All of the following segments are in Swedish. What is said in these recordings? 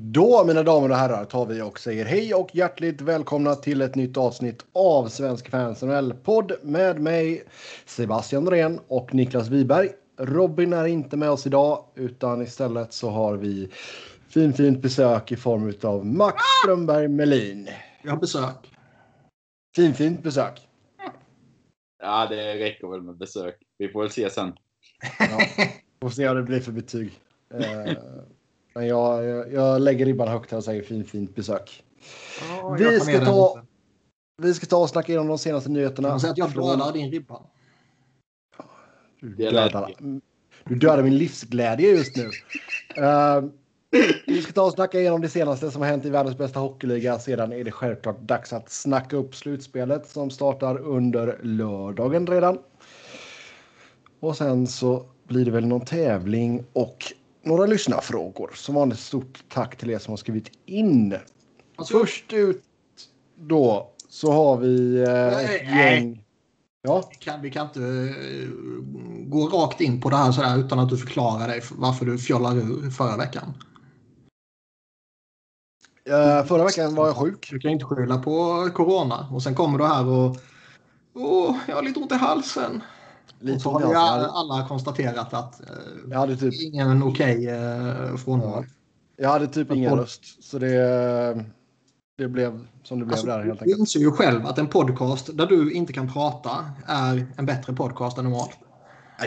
Då mina damer och herrar tar vi och säger hej och hjärtligt välkomna till ett nytt avsnitt av Svensk Fans NHL-podd med mig Sebastian Norén och Niklas Wiberg. Robin är inte med oss idag utan istället så har vi fin fint besök i form av Max Strömberg Melin. Vi har besök. Fin fint besök. Ja, det räcker väl med besök. Vi får väl se sen. Ja, får se vad det blir för betyg. Men jag, jag, jag lägger ribban högt här och säger fin fint besök. Ja, Vi jag ska ta-. Vi ska ta och snacka igenom de senaste nyheterna. man säga att jag dödar din ribba? Du dödar, du dödar min livsglädje just nu. Eh, vi ska ta och snacka igenom det senaste som har hänt i världens bästa hockeyliga. Sedan är det självklart dags att snacka upp slutspelet som startar under lördagen redan. Och sen så blir det väl någon tävling och några lyssnarfrågor. Som vanligt stort tack till er som har skrivit in. Alltså, Först ut då så har vi eh, Nej. gäng. Ja, vi, kan, vi kan inte eh, gå rakt in på det här sådär utan att du förklarar dig för varför du fjollar ur förra veckan. eh, förra veckan var jag sjuk. Du kan inte skylla på corona och sen kommer du här och Åh, jag har lite ont i halsen. Och Lite har halsen. alla konstaterat att eh, Jag hade typ, ingen okej eh, frånvaro. jag hade typ ingen röst. Så det, det blev som det blev Alltså, där helt du enkelt. inser ju själv att en podcast där du inte kan prata är en bättre podcast än normalt.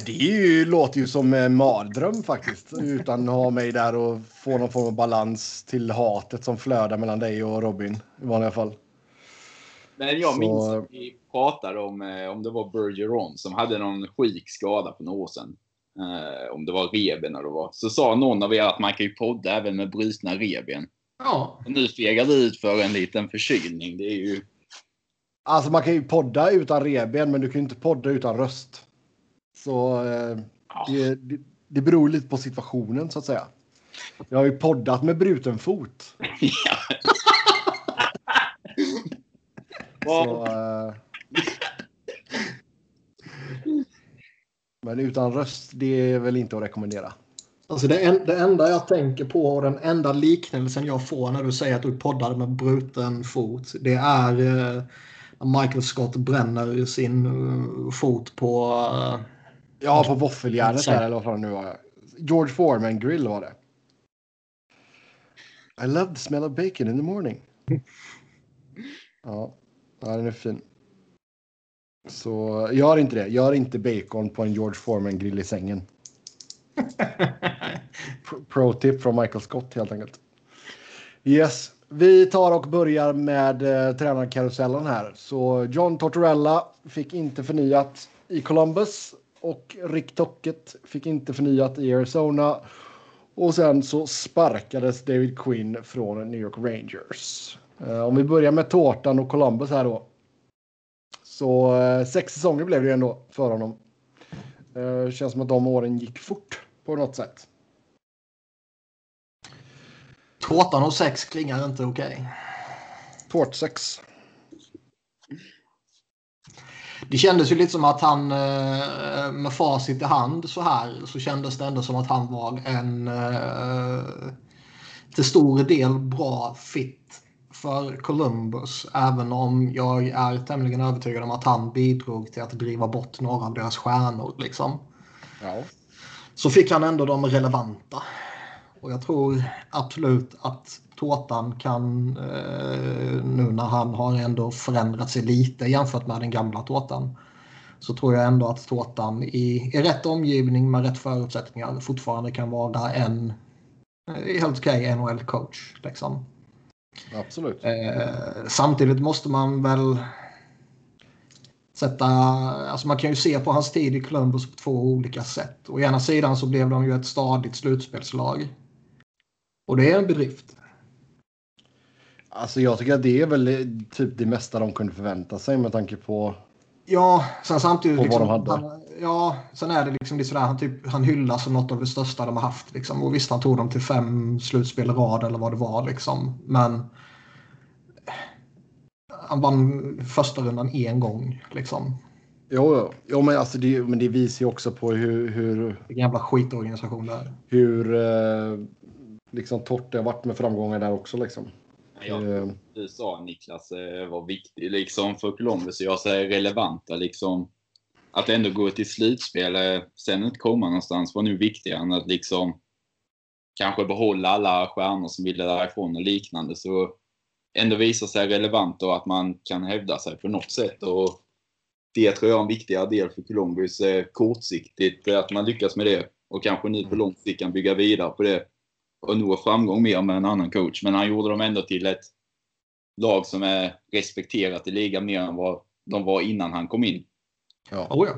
Det är ju, låter ju som en mardröm faktiskt. Utan att ha mig där och få någon form av balans till hatet som flödar mellan dig och Robin i vanliga fall. Men jag Så- minns att vi pratade om, eh, om det var Bergeron som hade någon sjuk skada för några år sedan. Eh, om det var reben eller vad. Så sa någon av er att man kan ju podda även med brutna reben. Ja, Och nu fegar vi ut för en liten förkylning. Det är ju... Alltså man kan ju podda utan reben men du kan ju inte podda utan röst. Så eh, det, det, det beror lite på situationen så att säga. Jag har ju poddat med bruten fot. ja. Så, eh, men utan röst, det är väl inte att rekommendera. alltså det, en, det enda jag tänker på och den enda liknelsen jag får när du säger att du poddade med bruten fot. Det är eh, Michael Scott bränner sin eh, fot på... eh, Ja, på våffeljärnet där eller vad det nu var. George Foreman grill var det. I love the smell of bacon in the morning. Ja, ja den är fin. Så gör inte det. Gör inte bacon på en George Foreman grill i sängen. Pro- Pro tip från Michael Scott helt enkelt. Yes, vi tar och börjar med eh, tränarkarusellen här. Så John Tortorella fick inte förnyat i Columbus och Rick Tocket fick inte förnyat i Arizona. Och sen så sparkades David Quinn från New York Rangers. Eh, om vi börjar med tårtan och Columbus här då. Så eh, sex säsonger blev det ändå för honom. Eh, känns som att de åren gick fort på något sätt. Tårtan och sex klingar inte okej. Tårtsex. Det kändes ju lite som att han eh, med facit i hand så här så kändes det ändå som att han var en till stor del bra fit för Columbus. Även om jag är tämligen övertygad om att han bidrog till att driva bort några av deras stjärnor. Liksom. Ja. Så fick han ändå de relevanta. Och jag tror absolut att Tårtan kan, eh, nu när han har ändå förändrat sig lite jämfört med den gamla Tårtan, så tror jag ändå att Tårtan i, i rätt omgivning med rätt förutsättningar fortfarande kan vara en eh, helt okej NHL-coach. Liksom. Absolut. Eh, samtidigt måste man väl sätta... Alltså man kan ju se på hans tid i Columbus på två olika sätt. Å ena sidan så blev de ju ett stadigt slutspelslag. Och det är en bedrift. Alltså jag tycker att det är väl eh, typ det mesta de kunde förvänta sig med tanke på... Ja, sen samtidigt... Vad Liksom, de hade. han, ja, sen är det liksom lite sådär, han, typ, han hyllas som något av det största de har haft. Liksom. Och visst, han tog dem till fem slutspel rad eller vad det var. Liksom. Men han vann första rundan en gång. Liksom. Jo, jo. jo men, alltså det, men det visar ju också på hur, hur, Vilken jävla skitorganisation det är. hur eh, liksom Torte har varit med framgångar där också liksom. Ja, Eh, du sa Niklas eh, var viktig liksom för Columbus. Jag säger relevanta liksom. Att ändå gå till slutspel, eh, sen inte komma någonstans var nu viktigare än att liksom kanske behålla alla stjärnor som ville därifrån och liknande. Så ändå visa sig relevant och att man kan hävda sig på något sätt. Och det tror jag är en viktigare del för Columbus eh, kortsiktigt, eh, att man lyckas med det. Och kanske nu på lång sikt kan bygga vidare på det och nå framgång mer med en annan coach. Men han gjorde dem ändå till ett lag som är respekterat i ligan mer än vad de var innan han kom in. Ja. Oh, ja.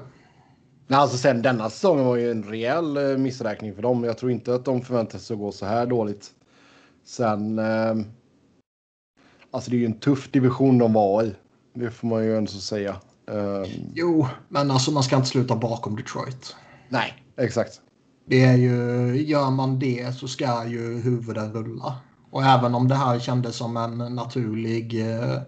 Nej, alltså sen denna säsongen var ju en rejäl eh, missräkning för dem. Jag tror inte att de förväntade sig att gå så här dåligt. Sen... Eh, alltså det är ju en tuff division de var i. Det får man ju ändå säga. Eh, Jo, men alltså man ska inte sluta bakom Detroit. nej, exakt. Det är ju, gör man det så ska ju huvuden rulla. Och även om det här kändes som en naturlig eh,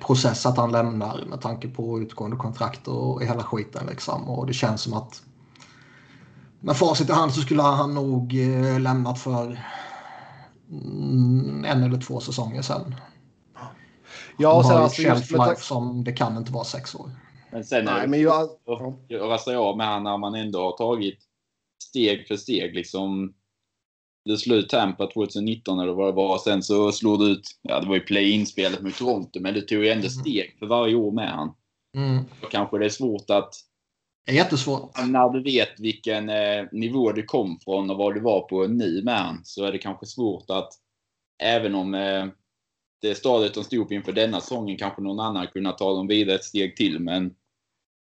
process att han lämnar med tanke på utgående kontrakt och hela skiten liksom. Och det känns som att med facit i hand så skulle han nog eh, lämnat för mm, en eller två säsonger sedan. Ja, och sen har alltså just life tack... som det kan inte vara sex år. Men sen är Nej, det men jag... göra sig av med han när man ändå har tagit steg för steg. Liksom, det slog ut Tampa 2019 eller vad det var. Sen så slog det ut, ja det var ju play-in-spelet mot Toronto, men det tog ju ändå steg för varje år med han. Mm. Kanske det är svårt att, Det är jättesvårt. när du vet vilken eh, nivå du kom från och vad du var på nu med han, så är det kanske svårt att, även om eh, det stadiet de stod upp inför denna säsongen, kanske någon annan kunna ta dem vidare ett steg till. Men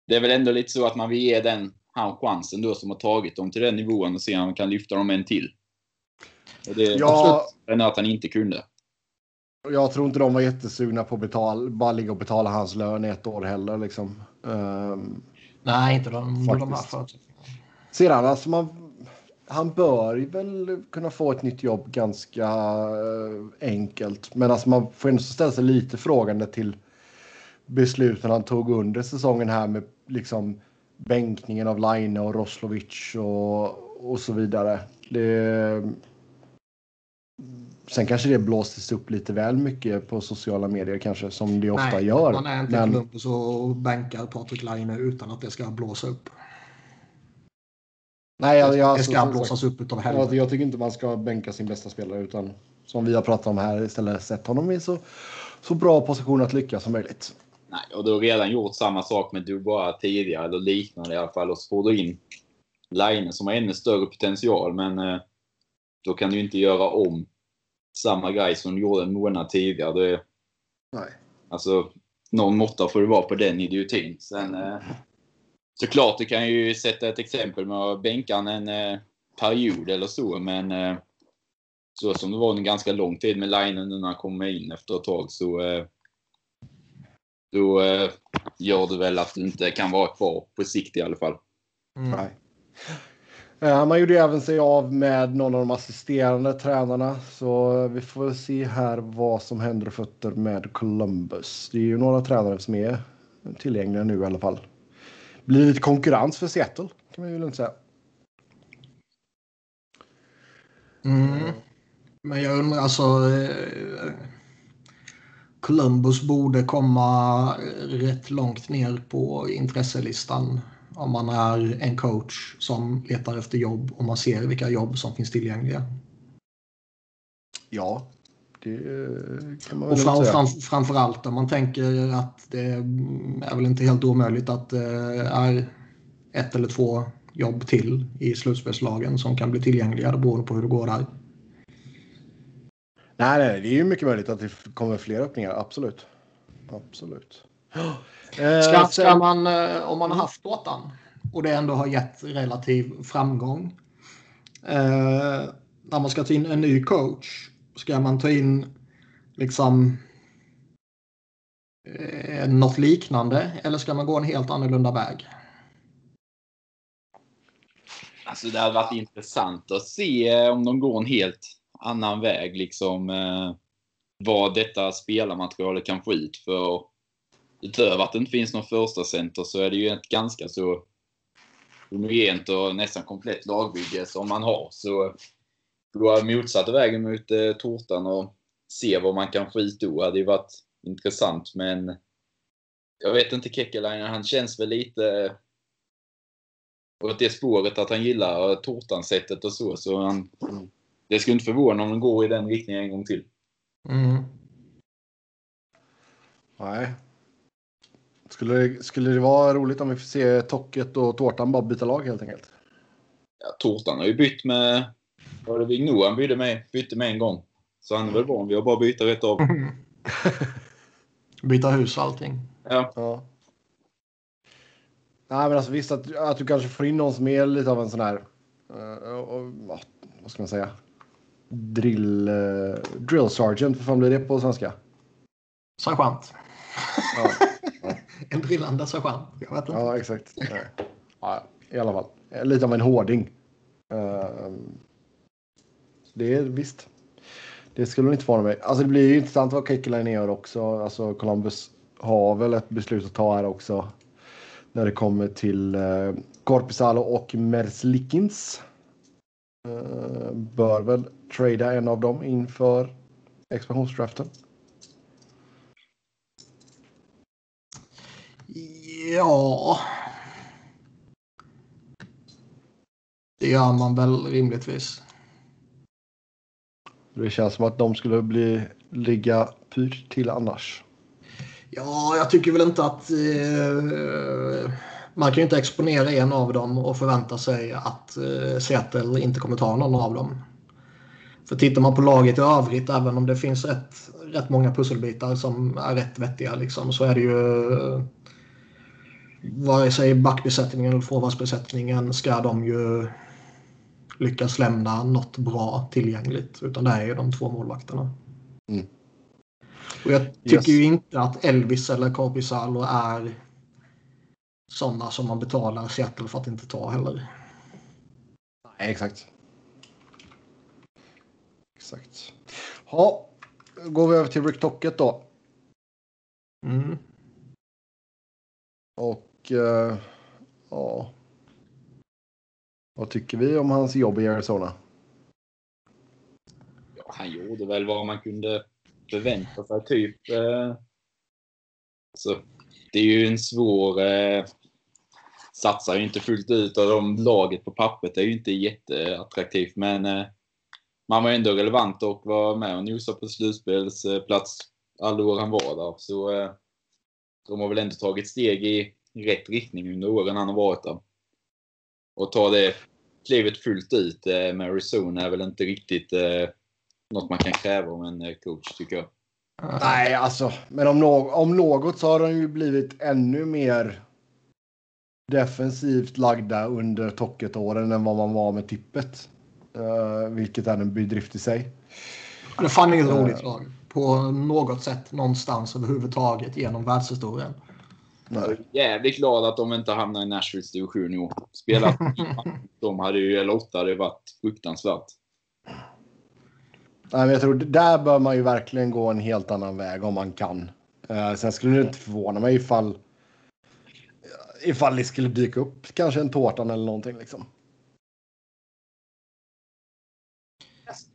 det är väl ändå lite så att man vill ge den han chansen då som har tagit dem till den nivån och se om han kan lyfta dem en till. Och det Ja, än att han inte kunde. jag tror inte de var jättesugna på att betala, bara ligga och betala hans lön i ett år heller. Liksom. Ehm, Nej, inte de, under de här Faktiskt. förutsättningarna. Sedan, alltså man, han bör väl kunna få ett nytt jobb ganska eh, enkelt. Men alltså man får ändå ställa sig lite frågande till besluten han tog under säsongen här med liksom bänkningen av Line och Roslovic och, och så vidare. Det, sen kanske det blåstes upp lite väl mycket på sociala medier kanske som det ofta Nej, gör. Man är inte Men- men... Columbus och bänkar Patrik Laine utan att det ska blåsa upp. Nej, jag, jag, det alltså, ska som blåsas sagt, upp utav jag, helvete. jag tycker inte man ska bänka sin bästa spelare utan som vi har pratat om här istället sätta honom i så, så bra position att lyckas som möjligt. Nej, och du har redan gjort samma sak med Dubois tidigare, eller liknande i alla fall. Och så får du in Line som har ännu större potential, men eh, då kan du inte göra om samma grej som du gjorde en månad tidigare. Det, Nej. alltså, någon måtta får det vara på den idiotin. Sen, eh, såklart, du kan ju sätta ett exempel med att bänka en eh, period eller så, men eh, så som det var en ganska lång tid med Line nu när han kommer in efter ett tag så eh, då eh, gör det väl att du inte kan vara kvar på sikt i alla fall. Mm. Nej. Eh, man gjorde ju även sig av med någon av de assisterande tränarna. Så vi får väl se här vad som händer och fötter med Columbus. Det är ju några tränare som är tillgängliga nu i alla fall. Blir lite konkurrens för Seattle kan man ju inte säga. Mm. Men jag undrar alltså... Eh, Columbus borde komma rätt långt ner på intresselistan om man är en coach som letar efter jobb och man ser vilka jobb som finns tillgängliga. Ja, det kan man Och fram, säga. fram, framförallt om man tänker att det är väl inte helt omöjligt att det är ett eller två jobb till i slutspelslagen som kan bli tillgängliga det beroende på hur det går där. Nej, nej, det är ju mycket möjligt att det kommer fler öppningar. Absolut. Absolut. Eh, Ska, ska man, eh, om man har haft båten och det ändå har gett relativ framgång. Eh, när man ska ta in en ny coach, ska man ta in liksom eh, något liknande eller ska man gå en helt annorlunda väg? Alltså det hade varit intressant att se eh, om de går en helt annan väg. Liksom, eh, vad detta spelarmaterialet kan få ut. För utöver att det inte finns någon första center så är det ju ett ganska så homogent och nästan komplett lagbygge som man har. Så gå motsatta vägen mot eh, tårtan och se vad man kan få ut då hade ju varit intressant. Men jag vet inte, Kekkelainen, han känns väl lite eh, åt det spåret att han gillar tårtan-sättet och så. så han, det skulle inte förvåna om han går i den riktningen en gång till. Mm. Nej. Skulle det, skulle det vara roligt om vi får se Tocket och Tårtan bara byta lag helt enkelt? Ja, tårtan har ju bytt med... Var det Vigno han bytte med, bytte med en gång? Så han är väl van vid att bara byta rätt av. Byta hus och allting. Ja. Ja. Nej, men alltså visst att, att du kanske får in någon som är lite av en sån här... Uh, ja, vad ska man säga? Drill... Uh, drill sergeant, vad fan blir det på svenska? Sergeant. Ja, en drillande sergeant. Jag vet inte. ja exakt. Ja, I alla fall. Lite av en hårding. Ehm, det är visst. Det skulle inte förvåna mig. Alltså det blir ju intressant vad Kekkeläinen gör också. Alltså Columbus har väl ett beslut att ta här också. När det kommer till eh, Korpisalo och Merslikins. Ehm, bör väl trada en av dem inför expansionsdraften. Ja. Det gör man väl rimligtvis. Det känns som att de skulle bli ligga pyrt till annars. Ja, jag tycker väl inte att... Eh, man kan ju inte exponera en av dem och förvänta sig att eh, Seattle inte kommer ta någon av dem. För tittar man på laget i övrigt, även om det finns rätt, rätt många pusselbitar som är rätt vettiga, liksom, så är det ju... Vare sig backbesättningen eller forwardsbesättningen ska de ju lyckas lämna något bra tillgängligt. Utan det är ju de två målvakterna. Mm. Och jag tycker Yes. ju inte att Elvis eller Korpisalo är sådana som man betalar Seattle för att inte ta heller. Nej, exakt. Exakt. Ja, går vi över till Rick Tocket då. Mm. Och eh, ja. Vad tycker vi om hans jobb i Arizona? Ja, han gjorde väl vad man kunde förvänta sig, typ. Eh, så, det är ju en svår... Eh, satsar ju inte fullt ut och de laget på pappret är ju inte jätteattraktivt, men eh, man var ändå relevant och var med och nosade på slutspelsplats alla år han var där. Så eh, de har väl ändå tagit steg i rätt riktning under åren han har varit där. Och ta det klivet fullt ut eh, med Arizona är väl inte riktigt eh, något man kan kräva om en eh, coach, tycker jag. Nej, alltså, men om, no om något så har de ju blivit ännu mer defensivt lagda under Tocket-åren än vad man var med Tippet. Uh, vilket är en bedrift i sig. Ja, Det är fan inget Eh. roligt lag. På något sätt någonstans överhuvudtaget genom världshistorien. Är jävligt glad att de inte hamnar i Nashvilles division i år. Spelat de hade ju, eller åtta hade varit fruktansvärt. Nej, men jag tror där bör man ju verkligen gå en helt annan väg om man kan. Uh, sen skulle det inte förvåna mig ifall ifall det skulle dyka upp kanske en tårtan eller någonting liksom.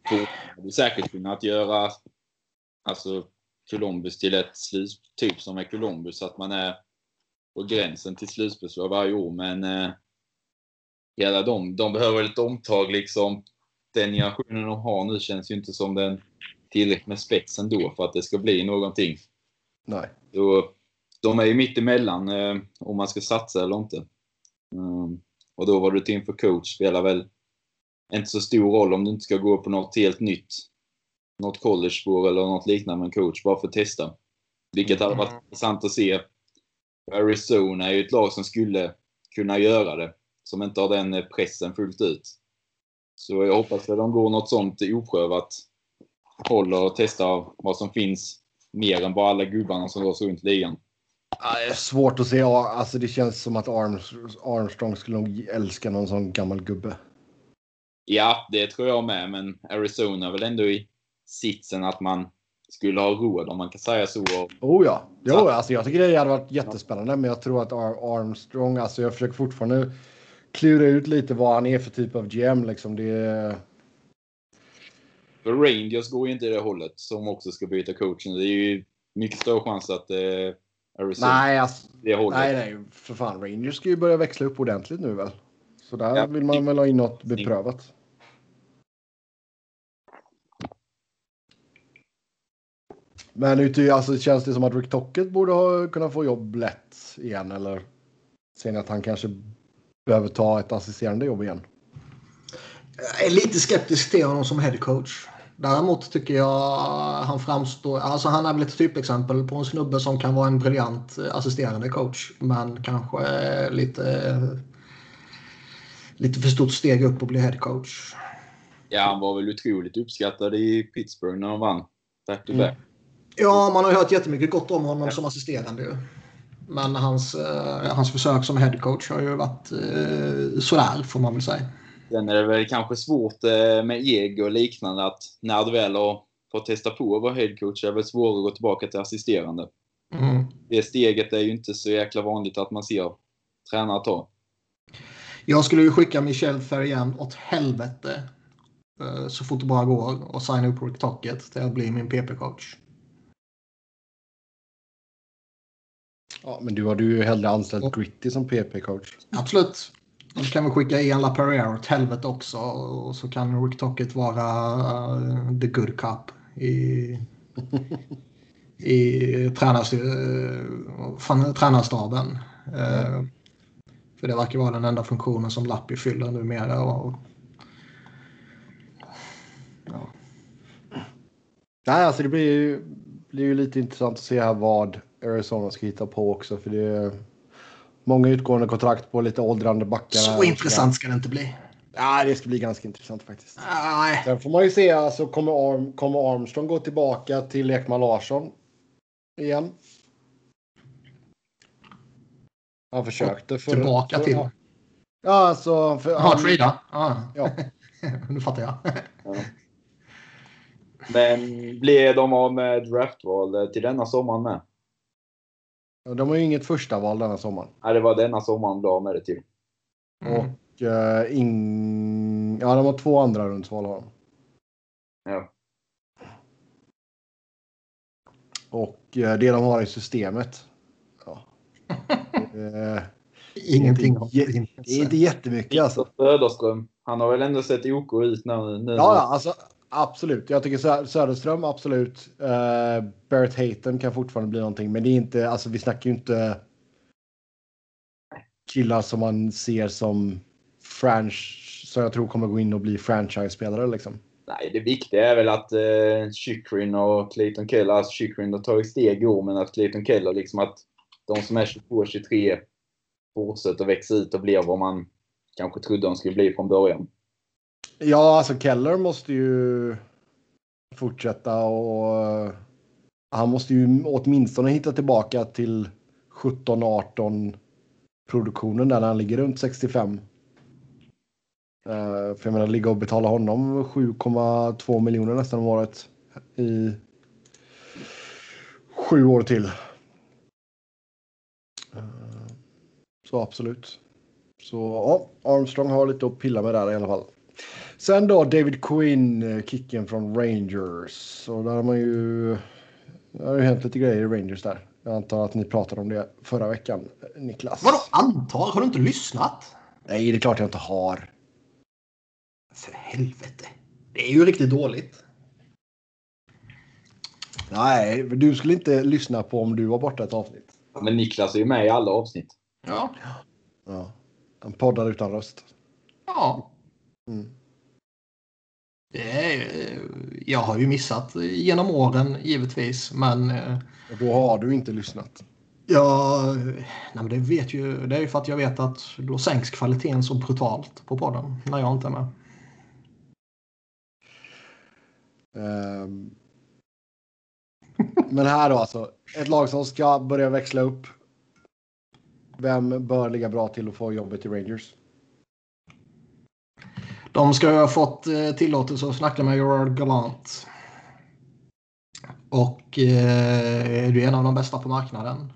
Då hade säkert kunnat göra alltså, Columbus till ett slut, typ som med Columbus, att man är på gränsen till slutspelsslag varje år. Men eh, hela de, de behöver ett omtag liksom. Den generationen de har nu känns ju inte som den tillräckligt med spetsen då för att det ska bli någonting. Nej. Så de är ju mitt emellan eh, om man ska satsa eller inte. Mm. Och då var du till för coach spelar väl inte så stor roll om du inte ska gå på något helt nytt. Något college-spår eller något liknande med en coach bara för att testa. Vilket hade varit intressant att se. Arizona är ju ett lag som skulle kunna göra det. Som inte har den eh, pressen fullt ut. Så jag hoppas att de går något sånt oprövat håll och testar vad som finns mer än bara alla gubbarna som dras runt ligan. Svårt att se. Alltså det känns som att Arms Armstrong skulle nog älska någon sån gammal gubbe. Ja, det tror jag med, men Arizona är väl ändå i sitsen att man skulle ha råd, om man kan säga så. Oh ja. Jo, Så- alltså jag tycker det hade varit jättespännande, men jag tror att Ar Armstrong, alltså jag försöker fortfarande klura ut lite vad han är för typ av GM liksom. Det är... För Rangers går ju inte i det hållet som också ska byta coachen. Det är ju mycket större chans att eh, Arizona Nej, alltså, det hållet. nej, nej, för fan. Rangers ska ju börja växla upp ordentligt nu väl? Så där Ja. vill man väl ha in något beprövat. Men ute, alltså, känns det som att Rick Tocket borde ha kunnat få jobb lätt igen? Eller ser ni att han kanske behöver ta ett assisterande jobb igen? Jag är lite skeptisk till honom som head coach. Däremot tycker jag han framstår... Alltså han är väl ett typexempel på en snubbe som kan vara en briljant assisterande coach. Men kanske lite... Lite för stort steg upp och bli head coach. Ja, han var väl otroligt uppskattad i Pittsburgh när han vann back to back. Ja, man har ju hört jättemycket gott om honom som assisterande ju. Men hans, eh, hans försök som head coach har ju varit eh, sådär får man väl säga. Sen är det väl kanske svårt eh, med ego och liknande att när du väl har fått testa på att vara headcoach är det väl svårare att gå tillbaka till assisterande. Mm. Det steget är ju inte så jäkla vanligt att man ser tränare ta. Jag skulle ju skicka Michel Ferrien åt helvete eh, så fort det bara går och signa upp Rick Tocket till att bli min PP-coach. Ja, men du hade ju hellre anställt Gritty som PP-coach. Absolut. Och så kan vi skicka Ian LaPerriere åt helvete också och så kan Rick Tocket vara eh, the good cop i, i tränars, uh, fan, tränarstaben. Eh, för det verkar vara den enda funktionen som Lappi fyller numera. Och, ja. Nej, alltså det blir ju, blir ju lite intressant att se här vad Arizona ska hitta på också. För det är många utgående kontrakt på lite åldrande backar. Så intressant ska det inte bli. Ja, det ska bli ganska intressant faktiskt. Nej. Sen får man ju se, alltså kommer, Arm, kommer Armstrong gå tillbaka till Ekman Larsson igen? Han försökte. För, Tillbaka för, till. Ja, alltså. För, Ja, Frida. Ja. Ja. nu fattar jag. Men blir de av med draftval till denna sommaren med? De har ju inget första val denna sommaren. Nej, det var denna sommaren de med det till. Mm. Och eh, ing... Ja, de har två andra rundsval har de. Ja. Och eh, det de har i systemet. Ja. Eh, Ingenting. Det är inte- det är inte jättemycket alltså. Söderström, han har väl ändå sett OK ut nu. nu. Ja, ja, alltså absolut. Jag tycker Sö- Söderström absolut. Uh, Barrett Hayton kan fortfarande bli någonting, men det är inte, alltså vi snackar ju inte killar som man ser som franch, som jag tror kommer gå in och bli franchise-spelare liksom. Nej, det viktiga är väl att eh, Chikrin och Clayton Keller, alltså Chikrin har tagit steg i år, men att Clayton Keller liksom att de som är 22-23 fortsätter växa ut och blir vad man kanske trodde de skulle bli från början. Ja, alltså Keller måste ju fortsätta och eh, han måste ju åtminstone hitta tillbaka till 17-18 produktionen där han ligger runt 65. Eh, för jag menar ligga och betala honom 7,2 miljoner nästan om året i sju år till. Eh, så absolut. Så ja, Armstrong har lite att pilla med där i alla fall. Sen då David Quinn, eh, kicken från Rangers. Och där har man ju... Det har ju hänt lite grejer i Rangers där. Jag antar att ni pratade om det förra veckan, eh, Niklas. Vadå antar? Har du inte lyssnat? Nej, det är klart jag inte har. För helvete. Det är ju riktigt dåligt. Nej, du skulle inte lyssna på om du var borta ett avsnitt. Men Niklas är ju med i alla avsnitt. Ja. Ja. Han poddar utan röst. Ja. Mm. Är, jag har ju missat genom åren givetvis. Men eh, Och då har du inte lyssnat. jag, nej, det, vet ju, det är ju för att jag vet att då sänks kvaliteten så brutalt på podden när jag inte är med. Ehm. Men här då alltså. Ett lag som ska börja växla upp. Vem bör ligga bra till att få jobbet i Rangers? De ska ju ha fått eh, tillåtelse att snacka med Gerard Gallant. Och eh, är en av de bästa på marknaden.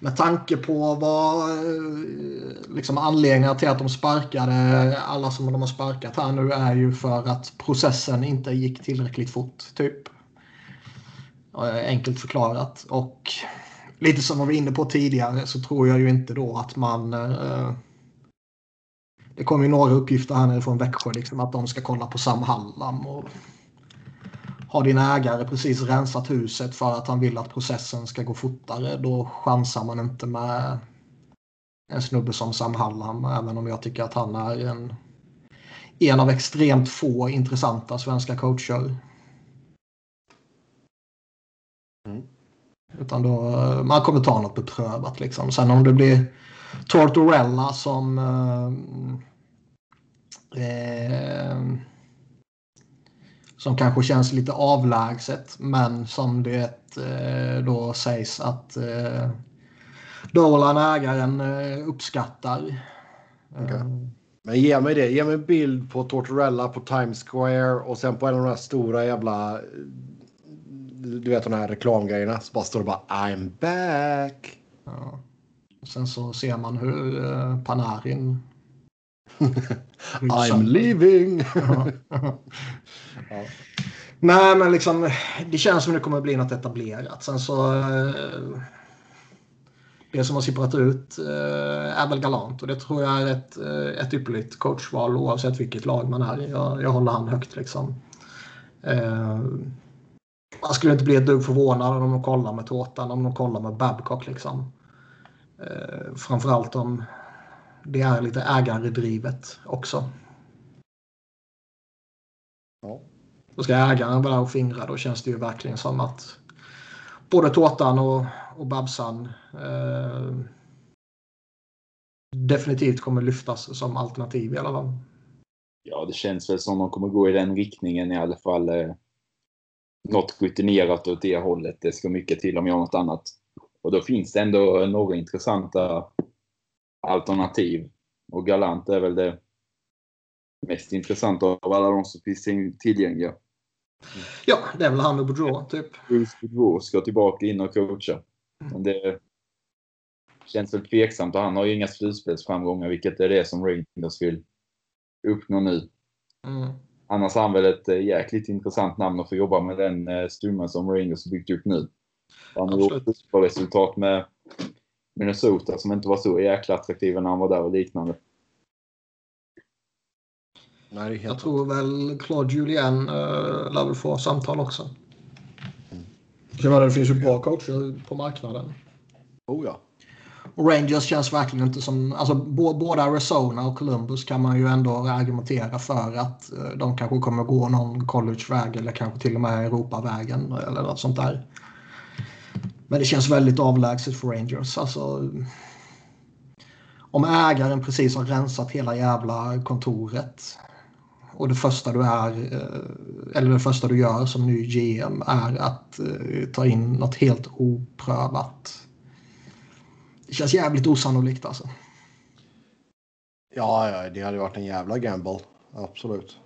med tanke på vad eh, liksom anledningarna till att de sparkade alla som de har sparkat här nu är ju för att processen inte gick tillräckligt fort. Typ. Enkelt förklarat. Och lite som vi var inne på tidigare så tror jag ju inte då att man eh, det kommer ju några uppgifter här nerifrån Växjö liksom att de ska kolla på Sam Hallam och har din ägare precis rensat huset för att han vill att processen ska gå fortare då chansar man inte med en snubbe som Sam Hallam även om jag tycker att han är en, en av extremt få intressanta svenska coacher. Mm. Utan då, man kommer ta något beprövat liksom. Sen om det blir Tortorella som eh, eh, som kanske känns lite avlägset men som det eh, då sägs att eh, Dolan, ägaren, eh, uppskattar. Okay. Eh. Men ge mig det. Ge mig en bild på Tortorella på Times Square och sen på en av de här stora jävla du vet de här reklamgrejerna så bara står det bara I'm back. Ja. Sen så ser man hur uh, Panarin I'm leaving. ja. Nej, men liksom det känns som det kommer bli något etablerat. Sen så uh, det som har sipprat ut uh, är väl galant och det tror jag är ett, ett ypperligt coachval oavsett vilket lag man är. Jag, jag håller han högt liksom. Man skulle inte bli ett dugg förvånad om de kollar med tårtan, om de kollar med Babcock. Liksom. Eh, framförallt om det är lite ägardrivet också. Ja. Då ska ägaren vara där och fingra. Då känns det ju verkligen som att både Tårtan och, och Babsan eh, definitivt kommer lyftas som alternativ i alla fall. Ja, det känns väl som de kommer gå i den riktningen i alla fall. Eh, något rutinerat åt det hållet. Det ska mycket till om jag har något annat. Och då finns det ändå några intressanta alternativ. Och Galant är väl det mest intressanta av alla de som finns tillgängliga. Ja, det är väl han och Boudreau, typ. Boudreau ska tillbaka in och coacha. Men det känns väl tveksamt och han har ju inga slutspelsframgångar, vilket är det som Rangers vill uppnå nu. Mm. Annars har han väl ett eh, jäkligt intressant namn att få jobba med den eh, stummen som Rangers byggt upp nu. Han har gjort bra resultat med Minnesota som inte var så jäkla attraktiva när han var där och liknande. Nej, jag tror väl Claude Julien äh, lär väl få samtal också. Mm. Det finns ju bra coacher på marknaden. Oh ja. Och Rangers känns verkligen inte som... Alltså, både Arizona och Columbus kan man ju ändå argumentera för att eh, de kanske kommer gå någon collegeväg eller kanske till och med Europavägen eller något sånt där. Men det känns väldigt avlägset för Rangers. Alltså, om ägaren precis har rensat hela jävla kontoret och det första du är eh, eller det första du gör som ny GM är att eh, ta in något helt oprövat det känns jävligt osannolikt alltså. Ja, ja, det hade varit en jävla gamble. Absolut.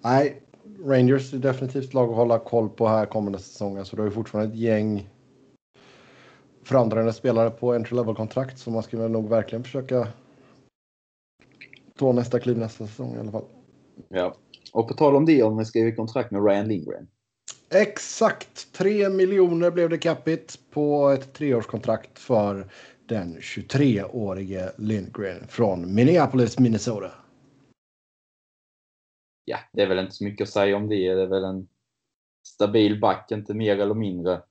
Nej, Rangers är definitivt lag att hålla koll på här kommande säsongen. Så du har ju fortfarande ett gäng framträdande spelare på entry level-kontrakt. Så man ska nog verkligen försöka ta nästa kliv nästa säsong i alla fall. Ja, och på tal om det, om vi skriver kontrakt med Ryan Lindgren. Exakt 3 miljoner blev det capita på ett treårskontrakt för den 23-årige Lindgren från Minneapolis, Minnesota. Ja, det är väl inte så mycket att säga om det. Det är väl en stabil back, inte mer eller mindre.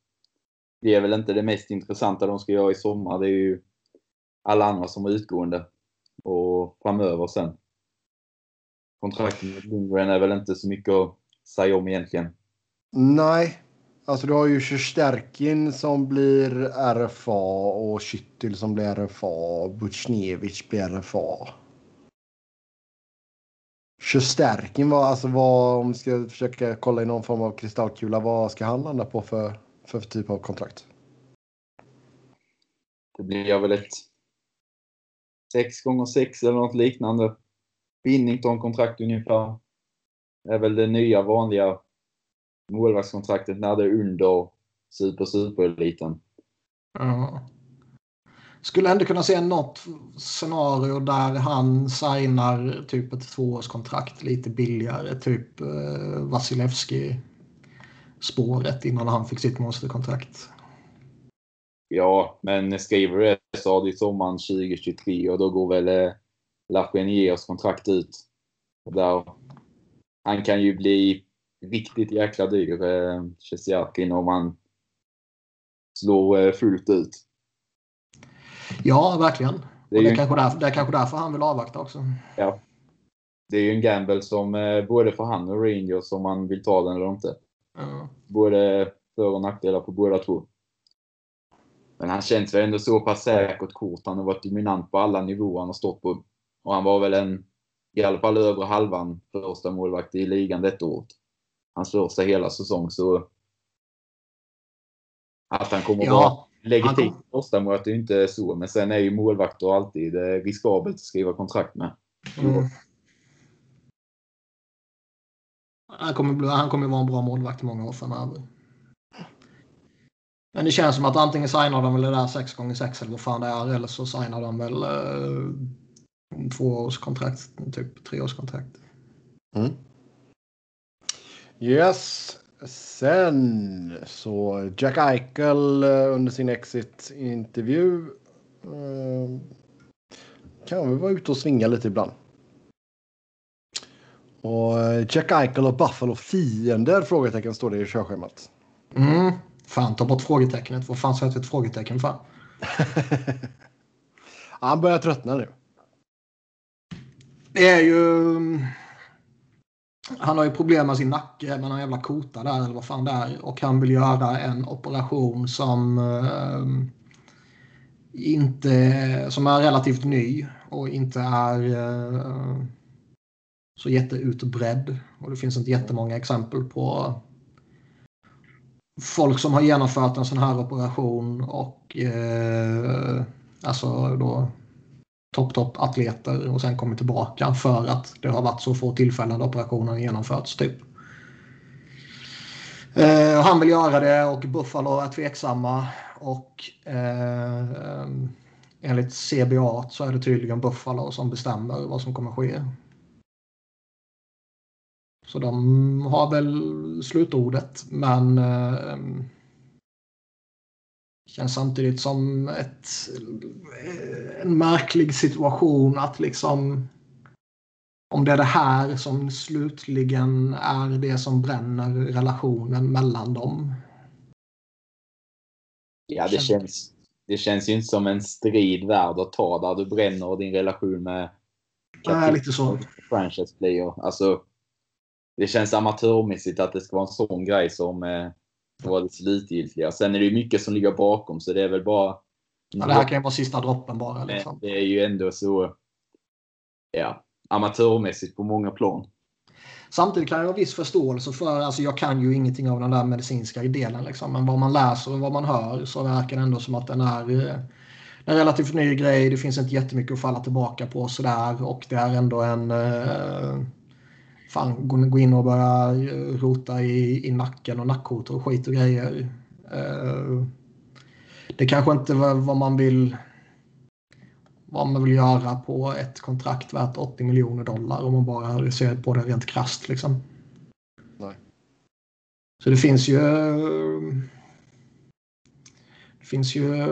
Det är väl inte det mest intressanta de ska göra i sommar. Det är ju alla andra som är utgående och framöver sen. Kontraktet med Lindgren är väl inte så mycket att säga om egentligen. Nej, alltså du har ju Sjestärkin som blir RFA och Kittil som blir RFA. Butjnevitj blir RFA. Sjustärkin var alltså vad om vi ska försöka kolla i någon form av kristallkula. Vad ska han landa på för, för typ av kontrakt? Det blir väl ett 6 gånger 6 eller något liknande. Binnington-kontrakt ungefär. Det är väl det nya vanliga målvaktskontraktet när det är under super super eliten. Ja. Skulle ändå kunna se något scenario där han signar typ ett tvåårskontrakt lite billigare. Typ eh, Vasilevski spåret innan han fick sitt monsterkontrakt. Ja, men skriver du det så har det sommaren 2023 och då går väl eh, Lafreniers kontrakt ut. Och där, han kan ju bli riktigt jäkla dyr, eh, Chesiakin, om han slår eh, fullt ut. Ja, verkligen. Det Det är, det, ju, är kanske därför, det är kanske därför han vill avvakta också. ja, det är ju en gamble som eh, både för han och Rangers om man vill ta den eller inte. Ja. Både för och nackdelar på båda två. Men han känns väl ändå så pass säkert kort. Han har varit dominant på alla nivåer han har stått på. Och han var väl en, i alla fall övre halvan, första målvakt i ligan detta året. Hans första hela säsong. Så att han kommer Ja, legitimt han första målet är ju inte så. Men sen är ju målvakter alltid eh, riskabelt att skriva kontrakt med. mm. han, kommer, bli- han kommer vara en bra målvakt i många år framöver. Men det känns som att antingen signar de väl det där 6 gånger 6 eller vad fan det är. Eller så signar de väl eh, tvåårskontrakt, typ treårskontrakt. Mm. Yes. Sen så Jack Eichel eh, under sin exit-intervju eh, kan väl vara ute och svinga lite ibland. Och eh, Jack Eichel och Buffalo fiender? Frågetecken står det i körschemat. Mm. Fan, ta bort frågetecknet. Vad fan sätter ett frågetecken för? Han börjar tröttna nu. Det är ju... Han har ju problem med sin nacke, med någon jävla kota där eller vad fan det är. Och han vill göra en operation som eh, inte... Som är relativt ny och inte är eh, så jätteutbredd. Och det finns inte jättemånga exempel på folk som har genomfört en sån här operation och eh, alltså då topp, topp atleter och sen kommit tillbaka för att det har varit så få tillfällen där operationen genomförts. Typ. Eh, han vill göra det och Buffalo är tveksamma och eh, enligt CBA så är det tydligen Buffalo som bestämmer vad som kommer ske. Så de har väl slutordet men eh, Känns samtidigt som ett, en märklig situation att liksom om det är det här som slutligen är det som bränner relationen mellan dem. Ja, det Känns- det känns ju inte som en strid värd att ta där du bränner din relation med Nej, lite så. franchise player. Alltså, det känns amatörmässigt att det ska vara en sån grej som eh, var det slutgiltiga. Sen är det ju mycket som ligger bakom så det är väl bara... Ja, det här kan ju vara sista droppen bara. Liksom. det är ju ändå så ja, amatörmässigt på många plan. Samtidigt kan jag ha viss förståelse för, alltså jag kan ju ingenting av den där medicinska delen liksom, men vad man läser och vad man hör så verkar det ändå som att den är eh, en relativt ny grej. Det finns inte jättemycket att falla tillbaka på sådär och det är ändå en eh, fan, gå, in och börja eh, rota i, i nacken och nackkotor och skit och grejer. Eh, det kanske inte var vad man vill vad man vill göra på ett kontrakt värt 80 miljoner dollar om man bara ser på det rent krasst. Liksom. Nej. Så det finns ju det finns ju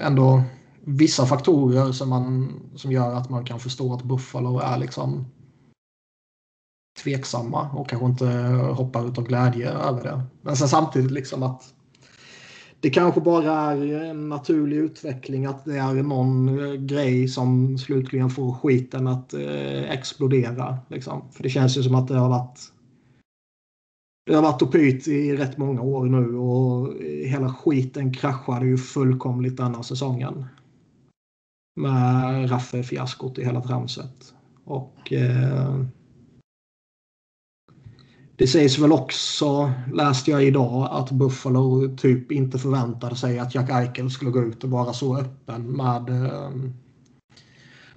ändå vissa faktorer som, man, som gör att man kan förstå att Buffalo är liksom tveksamma och kanske inte hoppar ut av glädje över det. Men sen samtidigt liksom att det kanske bara är en naturlig utveckling att det är någon eh, grej som slutligen får skiten att eh, explodera. Liksom. För det känns ju som att det har varit det har varit och i rätt många år nu och hela skiten kraschade ju fullkomligt denna säsongen. Med Raffe-fiaskot i hela tramset. Och eh, det sägs väl också, läste jag idag, att Buffalo typ inte förväntade sig att Jack Eichel skulle gå ut och vara så öppen med, eh,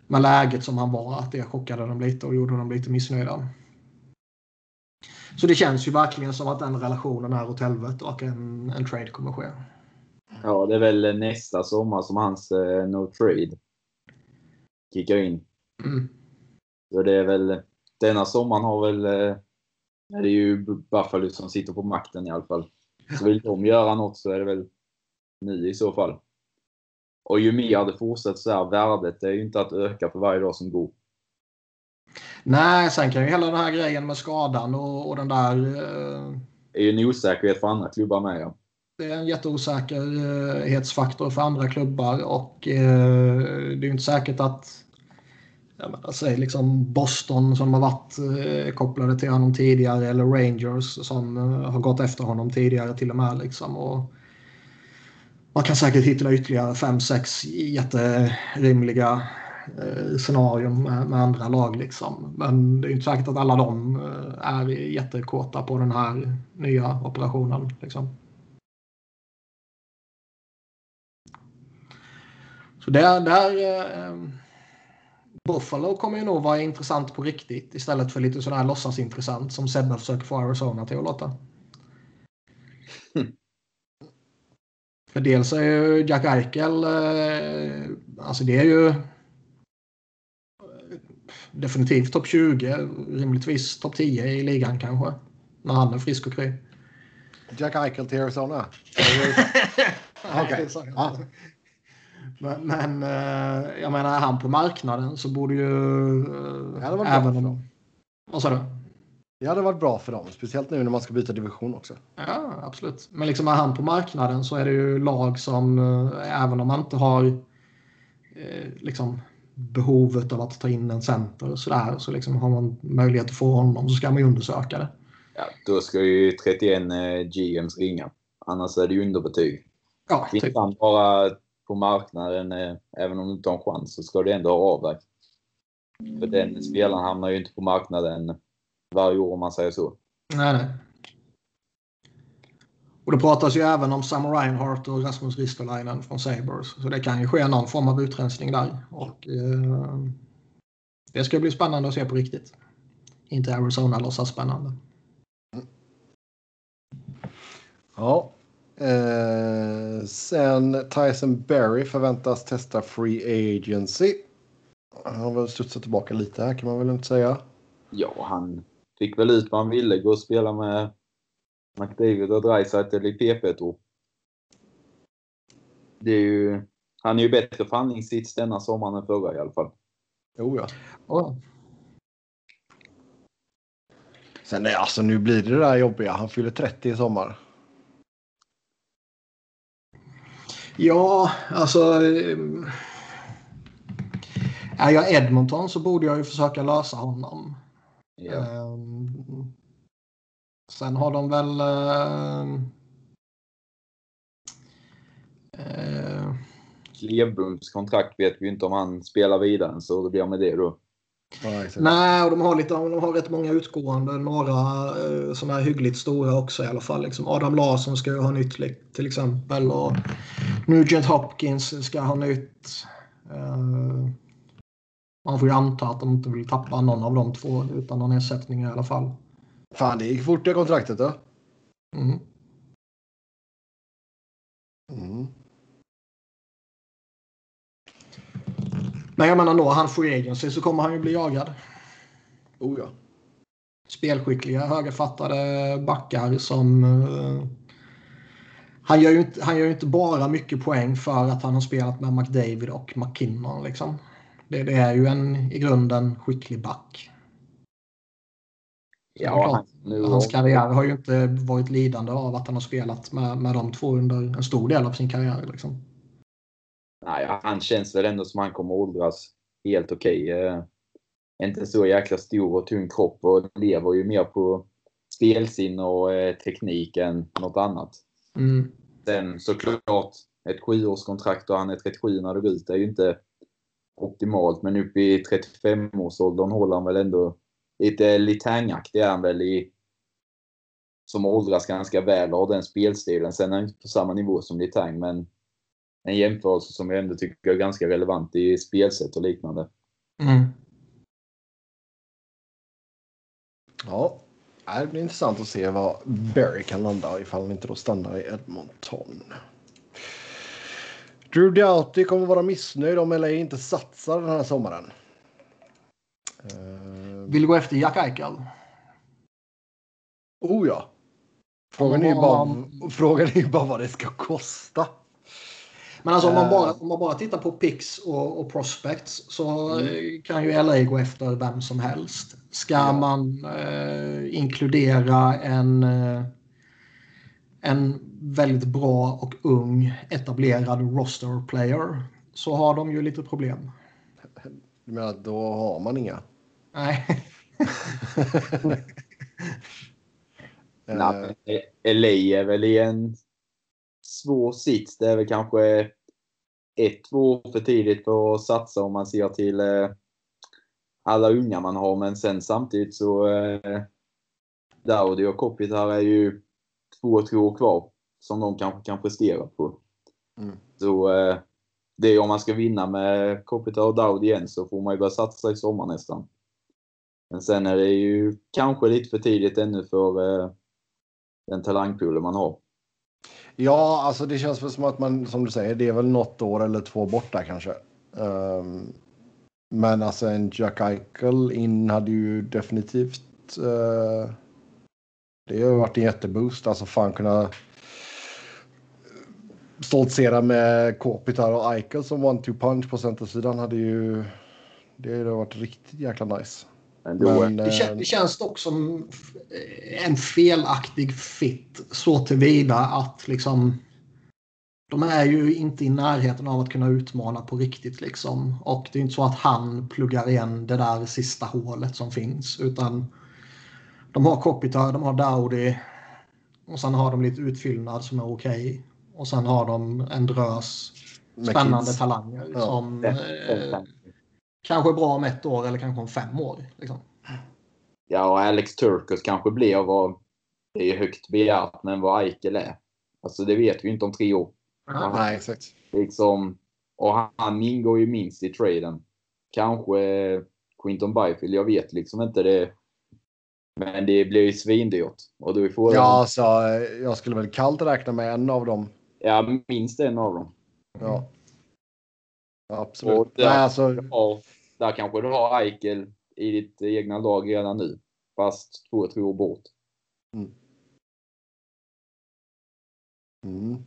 med läget som han var. Att det chockade dem lite och gjorde dem lite missnöjda. Så det känns ju verkligen som att den relationen är åt helvete och en, en trade kommer ske. Ja, det är väl nästa sommar som hans eh, no trade kickar in. Mm. Så det är väl, denna sommaren har väl, eh, är det ju Buffalo som sitter på makten i alla fall. Så vill de göra något så är det väl nu i så fall. Och ju mer det fortsätter så här, värdet är ju inte att öka för varje dag som går. Nej, sen kan ju hela den här grejen med skadan och, och den där... Eh, Det är ju en osäkerhet för andra klubbar med. Ja. det är en jätteosäkerhetsfaktor för andra klubbar och eh, det är ju inte säkert att jag menar, alltså, säg liksom Boston som har varit eh, kopplade till honom tidigare eller Rangers som eh, har gått efter honom tidigare till och med. Liksom, och man kan säkert hitta ytterligare fem sex jätterimliga eh, scenarion med, med andra lag. Liksom. Men det är inte säkert att alla de eh, är jättekåta på den här nya operationen. Liksom. Så där, där Buffalo kommer ju nog vara intressant på riktigt istället för lite sådär låtsasintressant som Sebbe försöker få Arizona till att låta. För dels är ju Jack Eichel, eh, alltså det är ju definitivt topp 20, rimligtvis topp 10 i ligan kanske. När han är frisk och kry. Jack Eichel till Arizona. Okej. inte. Men, men eh, jag menar, är han på marknaden så borde ju... eh, Det hade varit bra även för om... dem. Vad sa du? Det hade varit bra för dem, speciellt nu när man ska byta division också. Ja, absolut. Men liksom är han på marknaden så är det ju lag som, eh, även om man inte har liksom behovet av att ta in en center och sådär, så liksom har man möjlighet att få honom så ska man ju undersöka det. Ja, då ska ju 31 eh, GMs ringa. Annars är det ju underbetyg. Ja, typ. han bara på marknaden, eh, även om du inte har en chans, så ska du ändå ha av dig. För den spelaren hamnar ju inte på marknaden varje år om man säger så. Nej, nej. Och det pratas ju även om Sam Reinhardt och Rasmus Ristolainen från Sabres. Så det kan ju ske någon form av utrensning där. Och, eh, det ska bli spännande att se på riktigt. Inte Arizona låtsas spännande. Ja. Eh, sen Tyson Berry förväntas testa Free Agency. Han har väl studsat tillbaka lite här kan man väl inte säga. Ja, han fick väl ut vad han ville. Gå och spela med McDavid och Dreisaitl i PP2. Det är ju, han är ju bättre förhandlingssits denna sommaren än förra i alla fall. Jo, ja. Oh. Sen är alltså nu blir det det där jobbiga. Han fyller 30 i sommar. Ja, alltså... eh, Är jag Edmonton så borde jag ju försöka lösa honom. Ehm, sen har de väl... ehm, eh, Klevbums kontrakt vet vi ju inte om han spelar vidare, så det blir med det då. Ja, nej, och de har, lite, de har rätt många utgående. Några eh, som är hyggligt stora också i alla fall. Liksom Adam Larsson ska ju ha nytt till exempel. Och Nugent Hopkins ska ha nytt. Eh, man får ju anta att de inte vill tappa någon av de två utan någon ersättning i alla fall. Fan, det gick fort det kontraktet då. Mm. Mm. Men jag menar når han free agency så kommer han ju bli jagad. Oh, ja. Spelskickliga, högerfattade backar som... eh, han, gör ju inte, han gör ju inte bara mycket poäng för att han har spelat med McDavid och McKinnon. Liksom. Det, det är ju en i grunden skicklig back. Ja, nu, Hans karriär har ju inte varit lidande av att han har spelat med, med de två under en stor del av sin karriär. Liksom. Nej, han känns väl ändå som han kommer åldras helt okej. Eh, inte så jäkla stor och tung kropp och lever ju mer på spelsinne och eh, teknik än något annat. Mm. Sen såklart, ett sjuårskontrakt och han är 37 när det går ut är ju inte optimalt. Men uppe i 35-årsåldern håller han väl ändå lite litangaktig är han väl i som åldras ganska väl och har den spelstilen. Sen är han inte på samma nivå som Litang, men en jämförelse som jag ändå tycker är ganska relevant i spelsätt och liknande. Mm. Ja, det blir intressant att se vad Barry kan landa ifall han inte då stannar i Edmonton. Drew Doughty kommer vara missnöjd om LA inte satsar den här sommaren. Uh, Vill gå efter Jack Eichel? Oh ja. Frågan är, ju bara, frågan är ju bara vad det ska kosta. Men alltså om man bara, om man bara tittar på picks och, och prospects så mm. kan ju LA gå efter vem som helst. Ska ja. man eh, inkludera en, eh, en väldigt bra och ung etablerad roster player så har de ju lite problem. Du menar att då har man inga? Nej. Nej, LA är väl i en svår sits. Det är väl kanske ett, två år för tidigt för att satsa om man ser till eh, alla unga man har. Men sen samtidigt så eh, Daudi och Kopitar är ju två, tre år kvar som de kanske kan prestera på. Mm. Så eh, det är om man ska vinna med Kopitar och Daudi igen så får man ju börja satsa i sommar nästan. Men sen är det ju kanske lite för tidigt ännu för eh, den talangpoolen man har. Ja, alltså det känns väl som att man, som du säger, det är väl något år eller två borta kanske. Um, men alltså en Jack Eichel in hade ju definitivt... Uh, det har varit en jätteboost. Alltså fan kunna stoltsera med Kopitar och Eichel som one-two punch på centersidan hade ju... Det hade varit riktigt jäkla nice. Men, det, kän, eh, det, känns dock som en felaktig fit så tillvida att liksom de är ju inte i närheten av att kunna utmana på riktigt liksom. Och det är inte så att han pluggar igen det där sista hålet som finns utan de har Kopitar, de har Dowdy och sen har de lite utfyllnad som är okej. Okay. Och sen har de en drös spännande talanger ja. som eh, kanske bra om ett år eller kanske om fem år. Liksom. Ja, och Alex Turkus kanske blir vad, det är högt begärt, men vad Eichel är. Alltså det vet vi inte om tre år. Aha. Nej, exakt. Liksom, och han, han ingår ju minst i traden. Kanske Quinton Byfield, jag vet liksom inte det. Men det blir ju svindyrt. Och då får ja, alltså, jag skulle väl kallt räkna med en av dem. Ja, minst en av dem. Ja. ja absolut. Och där, Nej, alltså där kanske du har Eichel i ditt egna lag redan nu. Fast två, tre år bort. Mm. Mm.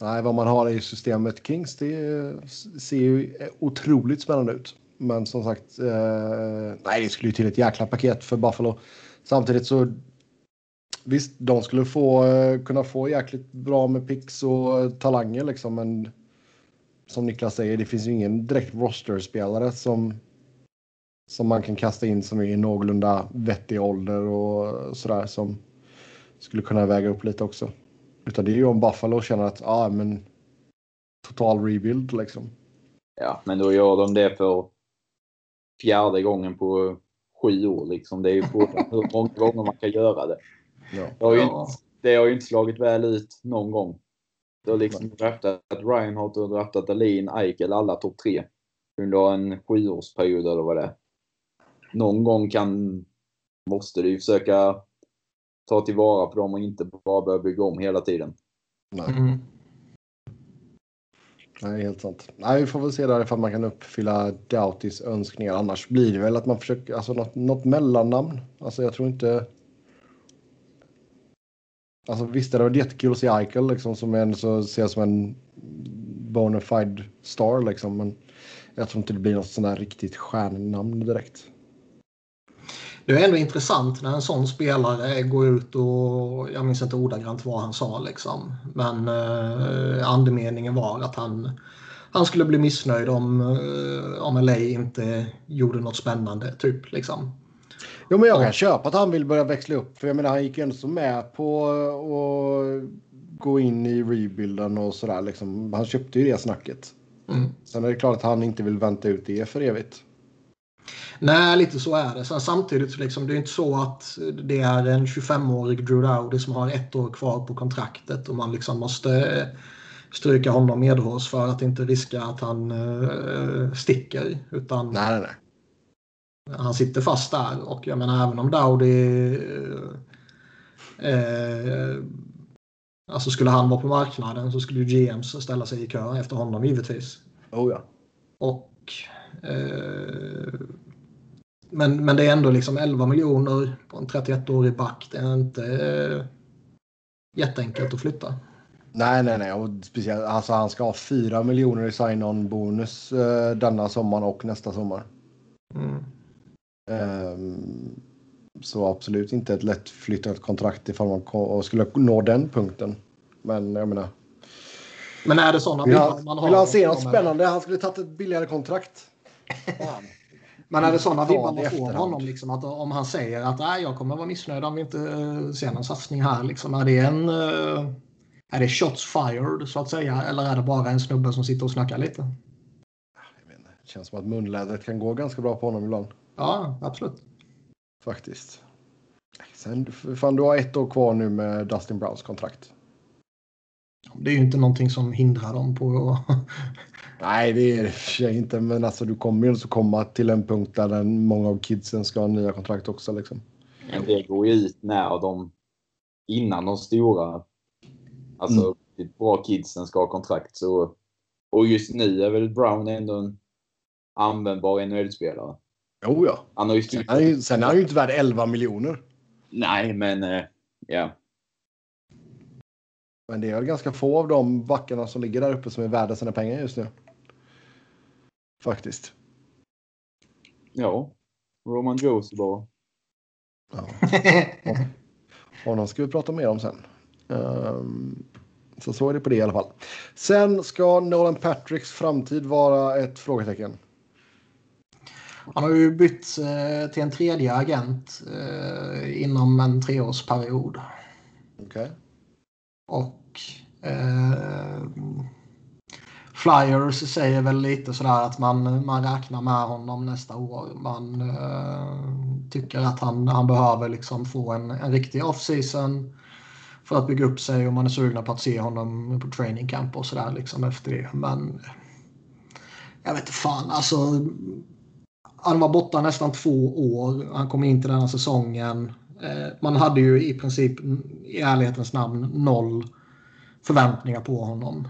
Nej, vad man har i systemet Kings, det ser ju otroligt spännande ut. Men som sagt, eh, nej, det skulle ju till ett jäkla paket för Buffalo. Samtidigt så visst, de skulle få eh, kunna få jäkligt bra med picks och talanger liksom, men som Niklas säger, det finns ju ingen direkt roster-spelare som som man kan kasta in som är i någorlunda vettig ålder och sådär som skulle kunna väga upp lite också. Utan det är ju om Buffalo känner att, ja ah, men total rebuild liksom. Ja, men då gör de det för fjärde gången på sju år liksom. Det är ju hur många gånger man kan göra det. Ja. Det, har ju inte, det har ju inte slagit väl ut någon gång. Du har liksom draftat Reinhardt, du har draftat Dahlin, Eichel, alla topp tre under en sjuårsperiod eller vad det är någon gång kan, måste du ju försöka ta tillvara på dem och inte bara börja bygga om hela tiden. Nej. Mm. Nej, helt sant. Nej, vi får väl se där ifall man kan uppfylla Doughties önskningar. Annars blir det väl att man försöker, alltså något, något mellannamn. Alltså jag tror inte... Alltså visst är det varit jättekul att se Eichel liksom som en så ses som en bona fide star liksom. Men jag tror inte det blir något sånt där riktigt stjärnnamn direkt. Det är ändå intressant när en sån spelare går ut och, jag minns inte ordagrant vad han sa liksom, men eh, andemeningen var att han, han skulle bli missnöjd om, eh, om LA inte gjorde något spännande, typ liksom. Jo, men jag kan köpa att han vill börja växla upp, för jag menar han gick ju ändå med på att gå in i rebuilden och sådär liksom. Han köpte ju det snacket. Mm. Sen är det klart att han inte vill vänta ut det för evigt. Nej, lite så är det. Sen samtidigt liksom, det är inte så att det är en 25-årig Drew Dowdy som har ett år kvar på kontraktet och man liksom måste stryka honom medhårs för att inte riska att han uh, sticker. Utan nej, nej. Han sitter fast där och jag menar även om Dowdy uh, uh, Alltså skulle han vara på marknaden så skulle ju GMs ställa sig i kö efter honom givetvis. Oh ja. Och, eh, men, men det är ändå liksom 11 miljoner på en 31-årig back. Det är inte eh, jätteenkelt att flytta. Nej, nej, nej. Och speciellt, alltså, han ska ha 4 miljoner i sign-on bonus eh, denna sommar och nästa sommar. Mm. Ehm, så absolut inte ett lättflyttat kontrakt ifall man skulle nå den punkten. Men jag menar, Men är det sådana vill han, man har? vill han se något spännande? Han skulle tagit ett billigare kontrakt. Är det sådana vibbar man efterhand. honom? Liksom, att om han säger att Nej, jag kommer vara missnöjd om vi inte eh, ser någon satsning här. Liksom, är det en... eh, Är det shots fired så att säga? Eller är det bara en snubbe som sitter och snackar lite? Inte, det känns som att munlädret kan gå ganska bra på honom ibland. Ja, absolut. Faktiskt. Sen, fan, du har ett år kvar nu med Dustin Browns kontrakt. Det är ju inte någonting som hindrar dem på att... Nej, det är det inte. Men alltså, du kommer ju också komma till en punkt där den, många av kidsen ska ha nya kontrakt också. Liksom. Men det går ju ut när de, innan de stora, alltså Mm. riktigt bra kidsen ska ha kontrakt. Så, och just nu är väl Brown ändå en användbar NHL-spelare. Jo, ja. Han har ju Sen är, ju, sen är han ju inte värd 11 miljoner. Nej, men eh, ja. Men det är ganska få av de backarna som ligger där uppe som är värda sina pengar just nu. Faktiskt. Ja. Roman Josie bara. Ja. Honom ska vi prata mer om sen. Ehm, så så är det på det i alla fall. Sen ska Nolan Patricks framtid vara ett frågetecken. Han har ju bytt eh, till en tredje agent eh, inom en treårsperiod. Okej. Och eh, Flyers säger väl lite sådär att man, man räknar med honom nästa år. Man eh, tycker att han, han behöver liksom få en, en riktig offseason för att bygga upp sig och man är sugna på att se honom på training camp och sådär liksom efter det. Men jag vet inte fan alltså. Han var borta nästan två år. Han kom in till denna säsongen. Eh, man hade ju i princip i ärlighetens namn noll förväntningar på honom.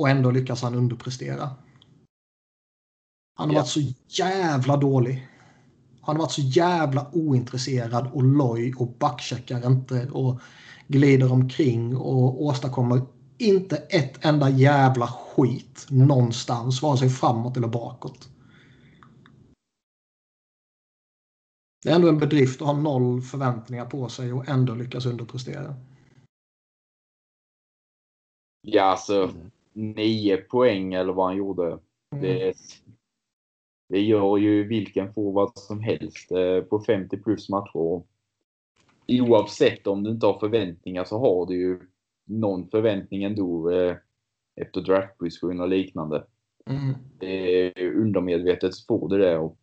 Och ändå lyckas han underprestera. Han har Ja. varit så jävla dålig. Han har varit så jävla ointresserad och loj och backcheckar inte och glider omkring och åstadkommer inte ett enda jävla skit någonstans, vare sig framåt eller bakåt. Det är ändå en bedrift att ha noll förväntningar på sig och ändå lyckas underprestera. Ja, alltså nio poäng eller vad han gjorde. Mm. Det, det gör ju vilken forward som helst eh, på 50 plus matcher. Oavsett om du inte har förväntningar så har du ju någon förväntning ändå eh, efter draftposition och liknande. Mm. Undermedvetet så får du det och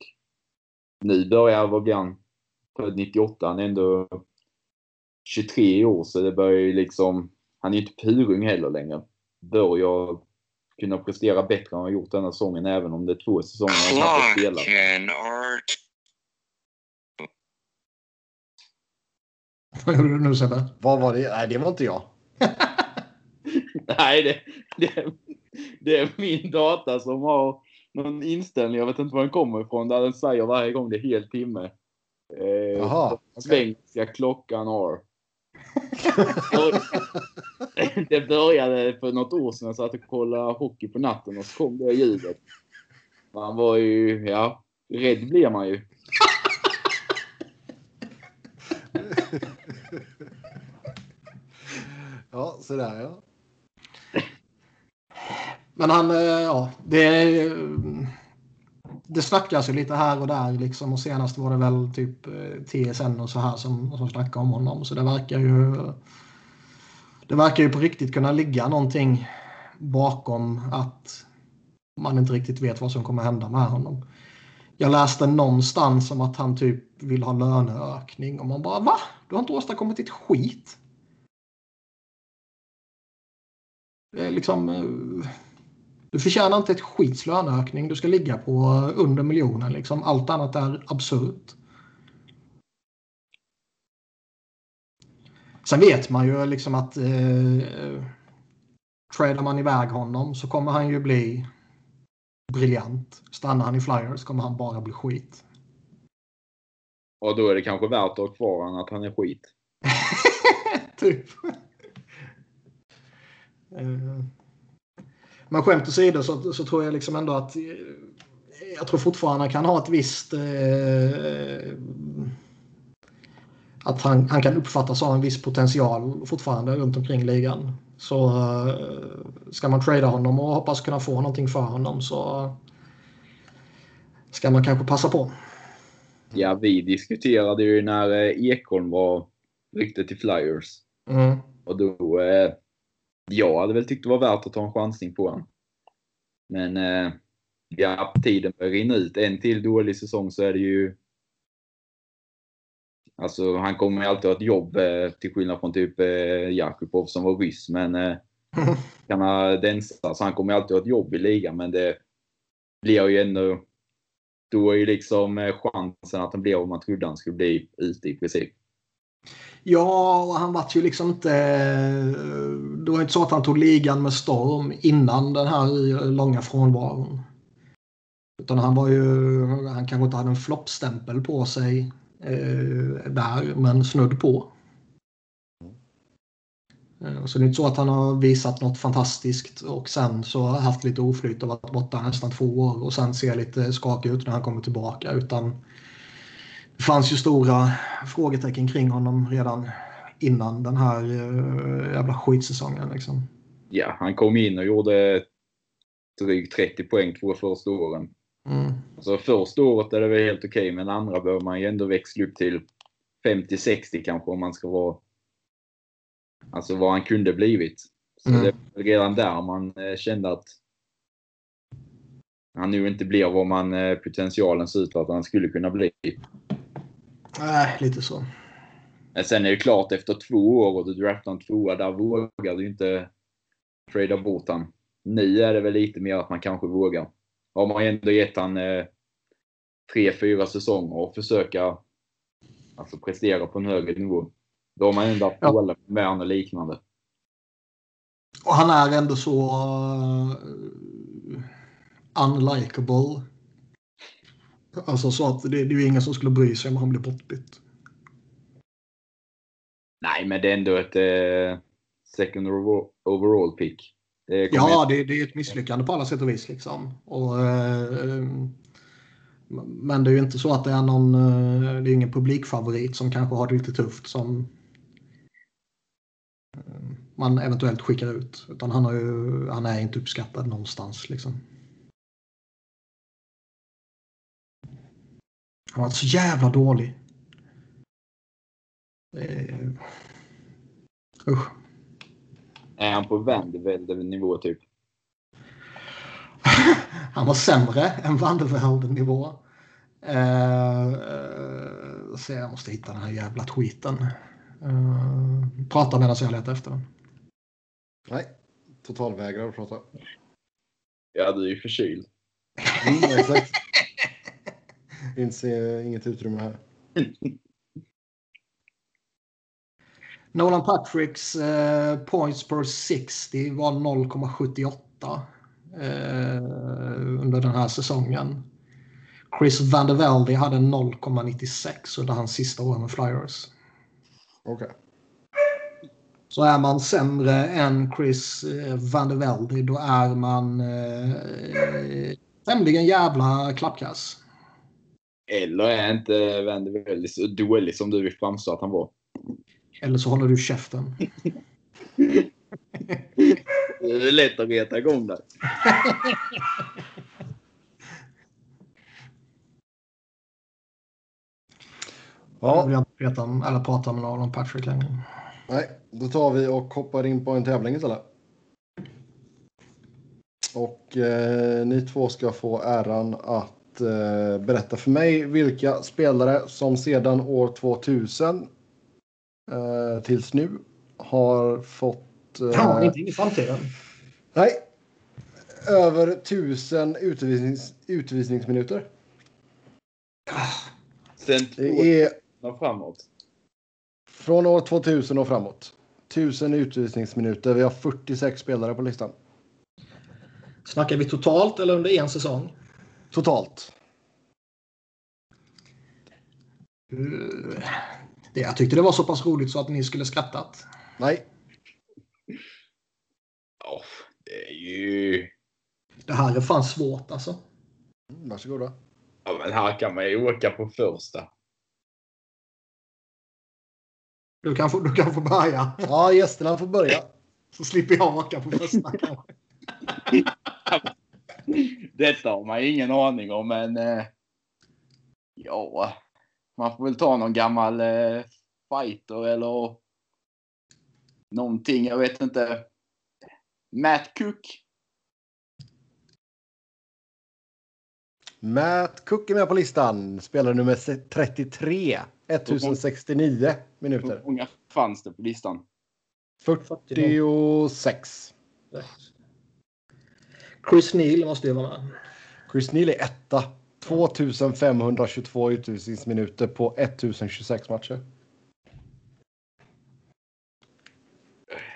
nu börjar, vad blir han? Född 98, han är ändå 23 år så det börjar ju liksom, han är ju inte purung heller längre. Börjar kunna prestera bättre än han har gjort denna säsongen även om det är två säsonger han har spelat. Vad gjorde du nu Sebbe? Vad var det? Nej, det var inte jag. Nej, det, det, det är min data som har någon inställning, jag vet inte var den kommer ifrån, där den säger varje gång det är hel timme. Eh, Jaha, okej. Svenska klockan har det började för något år sedan. Jag satt och kollade hockey på natten och så kom det ljudet. Man var ju, ja, rädd blir man ju. Ja, sådär ja. Men han, eh, ja, det, det snackas ju lite här och där liksom och senast var det väl typ eh, TSN och så här som, som snackade om honom. Så det verkar ju det verkar ju på riktigt kunna ligga någonting bakom att man inte riktigt vet vad som kommer hända med honom. Jag läste någonstans om att han typ vill ha löneökning och man bara va? Du har inte åstadkommit ett skit. Det är liksom... Eh, du förtjänar inte ett skits löneökning. Du ska ligga på under miljonen. Liksom. Allt annat är absurt. Sen vet man ju liksom att eh, tradar man iväg honom så kommer han ju bli briljant. Stannar han i Flyers kommer han bara bli skit. Och då är det kanske värt att ha kvar honom att han är skit. typ. Eh, men skämt åsido så, så tror jag liksom ändå att eh, jag tror fortfarande han kan ha ett visst eh, att han, han kan uppfattas ha en viss potential fortfarande runt omkring ligan. Så uh, ska man trada honom och hoppas kunna få någonting för honom så ska man kanske passa på. Ja, vi diskuterade ju när eh, Ekholm var ryktet till Flyers. Mm. Och då, eh, jag hade väl tyckt det var värt att ta en chansning på honom. Men eh, ja, tiden börjar rinna ut. En till dålig säsong så är det ju Alltså han kommer ju alltid ha ett jobb eh, till skillnad från typ eh, Jakubov som var ryss. Men eh, kanadensare, så han kommer ju alltid ha ett jobb i ligan. Men det blir ju ändå... Då är ju liksom eh, chansen att han blir vad man trodde han skulle bli ute i princip. Ja, och han var ju liksom inte... Eh, det var inte så att han tog ligan med storm innan den här långa frånvaron. Utan han var ju... Han kanske inte hade en floppstämpel på sig eh, där, men snudd på. Eh, så det är inte så att han har visat något fantastiskt och sen så haft lite oflyt och varit borta nästan två år och sen ser lite skakig ut när han kommer tillbaka. Utan det fanns ju stora frågetecken kring honom redan innan den här uh, jävla skitsäsongen. Liksom. Ja, han kom in och gjorde drygt 30 poäng två första åren. Mm. Alltså första året är det väl helt okej, okay, men andra behöver man ju ändå växla upp till 50-60 kanske om man ska vara... Alltså vad han kunde blivit. Så Mm. det var redan där man eh, kände att han nu inte blir vad man eh, potentialen ser ut att han skulle kunna bli. Nej, lite så. Men sen är det klart efter två år och du draftar en tvåa, där vågar du inte trada bort han. Nu är det väl lite mer att man kanske vågar. Har man ändå gett han eh, tre, fyra säsonger och försöka alltså, prestera på en högre nivå. Då har man ändå haft Ja. med honom och liknande. Och han är ändå så uh, unlikable. Alltså så att det, det är ju ingen som skulle bry sig om han blir bortbytt. Nej, men det är ändå ett eh, second over- overall pick. Det Ja, det, det är ett misslyckande på alla sätt och vis. Liksom. Och, eh, men det är ju inte så att det är någon, eh, det är ingen publikfavorit som kanske har det lite tufft som eh, man eventuellt skickar ut. Utan han, har ju, han är inte uppskattad någonstans. Liksom. Han var så jävla dålig. Eh, usch. Är han på Vandervelde-nivå typ? Han var sämre än Vandervelde-nivå. Eh, eh, så jag måste hitta den här jävla tweeten. Eh, prata medan jag letar efter den. Nej, totalvägrar att prata. Ja, du är ju förkyld. Mm, exakt. Finns eh, inget utrymme här. Nolan Patricks eh, points per 60 var 0,78 eh, under den här säsongen. Chris Van der Velde hade 0,96 under hans sista år med Flyers. Okej. Så är man sämre än Chris eh, Van der Velde då är man eh, tämligen jävla klappkass. Eller är inte Vandervelde så dålig som du vill framstå att han var? Eller så håller du käften. Det är lätt att reta igång där. Jag Ja, vill inte veta om, eller prata med någon om Patrick längre. nej, då tar vi och hoppar in på en tävling istället. Och eh, ni två ska få äran att eh, berätta för mig vilka spelare som sedan år 2000 eh, tills nu har fått eh, Ja, inte in i framtiden. nej, över tusen utvisnings, utvisningsminuter. Sen Det är år framåt. Från år 2000 och framåt. 1000 utvisningsminuter. Vi har 46 spelare på listan. Snackar vi totalt eller under en säsong? Totalt. Det, jag tyckte det var så pass roligt så att ni skulle skrattat. Nej. Ja, det är ju... Det här är fan svårt alltså. Mm, Varsågoda. Ja, men här kan man ju åka på första. Du kan få, du kan få börja. Ja, gästerna får börja. Så slipper jag åka på första kanske. Detta har man ingen aning om, men... Eh, ja, man får väl ta någon gammal eh, fighter eller någonting. Jag vet inte. Matt Cook. Matt Cook är med på listan. Spelare nummer 33. 1069 minuter. Hur många fanns det på listan? 46. Chris Neal måste ju vara med. Chris Neal är etta. 2522 utvisningsminuter på 1026 matcher.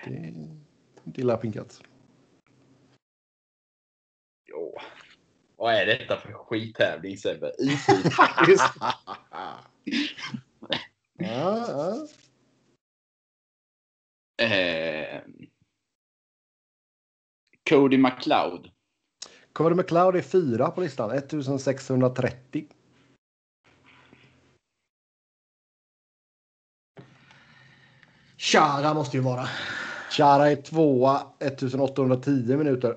Det är inte illa pinkat. Jo. Vad är detta för skittävling Sebbe? Just. Ja, ja. eh, Cody McLeod. Cody McLeod är fyra på listan. 1630. Chara måste ju vara. Chara är tvåa. 1810 minuter.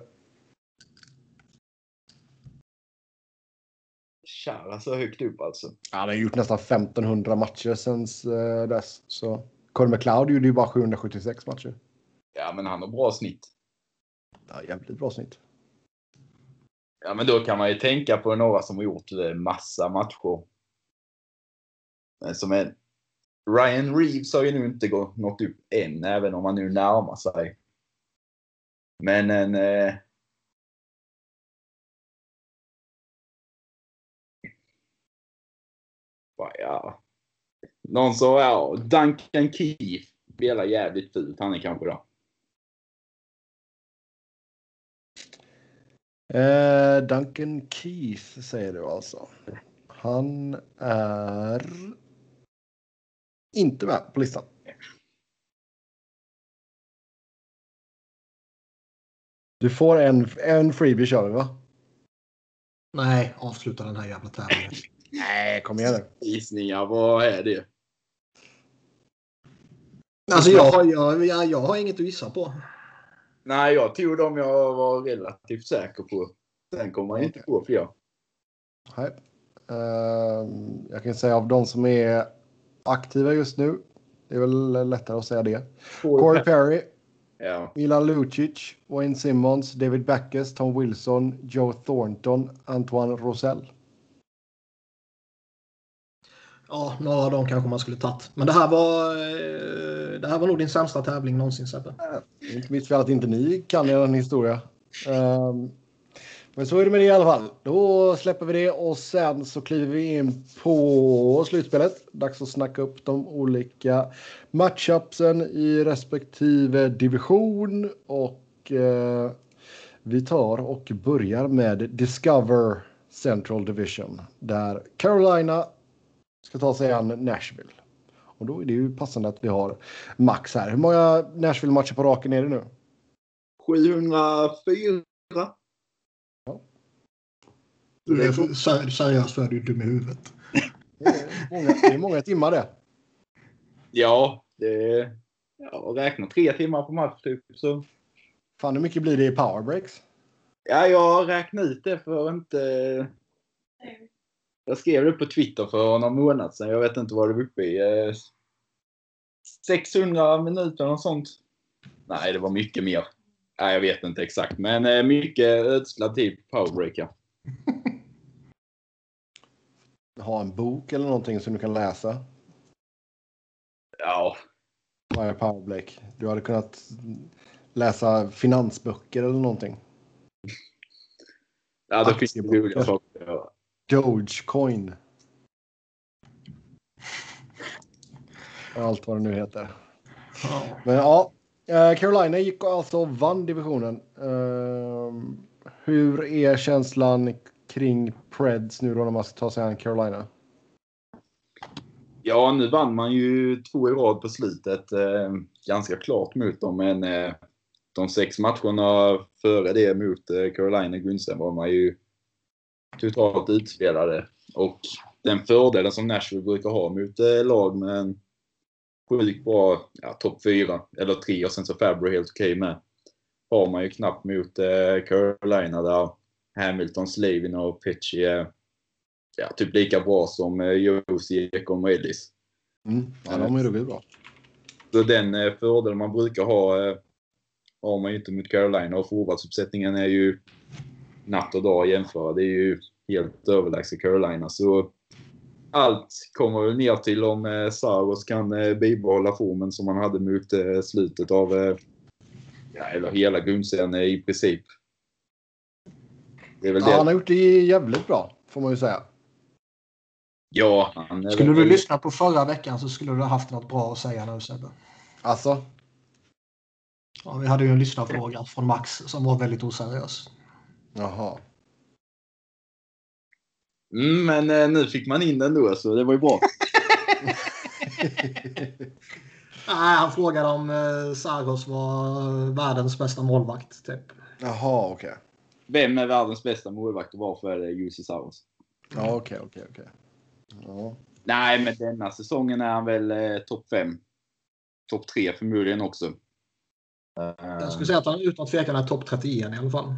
Chara så högt upp alltså. Han har gjort nästan 1500 matcher sen eh, dess. Så Cody McLeod gjorde ju bara 776 matcher. Ja, men han har bra snitt. Ja, jävligt bra snitt. Ja, men då kan man ju tänka på några som har gjort eh, massa matcher. Eh, som är... Ryan Reeves har ju nu inte gått, nått upp än, även om han nu närmar sig. Men en... Eh... Ja. Någon sa ja, Duncan Keith spelar jävligt fult. Han är kanske då. Eh, Duncan Keith säger du alltså. Han är inte med på listan. Du får en, en freebie kör vi va? Nej, avsluta den här jävla tävlingen. Nej, kom igen nu. Gissningar, vad är det? Alltså jag, har- jag, jag, jag har inget att gissa på. Nej, jag tog dem jag var relativt säker på. Sen kommer man inte på fler. Nej. Ehm, jag kan säga av de som är aktiva just nu. Det är väl lättare att säga det. Corey Perry, Ja. Milan Lucic, Wayne Simmons, David Backes, Tom Wilson, Joe Thornton, Antoine Rosell. Ja, några av dem kanske man skulle tagit. Men det här var, eh, det här var nog din sämsta tävling någonsin Sebbe. Det eh, är inte mitt fel att inte ni kan er historia. Ehm, men så är det med det i alla fall. Då släpper vi det och sen så kliver vi in på slutspelet. Dags att snacka upp de olika matchupsen i respektive division. Och eh, vi tar och börjar med Discover Central Division. Där Carolina ska ta sig an Nashville. Och då är det ju passande att vi har Max här. Hur många Nashville-matcher på raken är det nu? 704. Du är seriös för du är dum i huvudet. Det är många, det är många timmar det. Ja, det... Jag räknar tre timmar på match typ. Så. Fan hur mycket blir det i powerbreaks? Ja, jag räknade ut det för inte... Jag skrev det på Twitter för någon månad sedan. Jag vet inte vad det var uppe i. Eh, 600 minuter och sånt. Nej, det var mycket mer. Nej, jag vet inte exakt. Men eh, mycket ödslad tid på powerbreak, ja. Ha en bok eller någonting som du kan läsa Ja, varje powerbreak. Du hade kunnat läsa finansböcker eller någonting. ja det finns Aktiebok. roliga saker. Dogecoin. Allt vad det nu heter. Men ja, eh, Carolina gick alltså och vann divisionen. Ehm, hur är känslan kring Preds nu då när man ska ta sig an Carolina? Ja, nu vann man ju två i rad på slutet. Eh, ganska klart mot dem, men eh, de sex matcherna före det mot eh, Carolina Gunsen var man ju totalt utspelade. Och den fördelen som Nashville brukar ha mot eh, lag med en sjukt bra ja, topp fyra eller tre och sen så Fabry helt okej med. Har man ju knappt mot eh, Carolina där Hamilton, Slavin och Pitchy är ja, typ lika bra som eh, Josie och Moelis. Mm. Ja, de är ruggigt bra. Så den eh, fördel man brukar ha eh, har man ju inte mot Carolina och forwardsuppsättningen är ju natt och dag att jämföra. Det är ju helt överlägset Carolina. Så allt kommer väl ner till om eh, Saros kan eh, bibehålla formen som han hade mot eh, slutet av, ja, eller hela grundserien i princip. Det är väl Ja, han det. har gjort det jävligt bra, får man ju säga. Ja, han är Skulle du lyssna på förra veckan så skulle du ha haft något bra att säga nu Sebbe. Alltså, Ja, vi hade ju en lyssnarfråga från Max som var väldigt oseriös. Jaha. Mm, men eh, nu fick man in den då, så det var ju bra. Nej, han frågade om eh, Sargos var världens bästa målvakt. Typ. Jaha, okej. Vem är världens bästa målvakt och varför är det Jussi Saros? Ja, okej, okej, okej. Ja. Nej, men denna säsongen är han väl eh, topp 5. Topp 3 förmodligen också. Eh, Jag skulle säga att han utan tvekan är topp 31 i alla fall.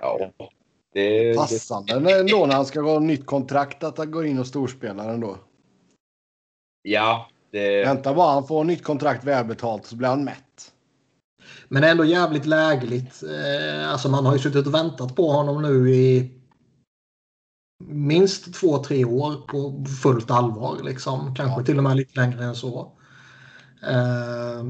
Ja, det, det, Passande ändå när han ska ha nytt kontrakt att han går in och storspelar ändå. ja, det, Vänta bara han får nytt kontrakt välbetalt så blir han mätt. Men det ändå jävligt lägligt. Eh, alltså man har ju suttit och väntat på honom nu i minst två, tre år på fullt allvar. Liksom. Kanske Ja. till och med lite längre än så. Eh,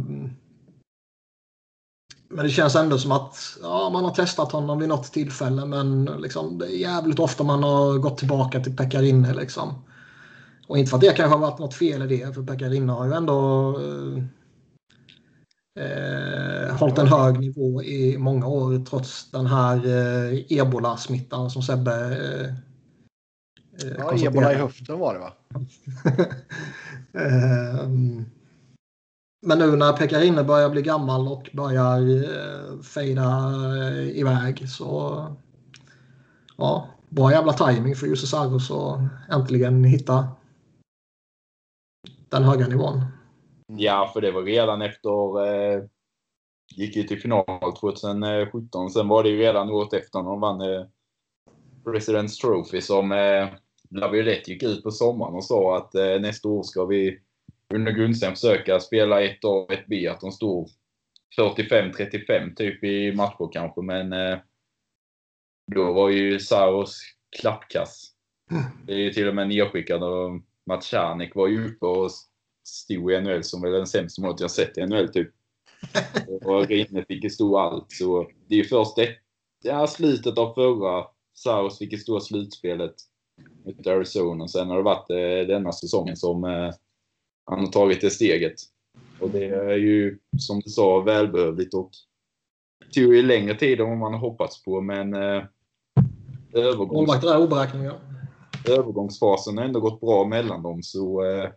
men det känns ändå som att ja, man har testat honom vid något tillfälle men liksom, det är jävligt ofta man har gått tillbaka till Pekarinne. Liksom. Och inte för att det kanske har varit något fel i det för Pekarinne har ju ändå eh, eh, hållit en hög nivå i många år trots den här eh, ebola-smittan som Sebbe eh, eh, Ja, ebola i höften var det va? Ehm, men nu när Pekarinne börjar bli gammal och börjar eh, fejda eh, iväg så ja, bra jävla timing för Jussi Saros att äntligen hitta den höga nivån. ja, för det var redan efter... Eh, gick ju till final 2017. Sen var det ju redan året efter när de vann eh, President's Trophy som eh, Laviolette gick ut på sommaren och sa att eh, nästa år ska vi under Gunsten försöka spela ett A och ett B. Att de stod 45-35 typ i matcher kanske, men eh, då var ju Saros klappkass. Det är ju till och med nedskickad och Mats Czarnek var ju uppe och stod i NHL som väl den sämsta målet jag sett i NHL typ. Och Rinne fick ju stå allt. Så det är ju först det, ja, slutet av förra Saros fick ju stå slutspelet mot Arizona. Sen har det varit eh, denna säsongen som eh, han har tagit det steget. Och det är ju som du sa välbehövligt och det tog ju längre tid än vad man hoppats på men eh, övergångs, oberäkneliga. övergångsfasen har ändå gått bra mellan dem. Så, eh,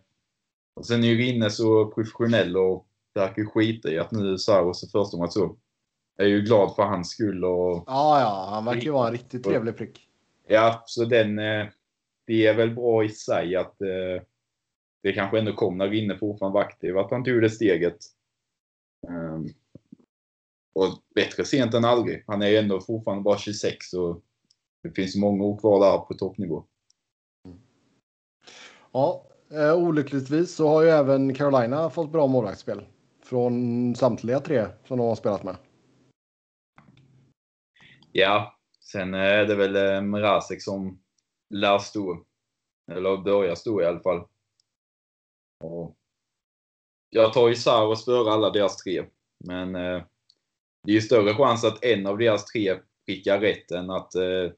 och sen är ju Rinne så professionell och verkar skita i att nu Saros är första match så. Jag är ju glad för hans skull och Ja, ja, han verkar ju vara en riktigt trevlig prick. Ja, så den, eh, det är väl bra i sig att eh, det kanske ändå kom när Rinne fortfarande var aktiv, att han tog det steget. Ehm, och bättre sent än aldrig. Han är ju ändå fortfarande bara 26 och det finns många år kvar där på toppnivå. Ja, eh, olyckligtvis så har ju även Carolina fått bra målvaktsspel. Från samtliga tre som de har spelat med. Ja, sen är det väl eh, Mrazek som lär stå. Eller börjar stå i alla fall. Och jag tar ju Saros före alla deras tre. Men eh, det är ju större chans att en av deras tre prickar rätt än att eh,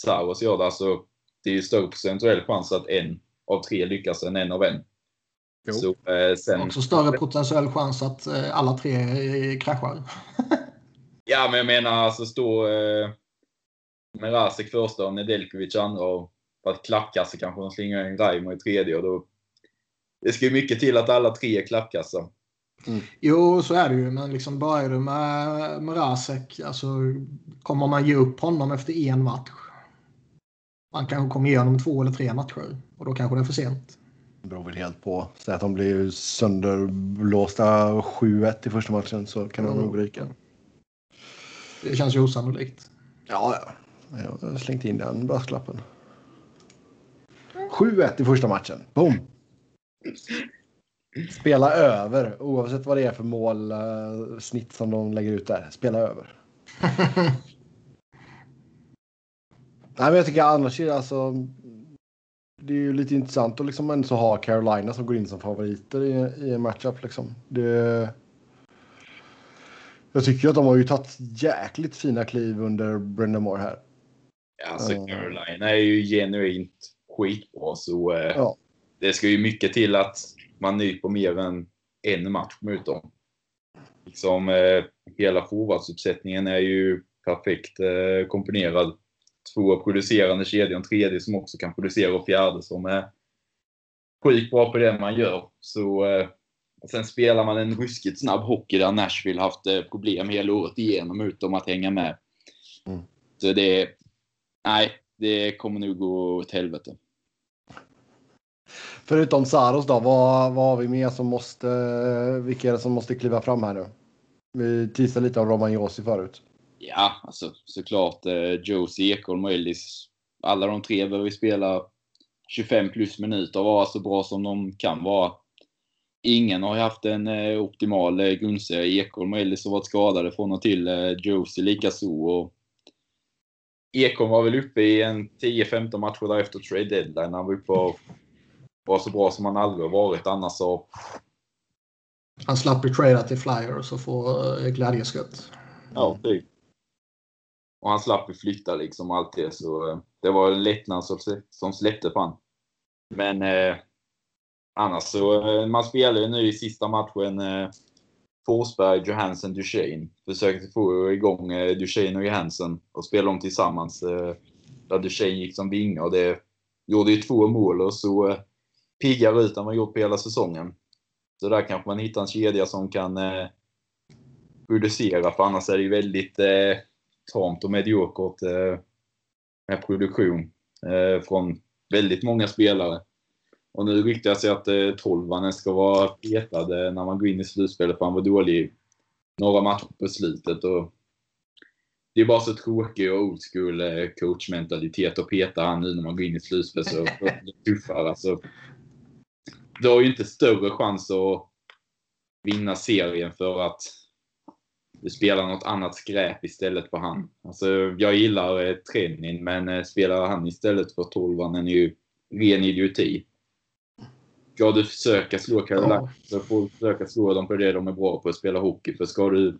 Saros gör det. Alltså, det är ju större procentuell chans att en av tre lyckas än en av en. Jo. Så, eh, sen, Också större potentiell chans att eh, alla tre eh, kraschar. ja, men jag menar alltså stå eh, med Rasek första och Nedeljkovic andra och på att klappkassa kanske de slingar in Raimo i tredje och då det ska ju mycket till att alla tre är klappkassa. Jo, så är det ju. Men liksom börjar du med, med Rasek, alltså, kommer man ge upp honom efter en match? Man kanske kommer ge honom två eller tre matcher och då kanske det är för sent. Det beror väl helt på. Säg att de blir sönderblåsta 7-1 i första matchen så kan de Mm. nog ryka. Det känns ju osannolikt. Ja, ja. Jag har slängt in den brasklappen. 7-1 i första matchen. Boom! Spela över oavsett vad det är för mål eh, snitt som de lägger ut där. Spela över. Nej, men jag tycker annars är det alltså. Det är ju lite intressant att liksom ändå ha Carolina som går in som favoriter i, i en matchup liksom. Det. Jag tycker att de har ju tagit jäkligt fina kliv under Brendan Moore här. Alltså Ja. Carolina är ju genuint skitbra så eh, Ja. Det ska ju mycket till att man nyper mer än en match mot dem. Liksom, eh, hela forwardsuppsättningen är ju perfekt eh, komponerad. Två producerande kedjor, en tredje som också kan producera och fjärde som är sjukt bra på det man gör. Så, eh, sen spelar man en ruskigt snabb hockey där Nashville haft eh, problem hela året igenom utom att hänga med. Mm. Så det, nej, det kommer nog gå åt helvete. Förutom Saros då, vad, vad har vi mer som måste, vilka är det som måste kliva fram här nu? Vi teasade lite om Roman Josi förut. Ja, alltså såklart eh, Josie, Ekholm och Ellis. Alla de tre behöver spela 25 plus minuter och vara så bra som de kan vara. Ingen har ju haft en eh, optimal eh, grundserie. Ekholm och Ellis har varit skadade från och till. Eh, Josie likaså. Och Ekholm var väl uppe i en 10-15 matcher där efter trade deadline. Han var uppe och var så bra som han aldrig har varit. Annars så Han slapp ju trada till Flyers och få eh, glädjeskutt. Ja, typ. Och han slapp ju flytta liksom allt det. Så eh, det var en lättnad som, släppte på han. Men eh, annars så, eh, man spelar ju nu i sista matchen eh, Forsberg, Johansson, Duchene. Försökte få igång eh, Duchene och Johansson och spela dem tillsammans. Eh, där Duchene gick som vinga och det gjorde ju två mål och så piggare ut än vad gjort på hela säsongen. Så där kanske man hittar en kedja som kan eh, producera för annars är det ju väldigt eh, tamt och mediokert eh, med produktion eh, från väldigt många spelare. Och nu ryktas det att eh, tolvanen ska vara petad eh, när man går in i slutspelet för han var dålig några matcher på slutet. Och det är bara så tråkig och old school eh, coachmentalitet att peta han nu när man går in i slutspel så tuffare. Alltså, du har ju inte större chans att vinna serien för att du spelar något annat skräp istället för han. Alltså, jag gillar eh, Trennin, men eh, spelar han istället för tolvan är ju ren idioti. Ska du försöka slå Carolina Ja. så får du försöka slå dem på det de är bra på, att spela hockey. För ska du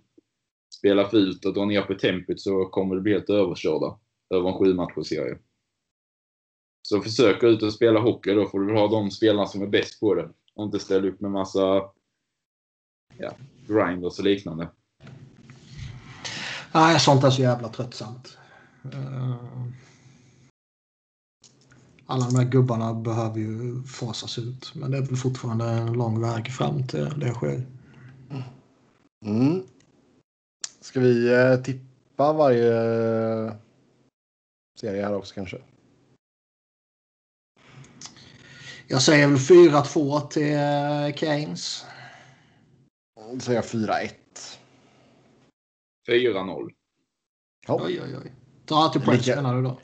spela fult och dra ner på tempot så kommer du bli helt överkörda över en sju serie. Så försök ut och spela hockey, då får du ha de spelarna som är bäst på det. Och inte ställa upp med massa ja, grinders och liknande. Nej, sånt är så jävla tröttsamt. Eh, Alla de här gubbarna behöver ju fasas ut. Men det är väl fortfarande en lång väg fram till det sker. Mm. Ska vi eh, tippa varje eh, serie här också kanske? Jag säger väl 4-2 till eh, Keynes. Då säger jag 4-1. 4-0. Ja. Oj, oj, oj. Ta till press Lika- menar du då?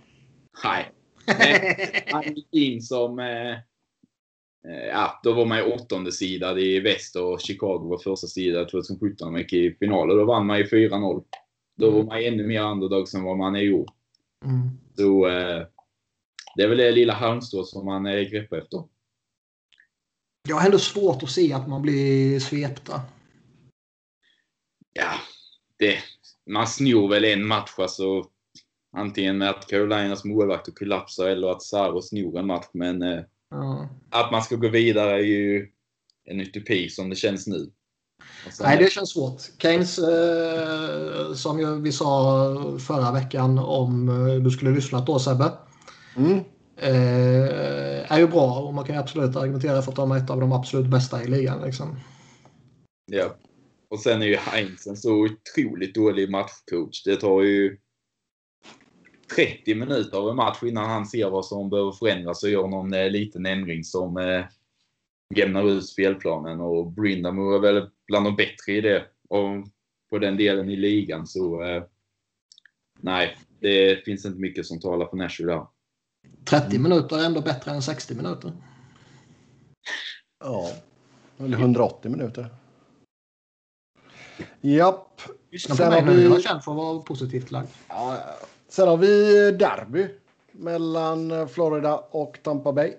Nej. Han gick in som... Eh, eh, ja, då var man ju åttonde sida i väst och Chicago var första sida 2017 och gick i final. Och då vann man ju 4-0. Då var man ännu mer underdog än vad man är i år. Mm. Så eh, det är väl det lilla halmstrå som man eh, greppar efter. Jag har ändå svårt att se att man blir svepta. Ja, det, man snor väl en match alltså. Antingen med att Carolinas målvakter kollapsar eller att Saro snor en match. Men eh, Ja. Att man ska gå vidare är ju en utopi som det känns nu. Sen- Nej, det känns svårt. Keynes, eh, som ju vi sa förra veckan om eh, du skulle lyssnat då Sebbe, Mm eh, är ju bra och man kan ju absolut argumentera för att de är ett av de absolut bästa i ligan. Liksom. Ja. Och sen är ju Heinz en så otroligt dålig matchcoach. Det tar ju 30 minuter av en match innan han ser vad som behöver förändras och gör någon eh, liten ändring som eh, jämnar ut spelplanen. Och Brindamo är väl bland de bättre i det. Och på den delen i ligan så eh, nej, det finns inte mycket som talar för Nashville där. 30 minuter är ändå bättre än 60 minuter. Ja. Eller 180 minuter. Japp. Lyssna på Sen mig har nu. vi- Jag känd för att vara positivt lagd. Ja. Sen har vi derby mellan Florida och Tampa Bay.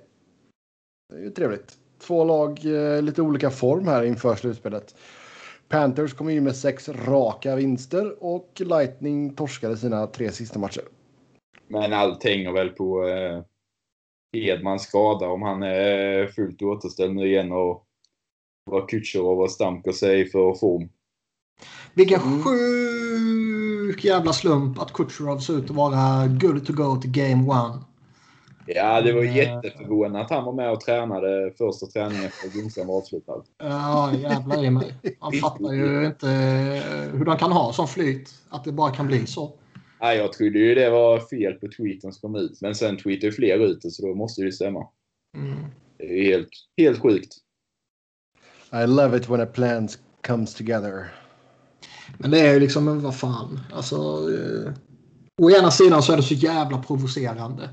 Det är ju trevligt. Två lag eh, lite olika form här inför slutspelet. Panthers kom in med sex raka vinster och Lightning torskade sina tre sista matcher. Men allt hänger väl på eh, Hedmans skada. Om han är fullt återställd nu igen och vad Kutjerov och Stamkos säger för form. Vilken Mm. sjuk jävla slump att Kutjerov ser ut att vara good to go till game one. Ja, det var Eh. jätteförvånande att han var med och tränade första träningen efter att Gunsan var avslutad. Ja, jävlar i mig. Han fattar ju inte hur de kan ha sån flyt. Att det bara kan bli så. Nej, jag trodde ju det var fel på tweeten som kom ut. Men sen tweetade ju fler ut det, så då måste det ju stämma. Mm. Det är ju helt, helt sjukt. I love it when a plan comes together. Men det är ju liksom, men vad fan. Alltså, eh, å ena sidan så är det så jävla provocerande.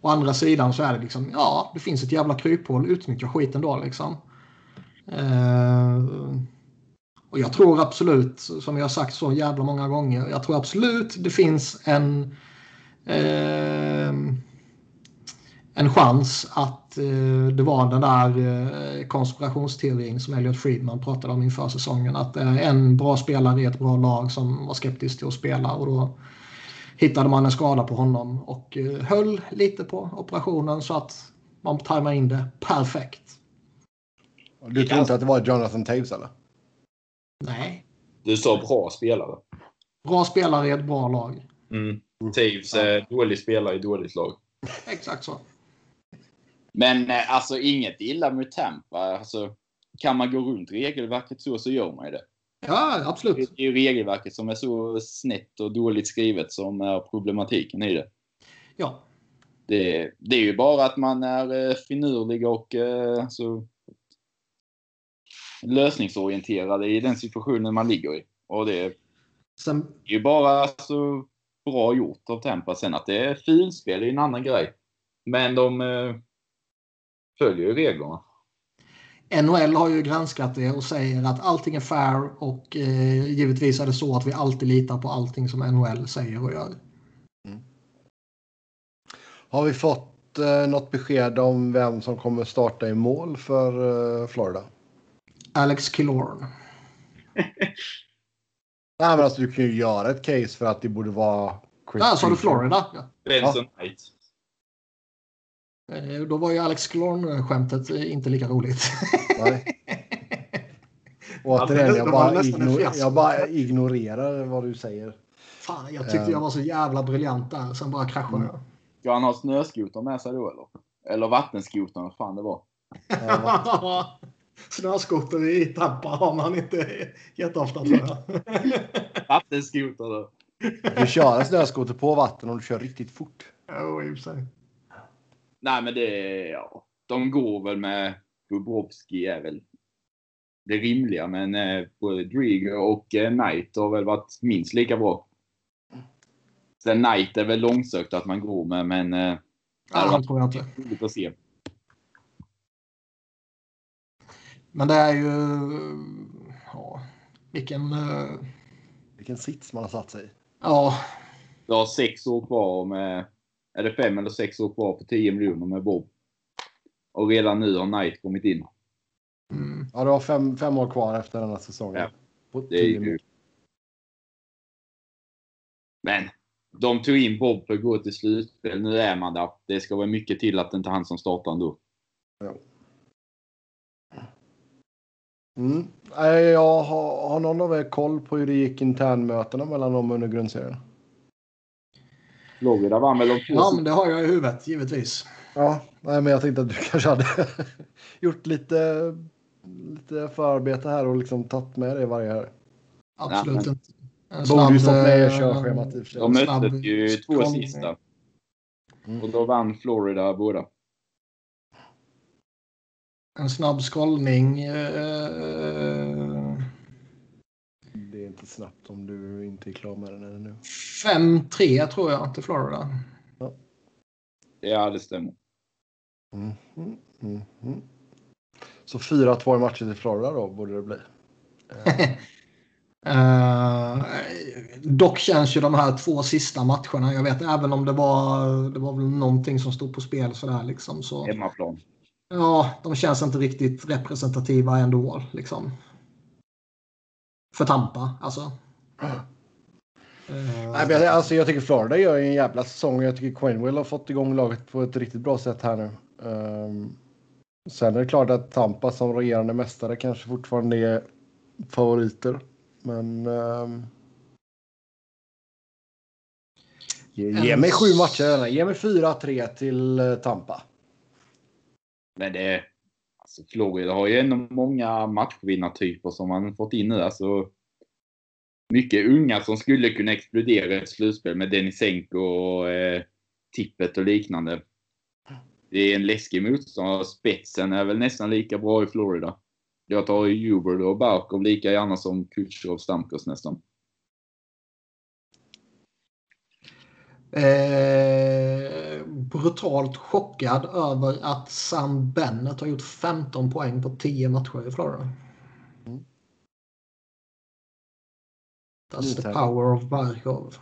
Å andra sidan så är det liksom, ja, det finns ett jävla kryphål. Utnyttja skiten då liksom. Eh, och jag tror absolut, som jag har sagt så jävla många gånger, jag tror absolut det finns en eh, en chans att eh, det var den där eh, konspirationsteorin som Elliot Friedman pratade om inför säsongen. Att eh, en bra spelare i ett bra lag som var skeptisk till att spela och då hittade man en skada på honom och eh, höll lite på operationen så att man tajmade in det perfekt. Du tror inte att det var Jonathan Taves eller? Nej, Du sa bra spelare. bra spelare i ett bra lag. Mm. Taves är dålig spelare i dåligt lag. Exakt så. Men eh, alltså inget illa med Tampa. Alltså, kan man gå runt regelverket så, så gör man ju det. Ja, absolut. Det är ju regelverket som är så snett och dåligt skrivet som är problematiken i det. Ja, Det, det är ju bara att man är eh, finurlig och eh, alltså, lösningsorienterad i den situationen man ligger i. Och det är sen ju bara alltså, bra gjort av Tampa. Sen att det är finspel är en annan grej. Men de eh, följer ju reglerna. NHL har ju granskat det och säger att allting är fair och eh, givetvis är det så att vi alltid litar på allting som NHL säger och gör. Har vi fått eh, något besked om vem som kommer starta i mål för eh, Florida? Alex Killorn. Nej, men alltså, du kan ju göra ett case för att det borde vara Chris Ja, sa du. Florida? Ja. Benson Knight. Eh, Då var ju Alex Killorn-skämtet eh, inte lika roligt. Nej. Återigen, det jag bara, jag bara ignorerar vad du säger. Fan, jag tyckte jag var så jävla briljant där. Sen bara kraschade jag. Ska han ha snöskoter med sig då eller? Eller vattenskoter, vad fan det var. Snöskoter i Tampa har man inte jätteofta tror jag. Vattenskoter då. Du kan köra snöskoter på vatten om du kör riktigt fort. Jo, i och för sig. Nej men det, ja. De går väl med Bobrovski är väl det rimliga. Men eh, både Drigo och eh, Knight har väl varit minst lika bra. Sen Knight är väl långsökt att man går med men eh, Ja, det tror jag inte. roligt att se. Men det är ju... Ja, vilken... eh, Vilken sits man har satt sig i. Ja, Du har sex år kvar med, är det fem eller sex år kvar på 10 miljoner med Bob. Och redan nu har Knight kommit in. mm, Ja, du har fem, fem år kvar efter denna säsongen. Ja, På Det är tio ju... mil. Men de tog in Bob för att gå till slutspel. Nu är man där. Det ska vara mycket till att det inte är han som startar ändå. Mm. Nej, Jag har, har någon av er koll på hur det gick internmötena mellan dem under grundserien? Florida vann väl de två Ja, men det har jag i huvudet givetvis. Ja, nej, men jag tänkte att du kanske hade gjort lite, lite förarbete här och liksom tagit med det varje här. Absolut men- inte. En Borde ju stått med i eh, körschemat i och för sig. De möttes ju två sista. Mm. Och då vann Florida båda. En snabb scrollning. Eh, Det är inte snabbt om du inte är klar med den ännu. 5-3 tror jag till Florida. Ja, det stämmer. Mhm, mhm. Så 4-2 i matcher till Florida då borde det bli. Eh, dock känns ju de här två sista matcherna. Jag vet även om det var, det var väl någonting som stod på spel sådär liksom. Så, Hemmaplan. Ja, de känns inte riktigt representativa ändå liksom. För Tampa alltså. Eh, Nej, men jag, alltså, jag tycker Florida gör en jävla säsong. Jag tycker Quenville har fått igång laget på ett riktigt bra sätt här nu. Ehm, sen är det klart att Tampa som regerande mästare kanske fortfarande är favoriter. Men... ehm, ge, ge mig sju matcher. Ge mig 4-3 till eh, Tampa. Men det... Alltså Florida har ju ändå många matchvinnartyper som man fått in nu. Alltså, mycket unga som skulle kunna explodera i ett slutspel med Denisenko och eh, Tippet och liknande. Det är en läskig motståndare. Spetsen är väl nästan lika bra i Florida. Jag tar ju och Barkov lika gärna som Kutjerov Stamkos nästan. Eh, brutalt chockad över att Sam Bennett har gjort 15 poäng på 10 matcher i Florida. Mm. That's the power of Barkov.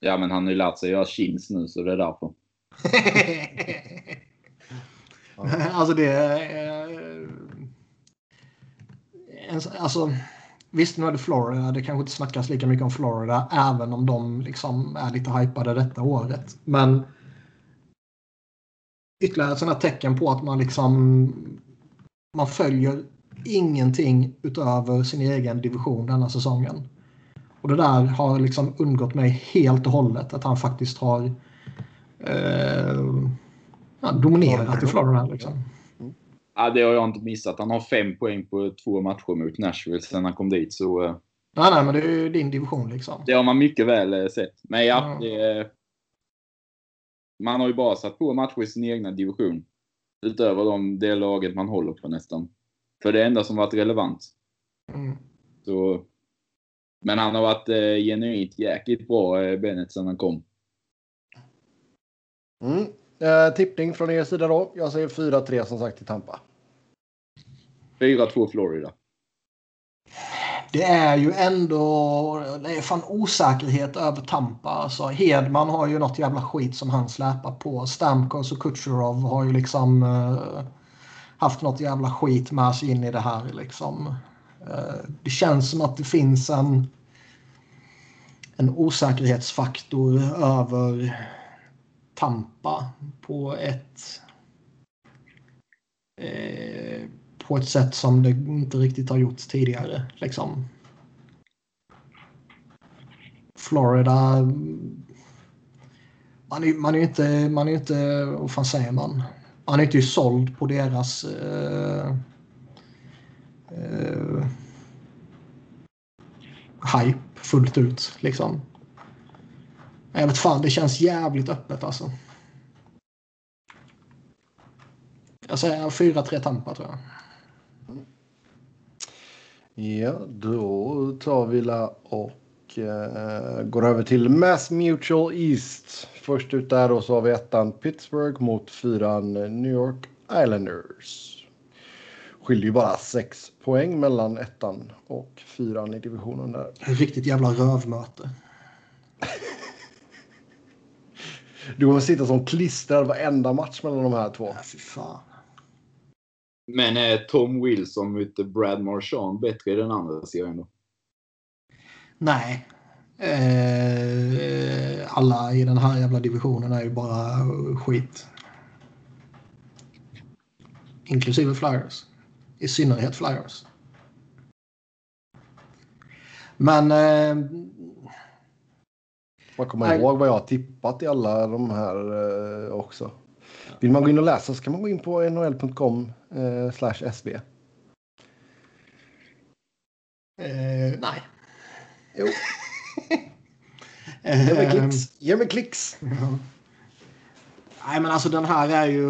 Ja, men han har ju lärt sig göra chins nu så det är därför. alltså det en- Alltså, visst, nu är det Florida. Det kanske inte snackas lika mycket om Florida, även om de liksom är lite hypade detta året. Men ytterligare ett sådant här tecken på att man liksom man följer ingenting utöver sin egen division denna säsongen. Och det där har liksom undgått mig helt och hållet att han faktiskt har eh, ja, dominerat i Florida. Liksom. Ja, det har jag inte missat. Han har fem poäng på två matcher mot Nashville sen han kom dit. Så eh, Nej, nej, men det är ju din division liksom. det har man mycket väl eh, sett. Men ja, Ja. det, man har ju bara satt på matcher i sin egna division. Utöver de, det laget man håller på nästan. För det enda som varit relevant. Mm. Så, men han har varit eh, genuint jäkligt bra, eh, Bennett, sen han kom. Mm. Eh, tippning från er sida då. Jag säger 4-3 som sagt till Tampa. 4-2 Florida. Det är ju ändå det är fan osäkerhet över Tampa. Alltså, Hedman har ju något jävla skit som han släpar på. Stamkos och Kucherov har ju liksom eh, haft något jävla skit med sig in i det här. Liksom. Eh, det känns som att det finns en, en osäkerhetsfaktor över Tampa på ett eh, på ett sätt som det inte riktigt har gjorts tidigare. Liksom. Florida. Man är, man är ju inte, man är inte, vad fan säger man? Man är inte såld på deras eh, eh, hype fullt ut liksom. Jag vet fan, det känns jävligt öppet alltså. Jag säger 4-3 Tampa tror jag. Ja, då tar vi la och eh, går över till Mass Mutual East. Först ut där då så har vi ettan Pittsburgh mot fyran New York Islanders. Skiljer ju bara sex poäng mellan ettan och fyran i divisionen där. Riktigt jävla rövmöte. Du kommer sitta som klistrad varenda match mellan de här två. Ja, fy fan. Men är Tom Wilson mot Brad Marchand bättre i den andra serien då? Nej. Eh, alla i den här jävla divisionen är ju bara skit. Inklusive Flyers. I synnerhet Flyers. Men... Eh, man kommer Nej. ihåg vad jag har tippat i alla de här eh, också. Vill man gå in och läsa så kan man gå in på nhl.com eh, slash sb. eh, nej. Jo. Ge mig Eh, klicks. Ge mig klicks. Ja. Nej men alltså den här är ju...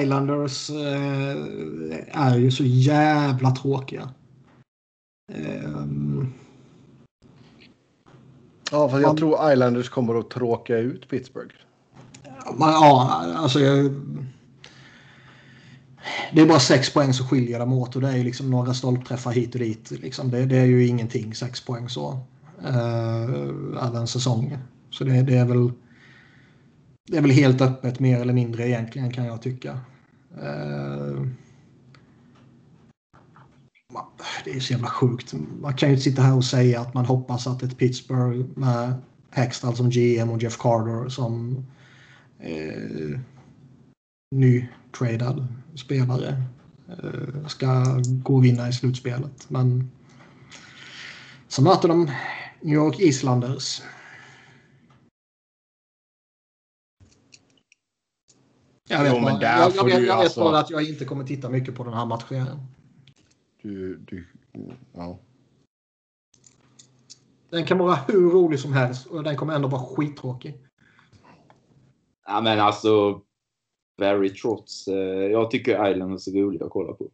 Islanders eh, är ju så jävla tråkiga. Ehm, Ja, fast jag Man- tror Islanders kommer att tråka ut Pittsburgh. man, ja, alltså jag, Det är bara sex poäng som skiljer dem åt och det är ju liksom några stolpträffar hit och dit. Liksom. Det, det är ju ingenting, sex poäng så. Uh, över en säsong. Så det, det är väl det är väl helt öppet mer eller mindre egentligen kan jag tycka. Eh, man- det är så jävla sjukt. Man kan ju inte sitta här och säga att man hoppas att ett Pittsburgh med Hextall som GM och Jeff Carter som eh, nytradad spelare eh, ska gå och vinna i slutspelet. Men så möter de New York Islanders. Jag vet, Jo, bara, jag, jag, jag vet alltså- bara att jag inte kommer titta mycket på den här matchen. Du, du, ja. Den kan vara hur rolig som helst och den kommer ändå vara skittråkig. Ja, men alltså. Barry Trotz. Eh, jag tycker Islanders är roliga att kolla på.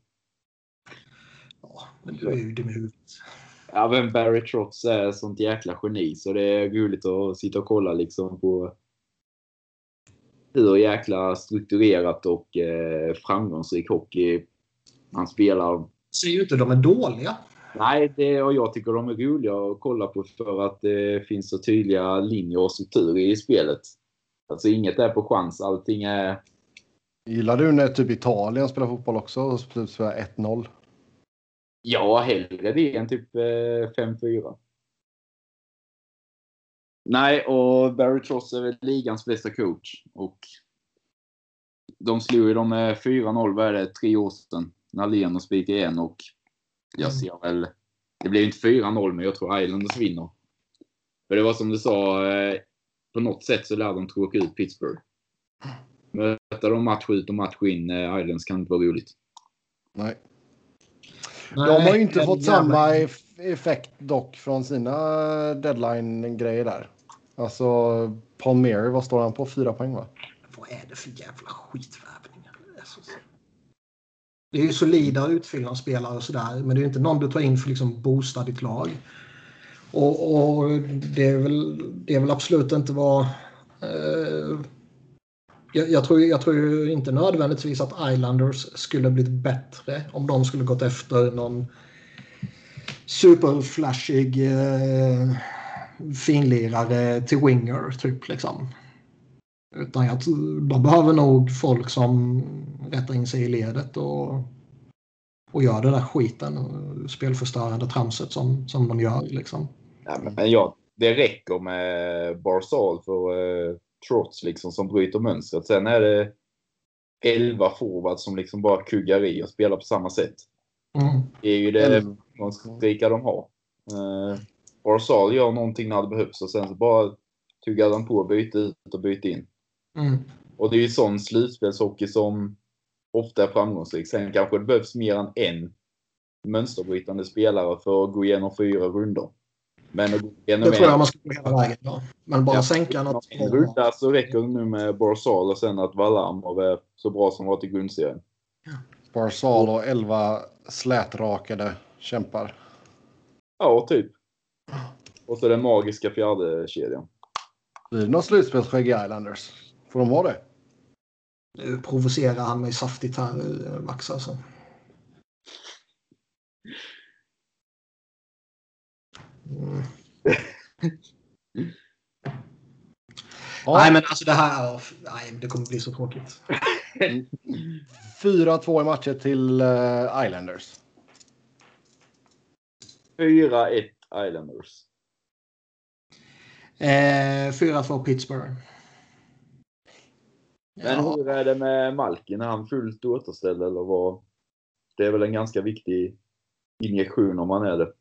Ja, men du är ju dum i huvudet. Ja, men Barry Trotz är sånt jäkla geni så det är roligt att sitta och kolla liksom på hur jäkla strukturerat och eh, framgångsrik hockey han spelar. Säger ju inte de är dåliga. Nej, det, och jag tycker de är roliga att kolla på för att det finns så tydliga linjer och strukturer i spelet. Alltså inget är på chans, allting är... Gillar du när typ Italien spelar fotboll också och typ spelar 1-0? Ja, hellre det än typ eh, 5-4. Nej, och Barry Tross är väl ligans bästa coach. Och de slog ju dem med 4-0, vad är det, tre år sedan. När Leno spikade igen och jag ser väl... Det blev inte 4-0, men jag tror Islanders vinner. För det var som du sa, eh, på något sätt så lär de tråka ut Pittsburgh. Möta dem match ut och match in, eh, Islands kan inte vara roligt. Nej. De har ju inte fått samma eff- effekt dock från sina deadline-grejer där. Alltså, Paul Mary, vad står han på? Fyra poäng va? Vad är det för jävla? Alltså. Det är ju solida utfyllnadsspelare och sådär. Men det är ju inte någon du tar in för liksom boosta ditt lag. Och, och det, är väl, det är väl absolut inte vad... Eh, jag, jag, tror, jag tror ju inte nödvändigtvis att Islanders skulle blivit bättre om de skulle gått efter någon superflashig eh, finlirare till winger typ liksom. Utan jag, de behöver nog folk som rättar in sig i ledet och, och gör det där skiten. och Spelförstörande tramset som, som de gör. Liksom. Ja, men- men ja, det räcker med Barzal för uh, Trots liksom som bryter mönstret. Sen är det 11 forwards som liksom bara kuggar i och spelar på samma sätt. Mm. Det är ju det de skrika de har. Uh, Barzal gör någonting när det behövs och sen så bara tuggar de på, byter ut och byter in. Mm. Och det är ju sån slutspelshockey som ofta är framgångsrik. Sen kanske det behövs mer än en mönsterbrytande spelare för att gå igenom fyra runder. Men att gå igenom Det tror jag man ska gå hela vägen. Då. Men bara Ja, sänka något. en runda så räcker det nu med Barzal och sen att Valamov är så bra som varit i grundserien. Barzal och 11 slätrakade kämpar. Ja, typ. Och så den magiska fjärde kedjan. Blir det något slutspelsskägg i Islanders? Får de ha det? Nu provocerar han mig saftigt här, eh, Max. Alltså. Mm. Ja, Nej, men alltså det här... Nej, det kommer bli så tråkigt. 4-2 i matcher till eh, Islanders. 4-1 Islanders. Eh, 4-2 Pittsburgh. Men Ja. hur är det med Malkin? Är han fullt återställd eller vad? Det är väl en ganska viktig injektion om man är det.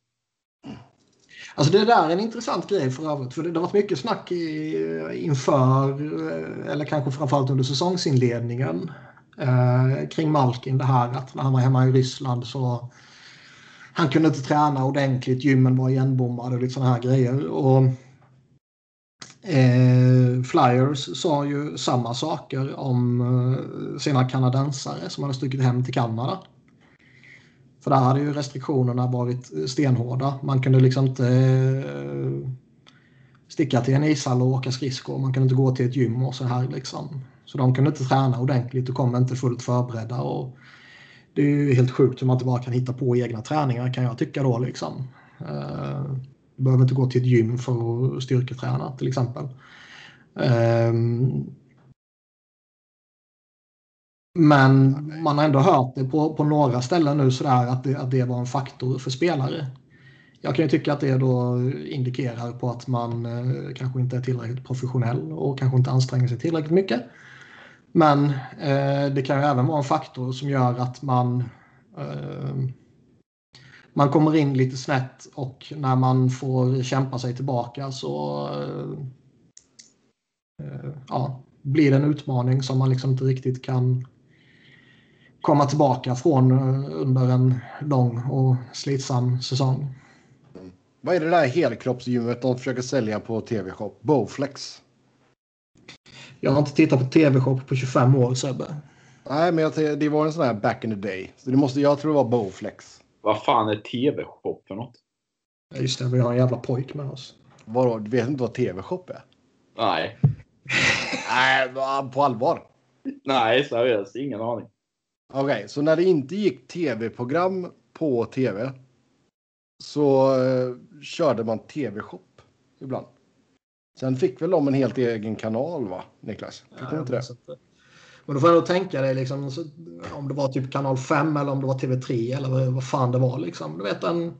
Alltså det där är en intressant grej för övrigt. För det, det har varit mycket snack i, inför, eh, eller kanske framförallt under säsongsinledningen, eh, kring Malkin. Det här att när han var hemma i Ryssland så han kunde inte träna ordentligt, gymmen var igenbommade och lite sådana här grejer. Och, eh, Flyers sa ju samma saker om eh, sina kanadensare som hade stuckit hem till Kanada. För där hade ju restriktionerna varit eh, stenhårda. Man kunde liksom inte eh, sticka till en ishall och åka skridskor. Man kunde inte gå till ett gym och så här liksom. Så de kunde inte träna ordentligt och kom inte fullt förberedda. Och det är ju helt sjukt hur man inte bara kan hitta på egna träningar kan jag tycka då liksom. Eh, du behöver inte gå till ett gym för att styrketräna till exempel. Ehm, men man har ändå hört det på, på några ställen nu sådär att det, att det var en faktor för spelare. Jag kan ju tycka att det då indikerar på att man eh, kanske inte är tillräckligt professionell och kanske inte anstränger sig tillräckligt mycket. Men eh, det kan ju även vara en faktor som gör att man eh, man kommer in lite snett och när man får kämpa sig tillbaka så eh, ja, blir det en utmaning som man liksom inte riktigt kan komma tillbaka från eh, under en lång och slitsam säsong. Vad är det där helkroppsgymmet de försöker sälja på TV-shop? Bowflex. Jag har inte tittat på TV-shop på 25 år Sebbe. Nej, men jag, det var en sån här back in the day. Så det måste, jag tror det var Bowflex. Vad fan är TV-shop för något? Ja, Just det, vi har en jävla pojk med oss. Vadå, du vet inte vad TV-shop är? Nej. Nej, på allvar. Nej, seriöst. Ingen aning. Okej, så när det inte gick tv-program på tv så eh, körde man tv-shop ibland. Sen fick väl de en helt egen kanal va, Niklas? Fick de inte det? att- Men då får jag nog tänka dig liksom, om det var typ kanal 5 eller om det var TV3 eller vad, vad fan det var. Liksom. Du vet en,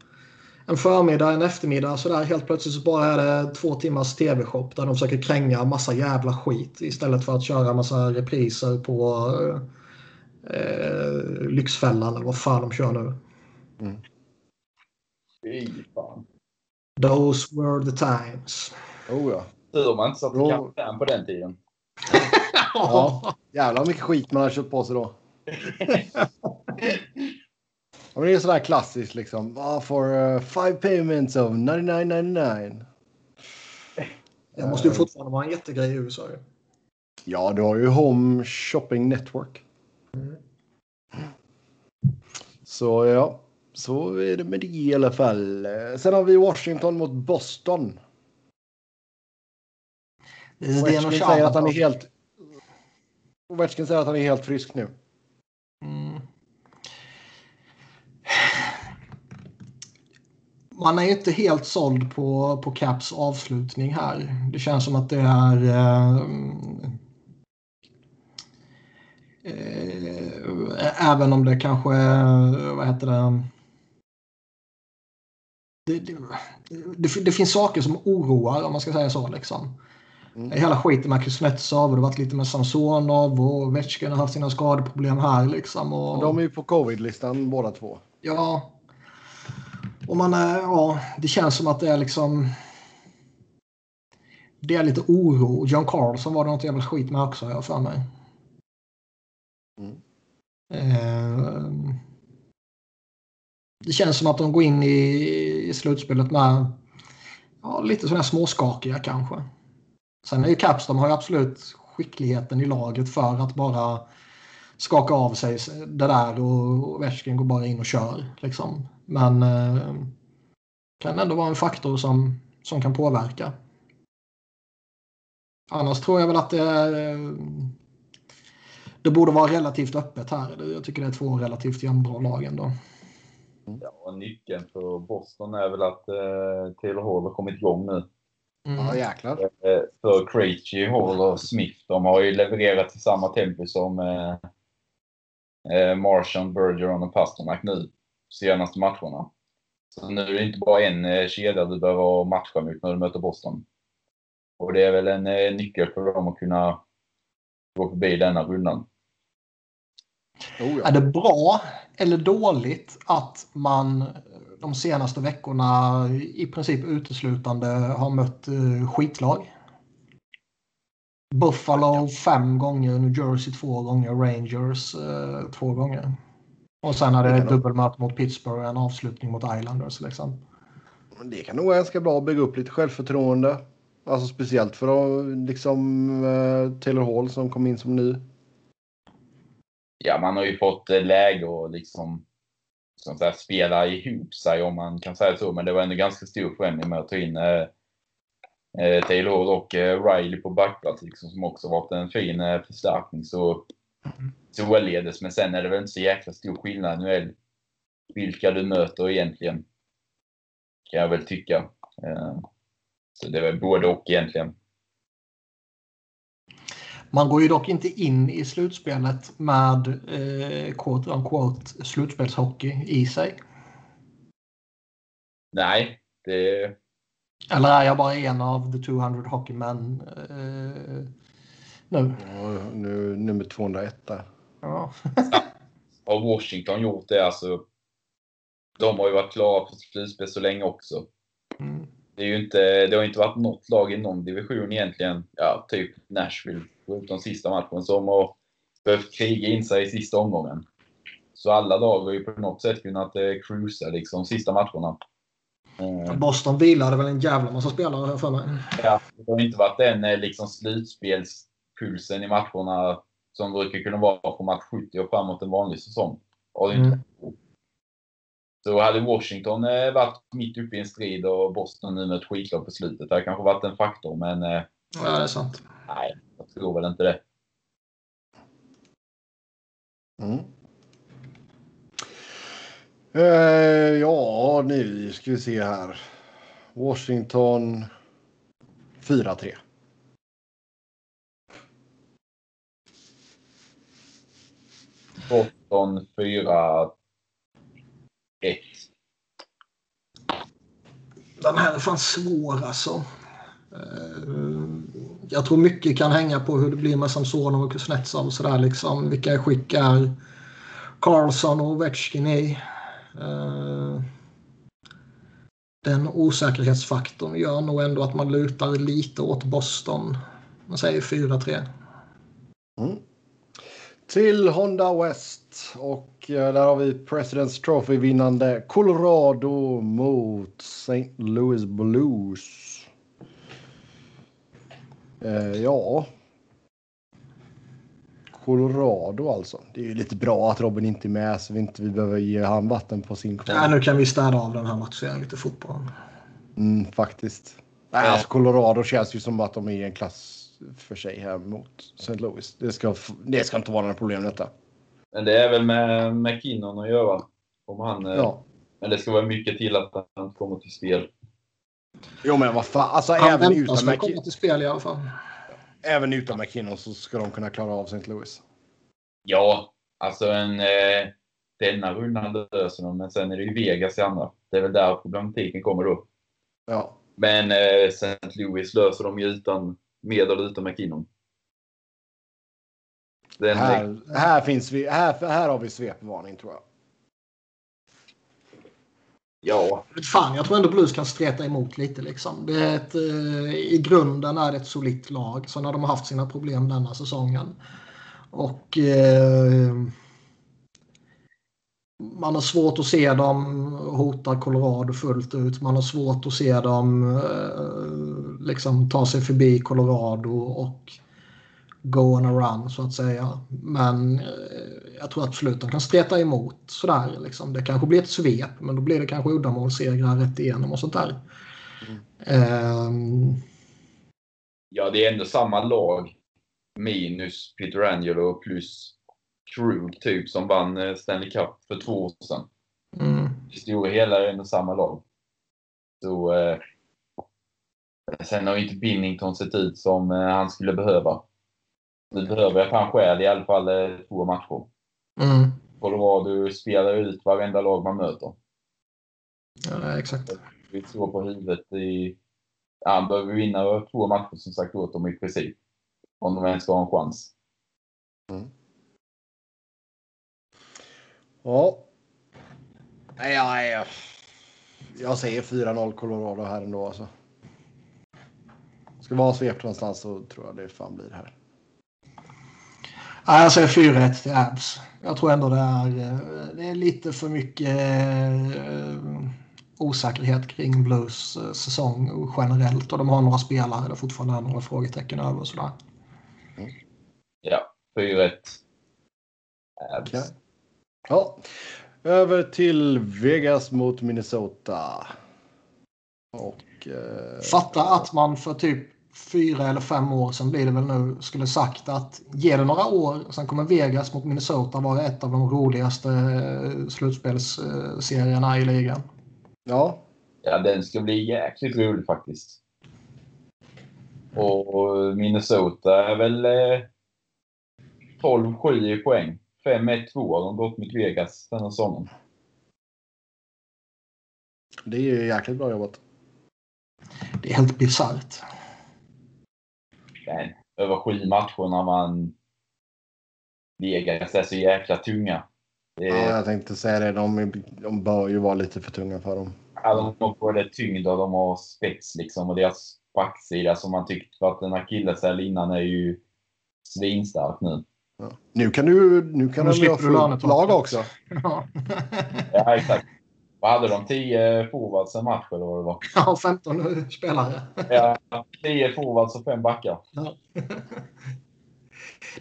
en förmiddag, en eftermiddag så där helt plötsligt så bara är det två timmars TV-shop där de försöker kränga massa jävla skit istället för att köra massa repriser på eh, Lyxfällan eller vad fan de kör nu. Fy fan. Those were the times. Oh ja. Tur man inte satt i Jo. karantän på den tiden. Ja, jävlar vad mycket skit man har köpt på sig då. Ja, men det är sådär klassiskt liksom. Ah, for uh, five payments of 99.99. Det måste ju fortfarande vara en jättegrej i USA. Ja, du har ju Home Shopping Network. Så ja, så är det med det i alla fall. Sen har vi Washington mot Boston. Ovechkin säger att han är helt... Ovechkin säger att han är helt frisk nu. Mm. Man är ju inte helt såld på, på Caps avslutning här. Det känns som att det är... Eh, eh, även om det kanske... Vad heter det? Det, det, det, det finns saker som oroar om man ska säga så. Liksom. Mm. Hela skiten med Kuznetsov och det har varit lite med Samsonov och Ovechkin har haft sina skadeproblem här. Liksom, och... De är ju på covid-listan båda två. Ja. Och man är, ja, det känns som att det är liksom... Det är lite oro. John Carlson var det något jävla skit med också, har jag för mig. Mm. Eh, det känns som att de går in i, i slutspelet med ja, lite sådana här småskakiga kanske. Sen är ju Caps, de har ju absolut skickligheten i laget för att bara skaka av sig det där och Ovechkin går bara in och kör. Liksom. Men eh, kan ändå vara en faktor som, som kan påverka. Annars tror jag väl att det är, eh, det borde vara relativt öppet här. Jag tycker det är två relativt jämnbra lag ändå. Ja, och nyckeln för Boston är väl att eh, Taylor Hall har kommit igång nu. Mm. Ja, jäklar. Eh, för Krejci, Hall och Smith, de har ju levererat i samma tempo som eh, eh, Marchand, Bergeron och Pasternak nu senaste matcherna. Så nu är det inte bara en eh, kedja du behöver matcha mot när du möter Boston. Och det är väl en eh, nyckel för dem att kunna gå förbi denna rundan. Oh, ja. Är det bra eller dåligt att man de senaste veckorna i princip uteslutande har mött uh, skitlag? Buffalo fem gånger, New Jersey två gånger, Rangers uh, två gånger. Och sen är det dubbelmöte mot Pittsburgh och en avslutning mot Islanders. Liksom. Det kan nog vara ganska bra att bygga upp lite självförtroende. Alltså speciellt för liksom, uh, Taylor Hall som kom in som ny. Ja, man har ju fått läge och liksom som så spela ihop sig om man kan säga så. Men det var ändå ganska stor förändring med att ta in eh, eh Taylor och eh, Riley på backplats liksom, som också varit en fin eh, förstärkning. Så således. Men sen är det väl inte så jäkla stor skillnad nu är vilka du möter egentligen. Kan jag väl tycka. Eh, så det är väl både och egentligen. Man går ju dock inte in i slutspelet med eh, quote unquote slutspelshockey i sig. Nej, det... Eller är jag bara en av the 200 hockeymän eh, nu? Ja, nu nummer 201 där. Ja. Har Washington gjort det alltså? De har ju varit klara för slutspel så länge också. Mm. Det, är ju inte, det har inte varit något lag i någon division egentligen, ja, typ Nashville, de sista matchen, som har behövt kriga in sig i sista omgången. Så alla lag har ju på något sätt kunnat eh, cruisa liksom sista matcherna. Eh. Boston vilade väl en jävla massa spelare för mig. Ja, det har inte varit den eh, liksom, slutspelspulsen i matcherna som brukar kunna vara på match 70 och framåt en vanlig säsong. Mm. Så hade Washington eh, varit mitt uppe i en strid och Boston nu med ett skitlag på slutet, det hade kanske varit en faktor, men... Eh, ja, det är sant. Nej, jag tror väl inte det. Mm. Eh, ja, nu ska vi se här. Washington 4-3. Boston 4 1. Den här är fan svår alltså. Jag tror mycket kan hänga på hur det blir med Samsonov och Kuznetsov och sådär liksom. Vilka skick är Carlson och Ovechkin i? Uh, den osäkerhetsfaktorn gör nog ändå att man lutar lite åt Boston. Man säger 4-3. Mm. Till Honda West och eh, där har vi Presidents Trophy-vinnande Colorado mot St. Louis Blues. Eh, ja. Colorado alltså. Det är ju lite bra att Robin inte är med så vi inte vi behöver ge han vatten på sin kvar. Ja, nu kan vi städa av den här matchen lite fotboll. Mm, faktiskt. Nej, alltså Colorado känns ju som att de är i en klass för sig här mot St. Louis. Det ska, det ska inte vara några problem detta. Men det är väl med McKinnon att göra. Om han, eh, ja. Men det ska vara mycket till att han kommer till spel. Jo men vad fan. Alltså, han även utan McKinnon. komma till spel i alla fall. Även utan McKinnon så ska de kunna klara av St. Louis. Ja, alltså en... Eh, denna rundan löser de, men sen är det ju Vegas i andra. Det är väl där problematiken kommer då. Ja. Men eh, St. Louis löser de ju utan med eller utan McKinnon. Den här, här, finns vi, här, här har vi svepvarning tror jag. Ja. Fan, jag tror ändå Blues kan streta emot lite. Liksom. Det är ett, eh, I grunden är det ett solitt lag. Så när de har haft sina problem denna säsongen. Och eh, man har svårt att se dem hota Colorado fullt ut. Man har svårt att se dem eh, liksom ta sig förbi Colorado och go on a run så att säga. Men eh, jag tror absolut att de kan streta emot sådär. Liksom. Det kanske blir ett svep men då blir det kanske uddamålssegrar rätt igenom och sånt där. Mm. Um... Ja, det är ändå samma lag minus Peter Angelo plus Krug typ som vann eh, Stanley Cup för två år sedan. Mm. I stora hela är det ändå samma lag. Så, eh, sen har ju inte Binnington sett ut som eh, han skulle behöva. Nu behöver jag själv i alla fall eh, två matcher. Mm. Colorado spelar ut varenda lag man möter. Ja, exakt. Vi står på huvudet i... Ja, han behöver vinna två matcher som sagt åt dem i princip. Om de ens ska ha en chans. Mm. Ja. Nej, jag, jag, jag säger 4-0 Colorado här ändå alltså. Ska vi ha svept någonstans så tror jag det fan blir här. Nej, jag säger 4-1 till Abs. Jag tror ändå det är, eh, det är lite för mycket eh, osäkerhet kring Blues eh, säsong generellt. Och de har några spelare där fortfarande är några frågetecken över och sådär. Ja, 4-1. Abs. Okej. Ja. Över till Vegas mot Minnesota. Och... Eh, Fatta att man för typ fyra eller fem år sedan blir det väl nu skulle sagt att ge det några år sen kommer Vegas mot Minnesota vara ett av de roligaste eh, slutspelsserierna i ligan. Ja. Ja, den ska bli jäkligt rolig faktiskt. Och Minnesota är väl eh, 12-7 i poäng. 5-1-2 har de gått mot Vegas den här säsongen. Det är ju jäkligt bra jobbat. Det är helt bisarrt. Men över sju matcher när man... Vegas är så jäkla tunga. Det Ja, jag tänkte säga det. De, är- de bör ju vara lite för tunga för dem. ja, de har både tyngd och de har spets liksom. Och deras backsida som man tyckt varit en akilleshäl innan är ju svinstark nu. Ja. Nu kan du nu kan Nu de du fullt lag också. Ja. Ja, exakt. Vad hade de? 10 forwards en match eller vad det var? ja, 15 spelare. Ja, 10 forwards och 5 backar.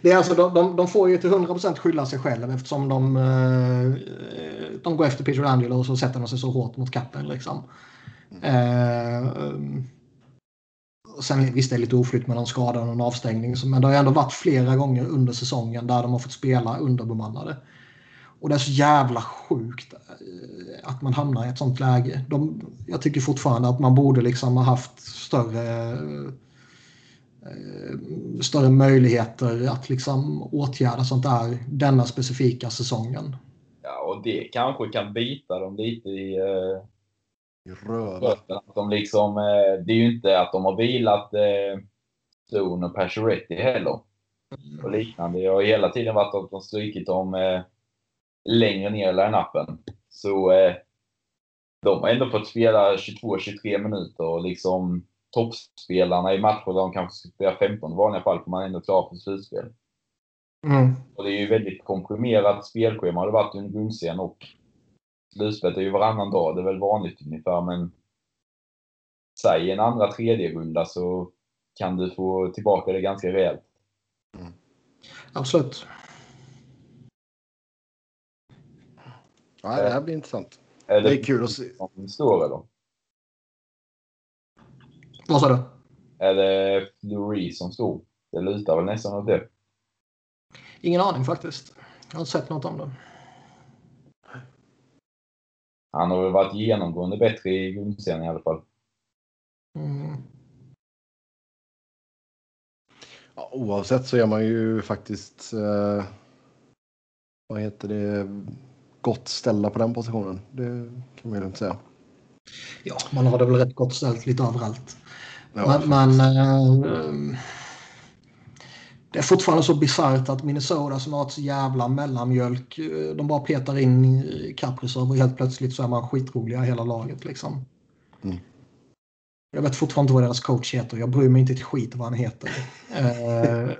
Det är alltså, de, de, de får ju till 100% skylla sig själva eftersom de, eh, de går efter Peter Angelo och så sätter de sig så hårt mot kappen. Liksom. Och sen visst det är lite oflytt med någon skada och någon avstängning men det har ju ändå varit flera gånger under säsongen där de har fått spela underbemannade. Och det är så jävla sjukt eh, att man hamnar i ett sånt läge. De, jag tycker fortfarande att man borde liksom ha haft större eh, större möjligheter att liksom åtgärda sånt där denna specifika säsongen. Ja, och det kanske kan bita dem lite i I röven. Att de liksom, eh, det är ju inte att de har vilat Stone och Pacioretty heller. Och liknande. Det har hela tiden varit att de strykit dem eh, längre ner i line-upen. Så eh, de har ändå fått spela 22-23 minuter och liksom toppspelarna i matcher där de kanske ska spela 15 i vanliga fall får man ändå klara för slutspel. Mm. Och det är ju väldigt komprimerat spelschema har det varit under grundserien och slutspelet är ju varannan dag. Det är väl vanligt ungefär men säg en andra tredje runda så kan du få tillbaka det ganska rejält. Absolut. Ja, det här blir intressant. Är Det är kul att se. Står eller? Vad sa du? Är det Fleury som står? Det lutar väl nästan åt det. Ingen aning faktiskt. Jag har inte sett något om det. Han har väl varit genomgående bättre i grundserien i alla fall. Mm. Ja, oavsett så är man ju faktiskt... Eh, vad heter det? Gott ställda på den positionen. Det kan man ju lugnt säga. Ja, man har det väl rätt gott ställt lite överallt. Ja, men eh, det är fortfarande så bisarrt att Minnesota som har ett jävla mellanmjölk. eh, De bara petar in Kaprizov och helt plötsligt så är man skitroliga hela laget. Liksom. Mm. Jag vet fortfarande inte vad deras coach heter. Jag bryr mig inte ett skit vad han heter. Eh,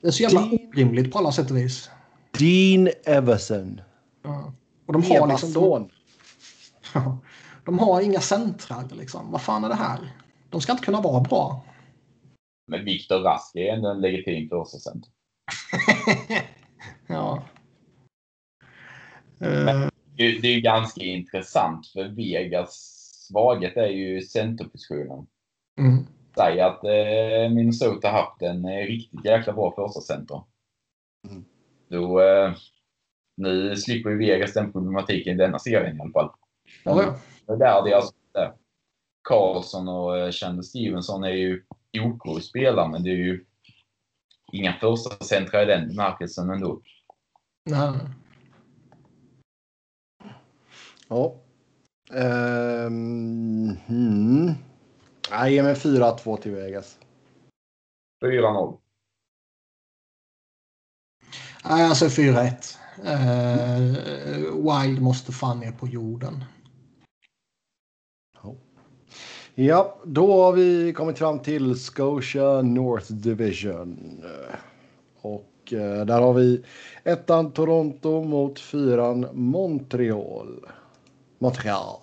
det är så jävla orimligt på alla sätt och vis. Dean Everson. Ja. Och de har liksom... De, son. Ja. de har inga centrar liksom. Vad fan är det här? De ska inte kunna vara bra. Men Viktor Rask är ändå en legitim första center. ja. Det det är ju ganska intressant för Vegas svaghet är ju centerpositionen. mm. Säg att eh, Minnesota haft en eh, riktigt jäkla bra första center. Mm. Då, eh, nu slipper ju Vegas den problematiken i denna serien i alla fall. Ja. Det är där det är alltså, där. Carlson och eh, Chandler Stevenson är ju OK spelare, men det är ju inga första centra i den bemärkelsen ändå. Nej. Ja. Ehm, hmm. Nej, ge mig 4-2 till Vegas. 4-0. Nej, säger 4-1. Uh, Wild måste fan ner på jorden. Ja, då har vi kommit fram till Scotia North Division. Och eh, där har vi ettan Toronto mot fyran Montreal. Montreal.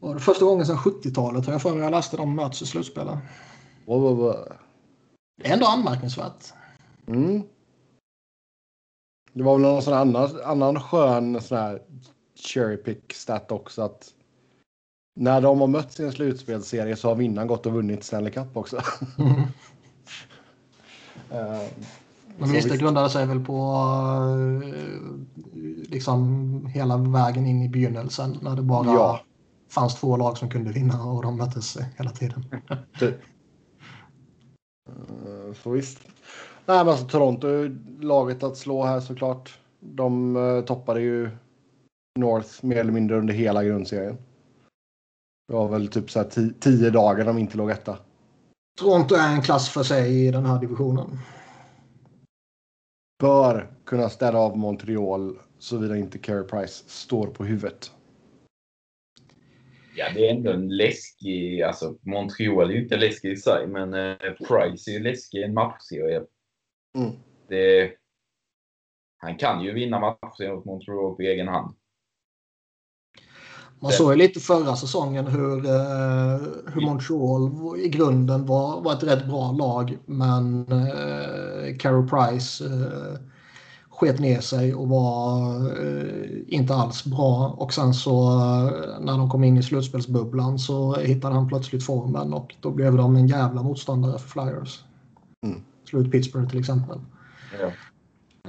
Och det första gången sedan 70-talet har jag för mig jag läste dem möts i slutspelet. Wow, wow, wow. Det är ändå anmärkningsvärt. Mm. Det var väl någon sån annan, annan skön sån här cherry pick stat också att när de har mötts i en slutspelsserie så har vinnaren gått och vunnit Stanley Cup också. Mm. uh, Men visst, det grundade sig väl på uh, liksom hela vägen in i begynnelsen när det bara Ja. fanns två lag som kunde vinna och de möttes hela tiden. Typ. Uh, så visst. Nej, men alltså Toronto är laget att slå här såklart. De uh, toppade ju North mer eller mindre under hela grundserien. Det var väl typ så här ti- tio dagar de inte låg etta. Toronto är en klass för sig i den här divisionen. Bör kunna städa av Montreal såvida inte Carey Price står på huvudet. Ja, det är ändå en läskig... Alltså, Montreal är ju inte läskig i sig, men eh, Price är ju läskig i en matchserie. Mm. Det, han kan ju vinna matchserien mot Montreal på egen hand. Man såg ju lite förra säsongen hur, eh, hur Montreal i grunden var, var ett rätt bra lag. Men eh, Carey Price eh, sket ner sig och var eh, inte alls bra. Och sen så eh, när de kom in i slutspelsbubblan så hittade han plötsligt formen och då blev de en jävla motståndare för Flyers. Mm. Slut Pittsburgh till exempel. Ja.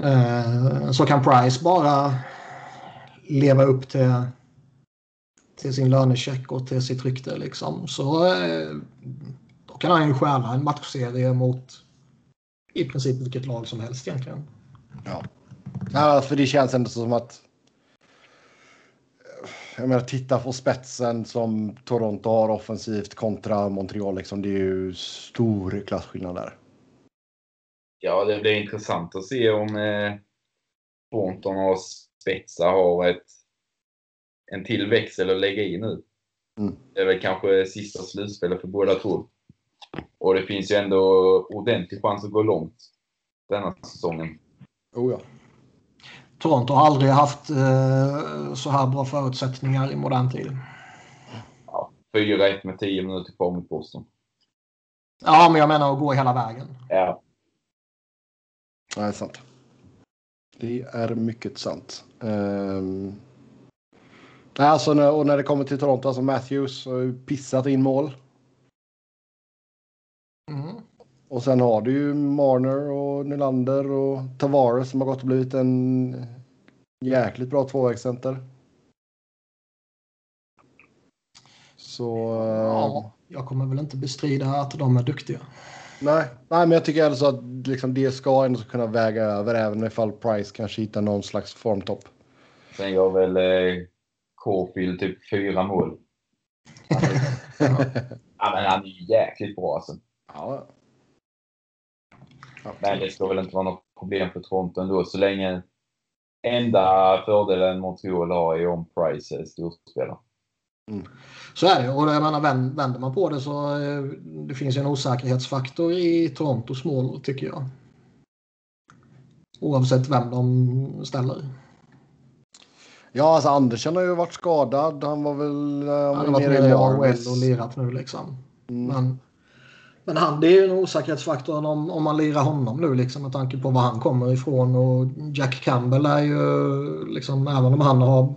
Eh, så kan Price bara leva upp till, till sin lönecheck och till sitt rykte. Liksom. Så eh, då kan han ju stjäla en matchserie mot i princip vilket lag som helst egentligen. Ja. ja, för det känns ändå som att. Jag menar, titta på spetsen som Toronto har offensivt kontra Montreal. Liksom, det är ju stor klasskillnad där. Ja, det blir intressant att se om eh, Thornton och Spetsa har ett, en till växel att lägga i nu. Mm. Det är väl kanske sista slutspelet för båda två. Och det finns ju ändå ordentlig chans att gå långt denna säsongen. Oh ja. Toronto har aldrig haft eh, så här bra förutsättningar i modern tid. Ja, 4-1 med 10 minuter kvar mot Boston. Ja, men jag menar att gå hela vägen. Ja, Det är sant. Det är mycket sant. Um... Nej, alltså, när, och när det kommer till Toronto, alltså Matthews har ju pissat in mål. Mm. Och sen har du ju Marner och Nylander och Tavares som har gått och blivit en jäkligt bra tvåvägscenter. Så... Ja, eh, jag kommer väl inte bestrida att de är duktiga. Nej, nej, men jag tycker alltså att liksom det ska ändå kunna väga över även ifall Price kanske hittar någon slags formtopp. sen gör väl eh, Caulfield typ fyra mål. Ja, men han är ju jäkligt bra alltså. Ja. Men det ska väl inte vara något problem för Toronto ändå så länge enda fördelen Montreal har är om Price är storspelare. Så är det. Och jag menar, vänd- vänder man på det så eh, det finns en osäkerhetsfaktor i Torontos mål tycker jag. Oavsett vem de ställer. ja, alltså Andersen har ju varit skadad. Han var väl... eh, Han har var varit nere nere i. AHL och lirat nu liksom. Mm. Men, men han, det är ju en osäkerhetsfaktor om, om man lirar honom nu liksom med tanke på var han kommer ifrån. Och Jack Campbell är ju liksom, även om han har,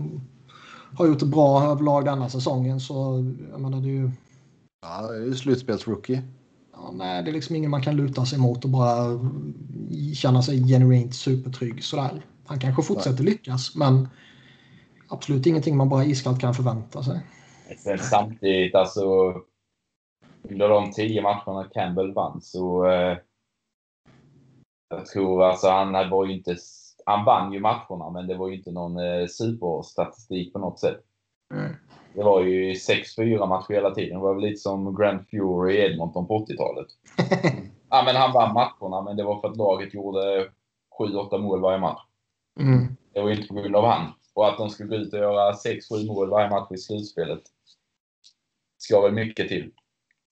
har gjort det bra överlag denna säsongen så jag menar det är ju Ja, det är ju slutspelsrookie. Ja, nej, det är liksom ingen man kan luta sig mot och bara känna sig genuint supertrygg sådär. Han kanske fortsätter lyckas, men absolut ingenting man bara iskallt kan förvänta sig. Sen samtidigt alltså under de tio matcherna Campbell vann så eh, jag tror alltså han var ju inte han vann ju matcherna men det var ju inte någon eh, superstatistik på något sätt. Mm. Det var ju 6-4 matcher hela tiden. Det var väl lite som Grand Fury i Edmonton på 80-talet. ja, men han vann matcherna men det var för att laget gjorde 7-8 mål varje match. Mm. Det var inte på grund av han. Och att de skulle gå ut och göra 6-7 mål varje match i slutspelet ska väl mycket till.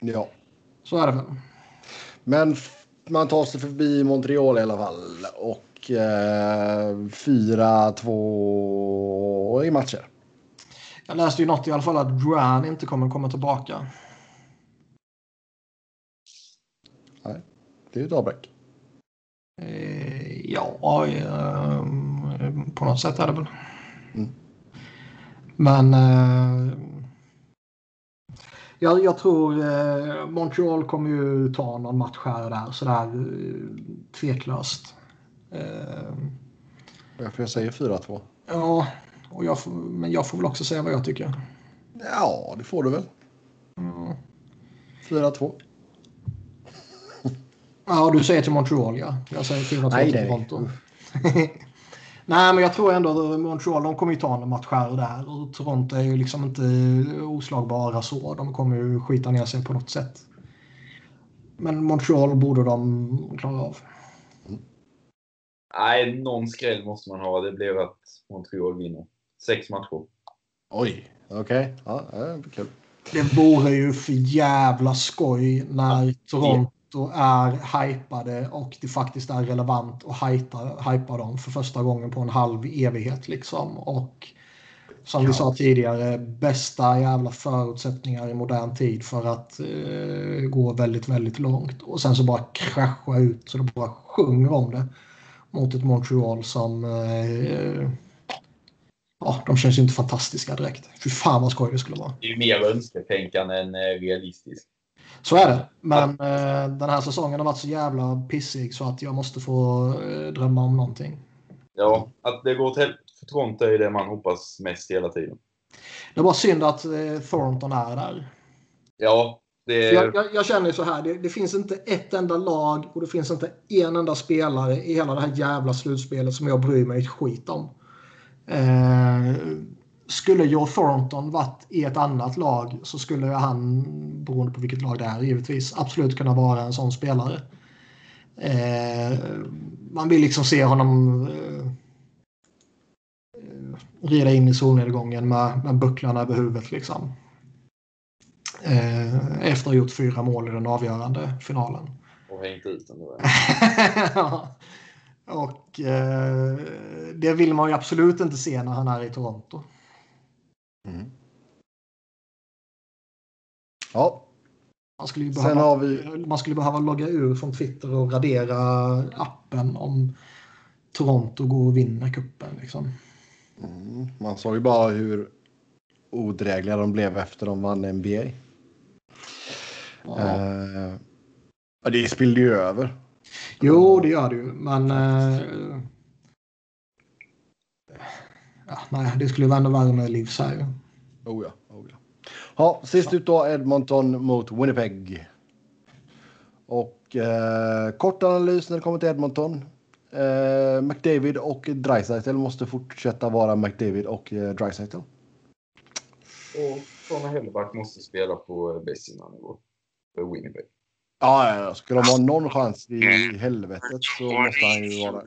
Ja. Så är det. Men man tar sig förbi Montreal i alla fall. Och eh, 4-2 i matcher. Jag läste ju något i alla fall att Duran inte kommer komma tillbaka. Det är ju ett avbräck. Eh, ja, eh, på något sätt är det väl. Mm. Men eh, jag, jag tror eh, Montreal kommer ju ta någon match här och där sådär eh, tveklöst. Eh, Varför jag säger 4-2. ja, och jag får, men jag får väl också säga vad jag tycker. Ja, det får du väl. Mm. 4-2. Ja, du säger till Montreal ja. Jag säger 4-2 Nej, till. Toronto. Nej, men jag tror ändå att Montreal de kommer ju ta en match här och där. Och Toronto är ju liksom inte oslagbara så. De kommer ju skita ner sig på något sätt. Men Montreal borde de klara av. Nej, någon skräll måste man ha. Det blev att Montreal vinner. Sex matcher. Oj, okej. Ja, ja, kul. Det vore ju för jävla skoj när Toronto är hypade och det faktiskt är relevant att hypa, hypa dem för första gången på en halv evighet. Liksom. Och som vi sa tidigare, bästa jävla förutsättningar i modern tid för att eh, gå väldigt, väldigt långt. Och sen så bara krascha ut så det bara sjunger om det mot ett Montreal som eh, Ja, de känns ju inte fantastiska direkt. Fy fan vad skoj det skulle vara. Det är ju mer önsketänkande än eh, realistiskt. Så är det. Men eh, den här säsongen har varit så jävla pissig så att jag måste få eh, drömma om någonting. Ja, att det går helvete för Toronto är det man hoppas mest hela tiden. Det bara synd att eh, Thornton är där. Ja, det Jag, jag, jag känner ju så här. Det, det finns inte ett enda lag och det finns inte en enda spelare i hela det här jävla slutspelet som jag bryr mig ett skit om. Eh, skulle Joe Thornton varit i ett annat lag så skulle han, beroende på vilket lag det är givetvis, absolut kunna vara en sån spelare. Eh, man vill liksom se honom eh, eh rida in i solnedgången med, med bucklarna över huvudet. Liksom. Eh, efter att ha gjort fyra mål i den avgörande finalen. och hängt ut den. Ja. Och eh, det vill man ju absolut inte se när han är i Toronto. Mm. Ja, Man skulle ju Sen behöva, har vi- man skulle behöva logga ur från Twitter och radera appen om Toronto går och vinner kuppen. Liksom. mm. man såg ju bara hur odrägliga de blev efter de vann NBA. Ja. Eh, ja, det spillde ju över. Jo, det gör det ju. Men... Eh, ja, nej, det skulle vara ännu värre med Livs här ju. Oh ja, oh ja. Ja, sist ut då Edmonton mot Winnipeg. Och eh, kort analys när det kommer till Edmonton. Eh, McDavid och Dreisaitl måste fortsätta vara McDavid och eh, Dreisaitl. Och Connor Hellback måste spela på eh, bäst sina nivå. För Winnipeg. Ja, ja, ja. ska de ha någon chans i helvetet så måste han ju vara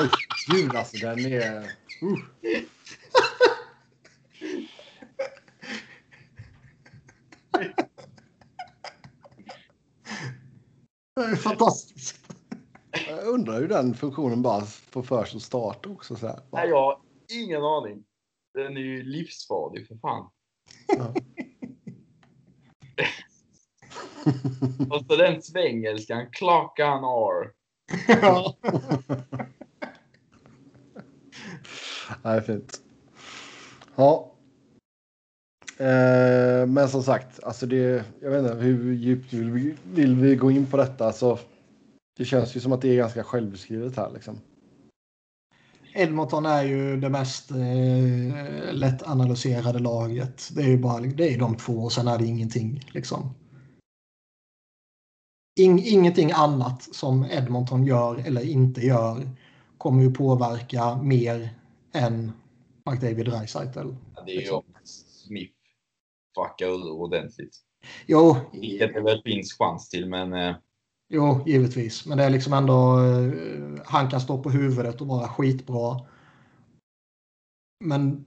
Oj, gud alltså den är... Uh. Det är fantastiskt. Jag undrar hur den funktionen bara får för sig att starta också. Så här. Nej, jag har ingen aning. Den är ju livsfarlig för fan. Ja. Och så den svengelskan, klockan R. Ja. Nej, fint. Ja. Eh, men som sagt, alltså det, jag vet inte hur djupt vill vi, vill vi gå in på detta. Alltså, det känns ju som att det är ganska självbeskrivet här. Liksom. Edmonton är ju det mest eh, lättanalyserade laget. Det är ju bara det är de två och sen är det ingenting. Liksom. In, ingenting annat som Edmonton gör eller inte gör kommer ju påverka mer än McDavid Dreisaitl. Ja, det är ju om Smith fuckar ur ordentligt. Jo, Vilket det väl finns chans till, men eh, Jo, givetvis. Men det är liksom ändå... eh, Han kan stå på huvudet och vara skitbra. Men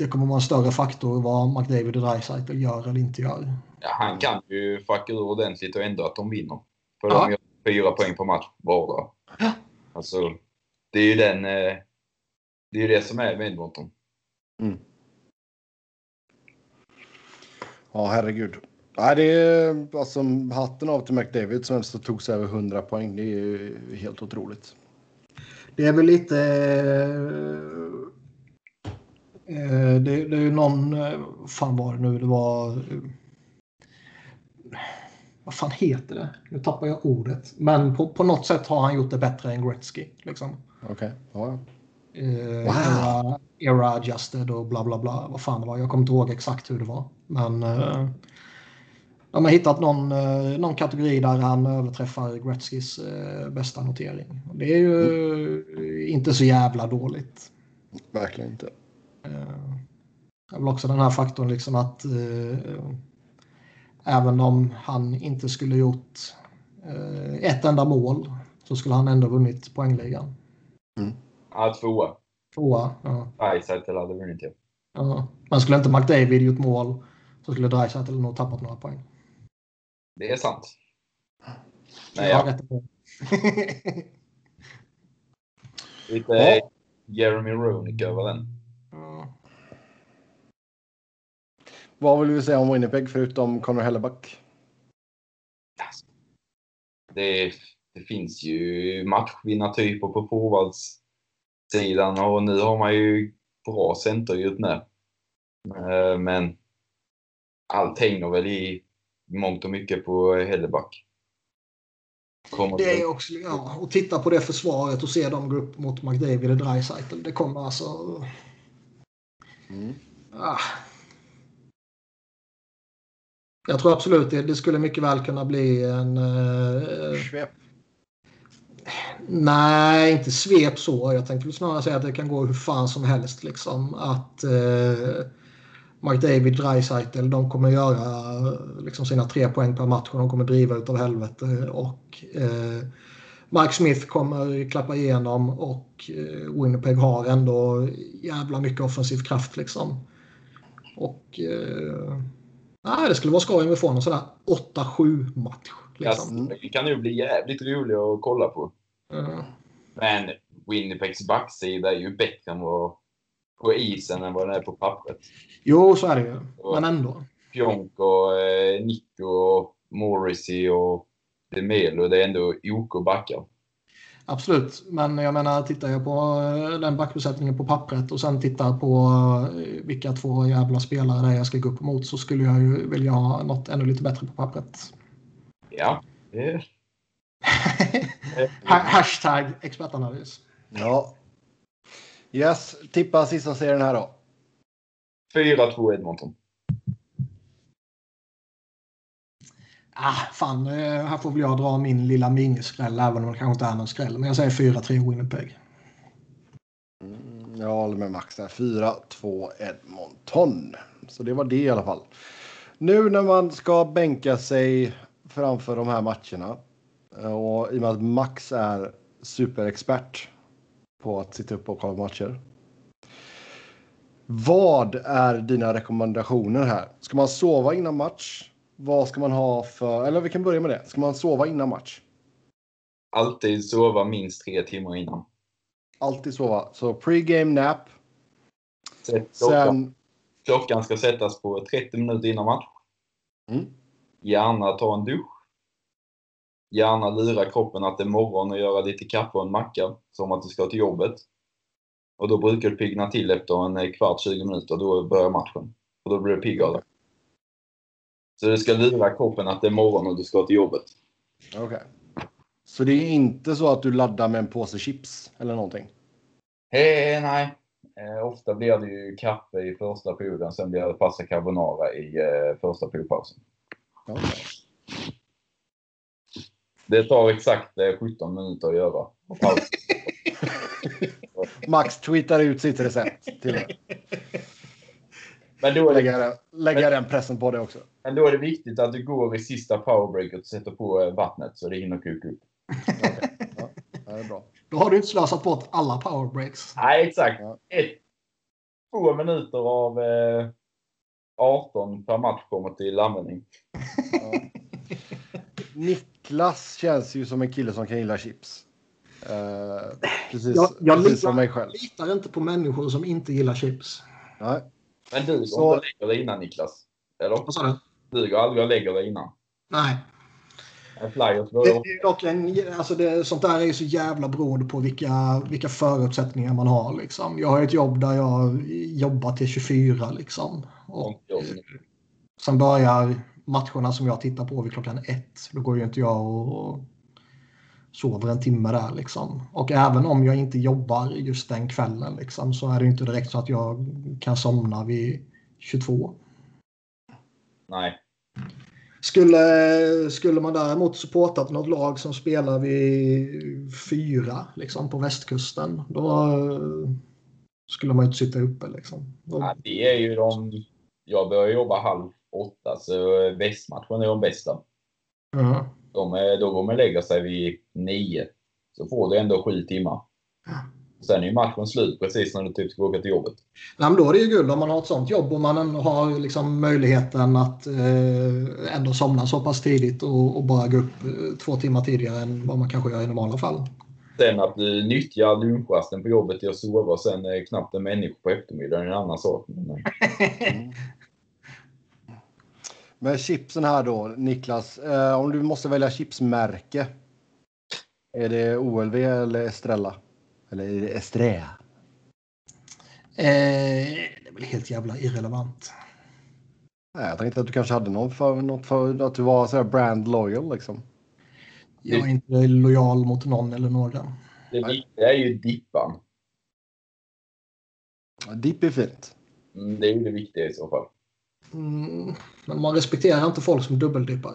det kommer vara en större faktor vad McDavid och Dreisaitl gör eller inte gör. Ja, han kan ju fucka ur ordentligt och ändå att de vinner. För Ja. de gör fyra poäng per match bara. Ja. Alltså, det är ju den... eh, Det är ju det som är med Edmonton. Ja, herregud. Nej, det är alltså, hatten av till McDavid som ändå tog sig över 100 poäng. Det är ju helt otroligt. Det är väl lite... eh, Det, det är ju någon... eh, fan var det nu? Det var... Vad fan heter det? Nu tappar jag ordet. Men på, på något sätt har han gjort det bättre än Gretzky. Liksom. Okej. Ja, ja. Eh, Wow. era, era adjusted och bla bla bla. Vad fan det var. Jag kommer inte ihåg exakt hur det var. Men eh, de har hittat någon, eh, någon kategori där han överträffar Gretzkys eh, bästa notering. Det är ju inte så jävla dåligt. Verkligen inte. Det är väl också den här faktorn liksom att även om han inte skulle gjort eh, ett enda mål så skulle han ändå vunnit poängligan. Ja, tvåa. Tvåa. Ja. Dreisaitl hade vunnit det. Ja. Men skulle inte McDavid gjort mål så skulle Dreisaitl nog tappat några poäng. Det är sant. Nej, ja. Lite Ja. Jeremy Roenick över den. Ja. Vad vill vi säga om Winnipeg förutom Connor Helleback? Det, det finns ju matchvinnartyper på forwardssidan och nu har man ju bra centerljud med. Eh, Men allt hänger väl i mångt och mycket på Helleback. Kommer Det är också, ja, och titta på det försvaret och se dem gå upp mot McDavid och Dreisaitl. Det kommer alltså... Mm. Ah. Jag tror absolut det, det skulle mycket väl kunna bli en... eh, Svep. nej, inte svep så. Jag tänkte snarare säga att det kan gå hur fan som helst. Liksom. Att eh, McDavid, Dreisaitl, de kommer göra liksom, sina tre poäng per match och de kommer driva utav helvete. Och eh, Mike Smith kommer klappa igenom och eh, Winnipeg har ändå jävla mycket offensiv kraft liksom. Och eh, nej, det skulle vara skoj om vi får någon sån där 8-7 match. Liksom. Det kan ju bli jävligt roligt att kolla på. Eh, Men Winnipegs backsida är ju bättre än vad, på isen än vad den är på pappret. jo, så är det ju. Men ändå. Pionk och eh, Nico och Morrissey och Demelo, det är ändå OK backar. Absolut, men jag menar tittar jag på eh, den backbesättningen på pappret och sen tittar på eh, vilka två jävla spelare det är jag ska gå upp mot så skulle jag ju vilja ha något ännu lite bättre på pappret. Ja, det Ha- Hashtag expertanalys. Ja. Yes, tippa sista serien här då. 4-2 Edmonton. Ah, fan, eh, här får väl jag dra min lilla miniskräll även om det kanske inte är någon skräll. Men jag säger 4-3 Winnipeg. Mm, Jag håller med Max där. 4-2 Edmonton. Så det var det i alla fall. Nu när man ska bänka sig framför de här matcherna eh, och i och med att Max är superexpert på att sitta upp och kolla matcher. Vad är dina rekommendationer här? Ska man sova innan match? Vad ska man ha för... Eller vi kan börja med det. Ska man sova innan match? Alltid sova minst tre timmar innan. Alltid sova. Så pre-game nap. Sätt klockan. Sen... klockan ska sättas på 30 minuter innan match. Mm. Gärna ta en dusch. Gärna lura kroppen att det är morgon och göra lite kaffe och en macka. Som att du ska till jobbet. Och då brukar du pigna till efter en kvart, 20 minuter. Då börjar matchen. Och då blir du pigg av det. Så du ska lura kroppen att det är morgon och du ska till jobbet. Okej. Så det är inte så att du laddar med en påse chips eller någonting? Eh, nej. Eh, ofta blir det ju kaffe i första perioden. Sen blir det pasta carbonara i eh, första periodpausen. Okej. Det tar exakt eh, 17 minuter att göra. Max tweetar ut sitt recept till mig. Men då är det Lägga det, lägga den pressen på det också. Men då är det viktigt att du går i sista powerbreaket och sätter på eh, vattnet så det hinner kuka upp. Ja, det är bra. Då har du inte slösat bort alla powerbreaks. Nej, exakt. Ja. Ett, två minuter av eh, 18 per match kommer till användning. Ja. Niklas känns ju som en kille som kan gilla chips. Eh, precis Jag- jag precis litar- som mig själv. Litar inte på människor som inte gillar chips. Men du går Så- inte och lägger dig innan Niklas? Eller? Vad sa du? Du går aldrig och lägger dig innan? Nej. Flyers Det, är dock en, alltså det, sånt där är ju så jävla beroende på vilka, vilka förutsättningar man har. Liksom. Jag har ett jobb där jag jobbar till 24. Liksom. Och, ofta. sen börjar matcherna som jag tittar på vid klockan ett. Då går ju inte jag och, och sover en timme där. Liksom. Och även om jag inte jobbar just den kvällen liksom, så är det inte direkt så att jag kan somna vid 22. Nej. Skulle, skulle man däremot supportat något lag som spelar vid fyra liksom, på västkusten, då skulle man inte sitta uppe. Liksom. Då, Ja, det är ju de... Jag börjar jobba halv åtta, så västmatchen är de bästa. Ja. De är, då går man lägger sig vid nio. Så får du ändå sju timmar. Sen är ju matchen slut precis när du typ ska åka till jobbet. Nej, men då är det ju guld om man har ett sånt jobb och man har liksom möjligheten att eh, ändå somna så pass tidigt och, och bara gå upp eh, två timmar tidigare än vad man kanske gör i normala fall. Sen att du nyttjar lunchrasten på jobbet till att sova och sen är knappt en människa på eftermiddagen är en annan sak. Men, eh. Men chipsen här då, Niklas. Eh, om du måste välja chipsmärke. Är det OLV eller Estrella? Eller är det Estrella? Eh, det är väl helt jävla irrelevant. Nej, jag tänkte att du kanske hade någon för, något för att du var så här brand loyal liksom. Jag är inte lojal mot någon eller några. det är ju dippan. Dipp är fint. Mm, det är ju det viktiga i så fall. Mm, men man respekterar inte folk som dubbeldippar.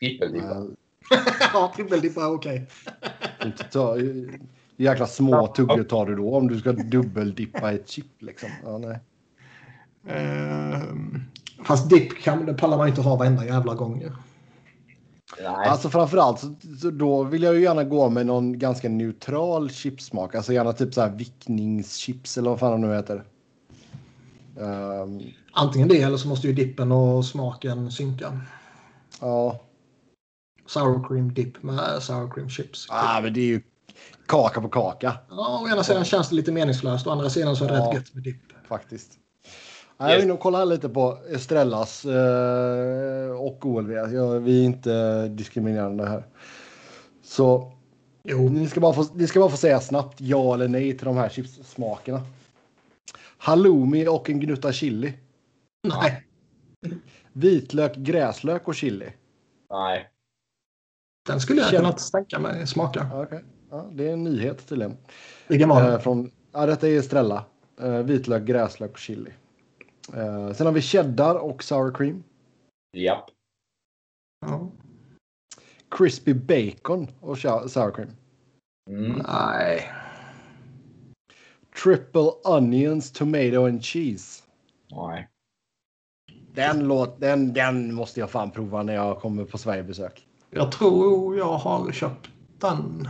Trippeldippan. ja, trippeldippar är okej. Inte ta, hur jäkla små tuggor tar du då om du ska dubbeldippa ett chip liksom? Ja, nej. Eh, fast dipp kan, det pallar man inte ha varenda jävla gång. Nej, Alltså framförallt så, så då vill jag ju gärna gå med någon ganska neutral chipsmak. Alltså gärna typ så här vickningschips eller vad fan det nu heter. Ehm, Antingen det eller så måste ju dippen och smaken synka. ja, Sour cream dip med sour cream chips. ah, men det är ju kaka på kaka Ja, å ena sidan känns det lite meningslöst, å andra sidan så är det Ja. rätt gött med dipp. faktiskt. Jag inne och kollar lite på Estrellas eh, och OLV. Vi är inte diskriminerande här. Så Jo, Ni ska, bara få, ni ska bara få säga snabbt ja eller nej till de här chipssmakerna. Halloumi och en gnutta chili. nej. Vitlök, gräslök och chili. nej. Den skulle jag Känn- kunna tänka mig smaka. Okej. Ja, det är en nyhet tydligen. Vilken var Eh, det? från, ja, detta är Estrella. Eh, vitlök, gräslök och chili. Eh, sen har vi cheddar och sour cream. Japp. Ja. Crispy bacon och sou- sour cream. Mm. Nej. Triple onions, tomato and cheese. Nej. Den, låt, den, den måste jag fan prova när jag kommer på Sverigebesök. Jag tror jag har köpt den.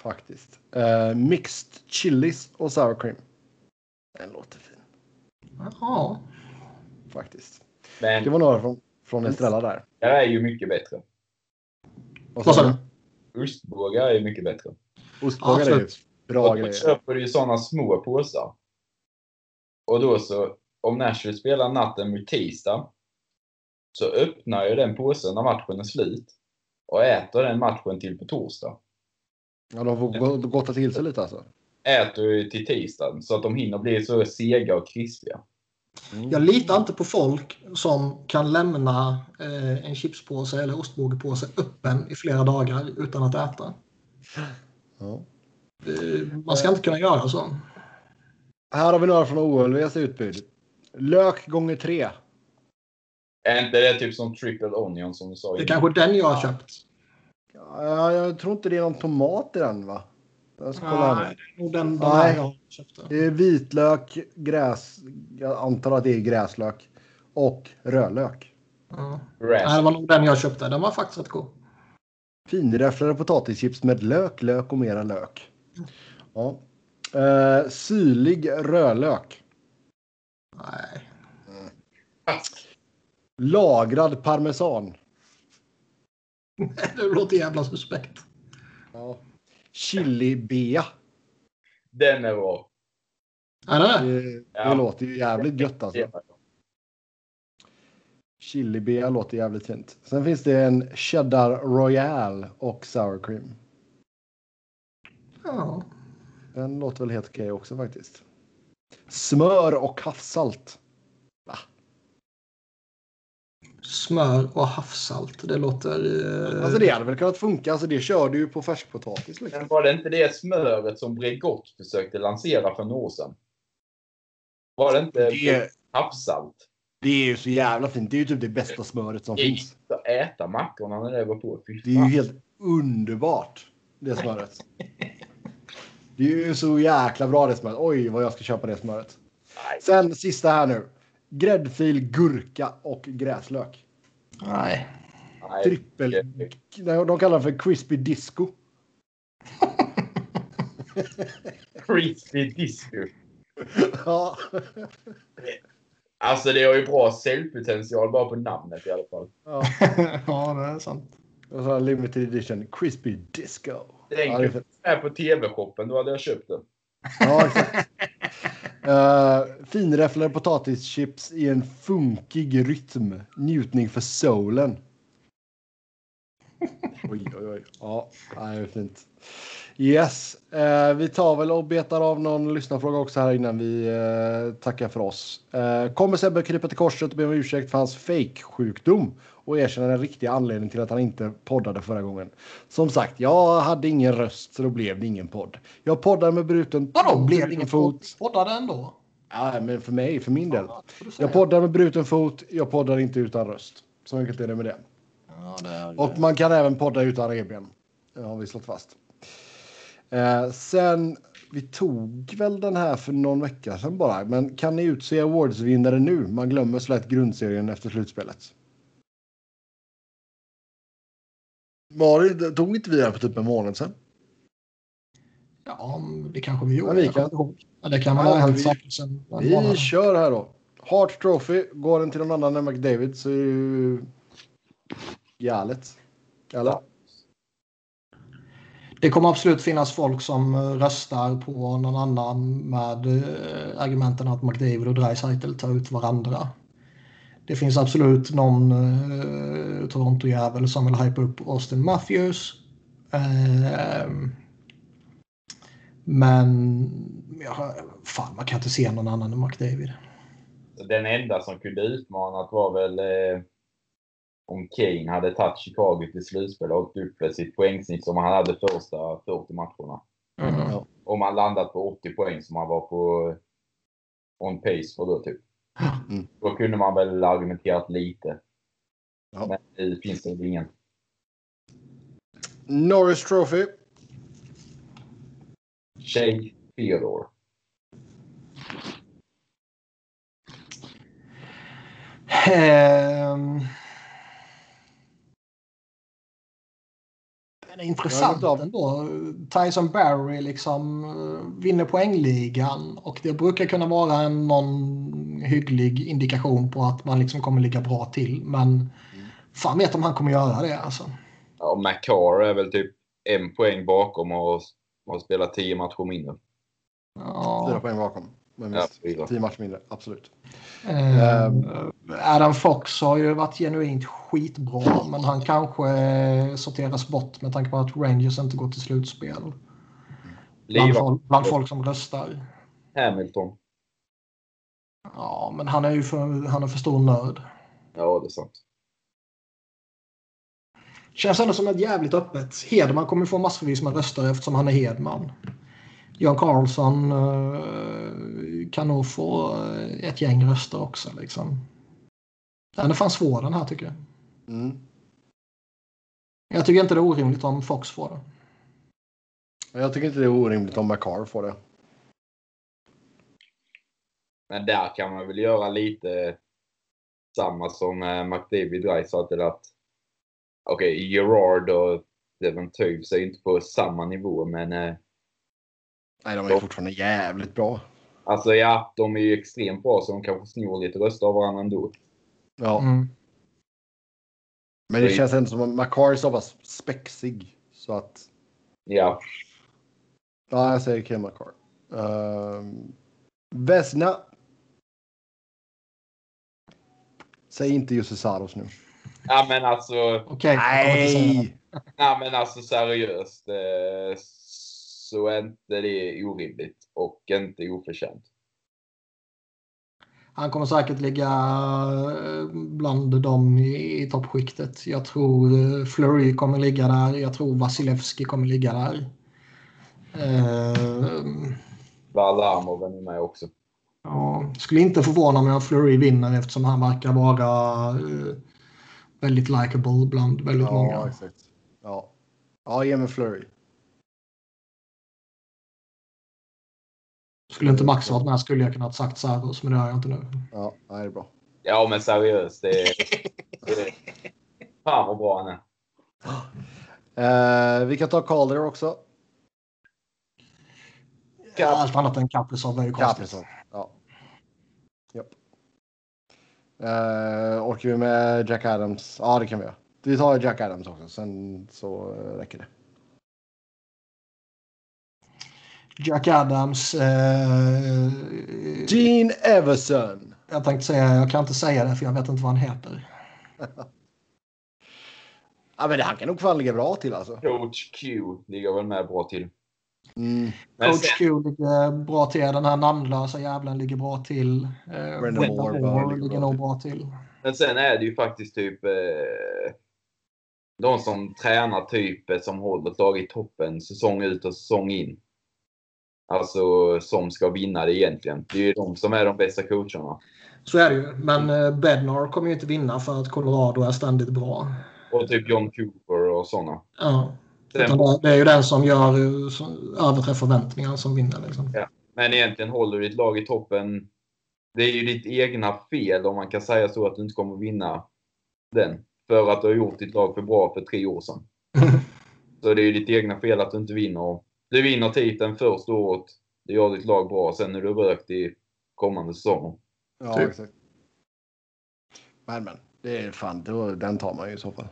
Faktiskt. Eh, mixed chilis och sour cream. Den låter fin. Ja. Faktiskt. Men Det var några från, från Estrella där. det är ju mycket bättre. Vad sa du? Ostbågar är ju mycket bättre. Ostbågar är ju. Bra och då köper du ju sådana små påsar. Och då så, om Nashville spelar natten mot tisdag, så öppnar jag den påsen när matchen är slut och äter den matchen till på torsdag. Ja, de får gå- gotta till sig lite alltså. Äter ju till tisdagen så att de hinner bli så sega och krispiga. Mm. Jag litar inte på folk som kan lämna eh, en chipspåse eller ostbågepåse öppen i flera dagar utan att äta. Ja. Eh, man ska inte kunna göra så. Här har vi några från OLVs utbud. Lök gånger tre. Är inte det typ som triple onion som du sa Det är kanske den jag har köpt. Ja, jag tror inte det är någon tomat i den va? Jag ska kolla Nej, det är nog den, den Nej. jag köpte. Det är vitlök, gräs... Jag antar att det är gräslök. Och rödlök. Ja. Nej, det var nog den jag köpte. Den var faktiskt rätt god. Finräfflade potatischips med lök, lök och mera lök. Ja. Eh, syrlig rödlök. Nej. Lagrad parmesan. Det låter jävla suspekt. Ja. Chilibea. Den är bra. Är det det? Det, låter ju jävligt gött alltså. Chilibea låter jävligt fint. Sen finns det en cheddar royal och sour cream. Ja. Den låter väl helt okej också faktiskt. Smör och havssalt. Smör och havssalt. Det låter... eh, Alltså det hade väl kunnat funka. Alltså det kör du ju på färskpotatis. Liksom. Men var det inte det smöret som Bregott försökte lansera för några år sedan? Var det inte Det, havssalt? det är ju så jävla fint. Det är ju typ det bästa smöret som Det finns. gick att äta mackorna när det var på. Det är ju helt underbart. Det smöret. Det är ju så jäkla bra det smöret. Oj vad jag ska köpa det smöret. Nej. Sen sista här nu. Gräddfil, gurka och gräslök. Nej. Trippel. Nej, De kallar det för crispy disco. Crispy disco. Ja. Alltså det har ju bra säljpotential bara på namnet i alla fall. ja. ja, det är sant. Och så limited edition crispy disco. Det är på TV-shoppen, då hade jag köpt den. Ja, exakt. Uh, finräfflade potatischips i en funkig rytm. Njutning för solen. Oj, oj, oj. Ja, det är fint. Yes, eh, vi tar väl och betar av någon lyssnarfråga också här innan vi eh, tackar för oss. Eh, kommer Sebbe krypa till korset och be om ursäkt för hans fake-sjukdom och erkänna den riktiga anledningen till att han inte poddade förra gången? Som sagt, jag hade ingen röst så då blev det ingen podd. Jag poddade med bruten Vadå, blev det bruten ingen fot. Poddade ändå? Ja, men för mig, för min del. Ja. Jag poddar med bruten fot, jag poddar inte utan röst. Så enkelt är det med det. Ja, det är... Och man kan även podda utan revben. Det har vi slått fast. Eh, sen, vi tog väl den här för någon vecka sedan bara. Men kan ni utse awardsvinnare nu? Man glömmer så lätt grundserien efter slutspelet. Var tog inte vi det här för typ en månad sedan? Ja, det kanske vi gjorde. Ja, vi kan. Ja, det kan väl Ja, ha hänt saker sen. Vi kör här då. Hart Trophy. Går den till någon annan än McDavid så är det ju galet. Eller? Det kommer absolut finnas folk som eh, röstar på någon annan med eh, argumenten att McDavid och Dreisaitl tar ut varandra. Det finns absolut någon eh, Toronto-jävel som vill hypa upp Austin Matthews. Eh, men ja, fan, man kan inte se någon annan än McDavid. Den enda som kunde utmanat var väl eh, om Kane hade tagit Chicago till slutspel och åkt upp för sitt poängsnitt som han hade första 40 matcherna. Mm. Om han landat på 80 poäng som han var på on pace för då typ. Mm. Då kunde man väl argumenterat lite. Ja. Men det finns det ingen. Norris Trophy. Shea Theodore. Ehm. Den är Ja, intressant det bra. ändå. Tyson Barry liksom eh, vinner poängligan och det brukar kunna vara en någon hygglig indikation på att man liksom kommer ligga bra till. Men fan vet om han kommer göra det alltså. Ja, McCarr är väl typ en poäng bakom och har spelat 10 matcher mindre. Fyra Ja. poäng bakom. Men Ja, visst, fyra. tio matcher mindre. Absolut. Ehm, Adam Fox har ju varit genuint skitbra men han kanske eh, sorteras bort med tanke på att Rangers inte går till slutspel. Bland, folk, bland folk som röstar. Hamilton. Ja, men han är ju för, han är för stor nörd. Ja, det är sant. Känns ändå som ett jävligt öppet. Hedman kommer få massvis med röster eftersom han är Hedman. Jan Karlsson eh, kan nog få eh, ett gäng röster också. Liksom. Den är fan svår den här tycker jag. Mm. Jag tycker inte det är orimligt om Fox får det. Jag tycker inte det är orimligt om McCarr får det. Men där kan man väl göra lite samma som eh, McDavid Dreisaitl att okej, okay, Gerard och Devon Toews är inte på samma nivå men eh, Nej, de är de, fortfarande jävligt bra. Alltså ja, de är ju extremt bra så de kanske snor lite röster av varandra ändå. Ja. Mm. Men det så känns ändå som att McCarr är så pass spexig så att. Ja. Ja, jag säger Kim McCarr. Uh, Vesna. Säg inte Jussi Saros nu. Ja men alltså. Okej. Okay, Nej. Ja men alltså seriöst. Eh, så är inte det orimligt och inte oförtjänt. Han kommer säkert ligga eh, bland dem i, i toppskiktet. Jag tror eh, Flurry kommer ligga där. Jag tror Vasilevski kommer ligga där. Varlamov är med också. Ja, skulle inte förvåna mig om Flurry vinner eftersom han verkar vara uh, väldigt likable bland väldigt ja, många. Exakt. Ja, ja ge mig Flurry. Skulle inte Max varit med skulle jag kunnat sagt Saros, men det har jag inte nu. Ja, det är bra. Ja, men seriöst. Det är... Fan vad bra han är. Uh, vi kan ta Calder också. Ja, allt annat än Kaprizov är ju konstigt. Kaprizov, ja. Japp. Uh, orkar vi med Jack Adams? Ja, det kan vi göra. Vi tar Jack Adams också, sen så räcker det. Jack Adams. Eh, Gene Everson. Jag tänkte säga, jag kan inte säga det för jag vet inte vad han heter. ja, men han kan nog fan ligga bra till alltså. Coach Q ligger väl med bra till. Mm. Coach Q ligger bra till. Den här namnlösa jävlen ligger bra till. Eh, Brendan Moore, Moore ligger nog bra till. Men sen är det ju faktiskt typ eh, de som tränar typ eh, som håller ett lag i toppen säsong ut och säsong in. Alltså som ska vinna det egentligen. Det är ju de som är de bästa coacherna. Så är det ju. Men eh, Bednar kommer ju inte vinna för att Colorado är ständigt bra. Och typ John Cooper och sådana. Ja. Sen... det är ju den som gör som överträffar förväntningarna som vinner. Liksom. Ja. Men egentligen håller ditt lag i toppen. Det är ju ditt egna fel om man kan säga så att du inte kommer vinna den. För att du har gjort ditt lag för bra för tre år sedan. så det är ju ditt egna fel att du inte vinner. Du vinner titeln första året. Du gör ditt lag bra. Sen är du rökt i kommande säsonger. Ja, typ. exakt. Men, men. Det är fan, då, den tar man ju i så fall.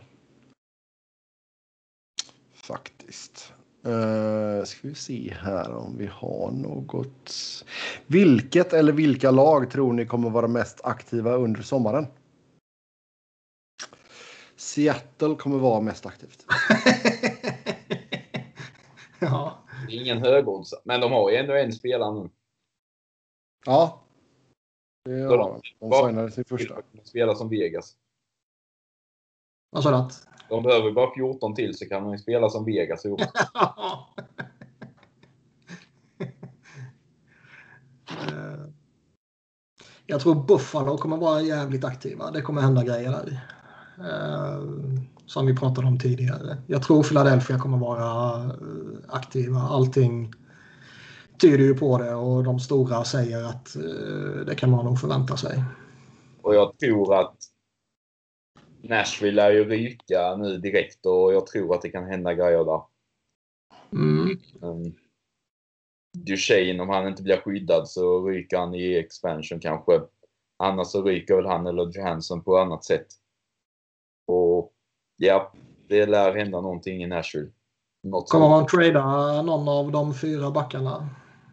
Faktiskt. Uh, ska vi se här om vi har något. Vilket eller vilka lag tror ni kommer vara mest aktiva under sommaren? Seattle kommer vara mest aktivt. ja. Ingen högoddsare, men de har ju ändå en spelare nu. Ja. Det de. De signade sin första. De spelar som Vegas. Vad sa du? De behöver bara 14 till så kan de ju spela som Vegas ihop. Eh, jag tror Buffalo kommer vara jävligt aktiva. Det kommer hända grejer där. Som vi pratade om tidigare. Jag tror Philadelphia kommer vara eh, aktiva. Allting tyder ju på det och de stora säger att eh, det kan man nog förvänta sig. Och jag tror att Nashville är ju ryka nu direkt och jag tror att det kan hända grejer där. Mm. Um, Duchene, om han inte blir skyddad så ryker han i expansion kanske. Annars så ryker väl han eller Johansson på annat sätt. Och ja, det lär hända någonting i Nashville. Något kommer man trada någon av de fyra backarna?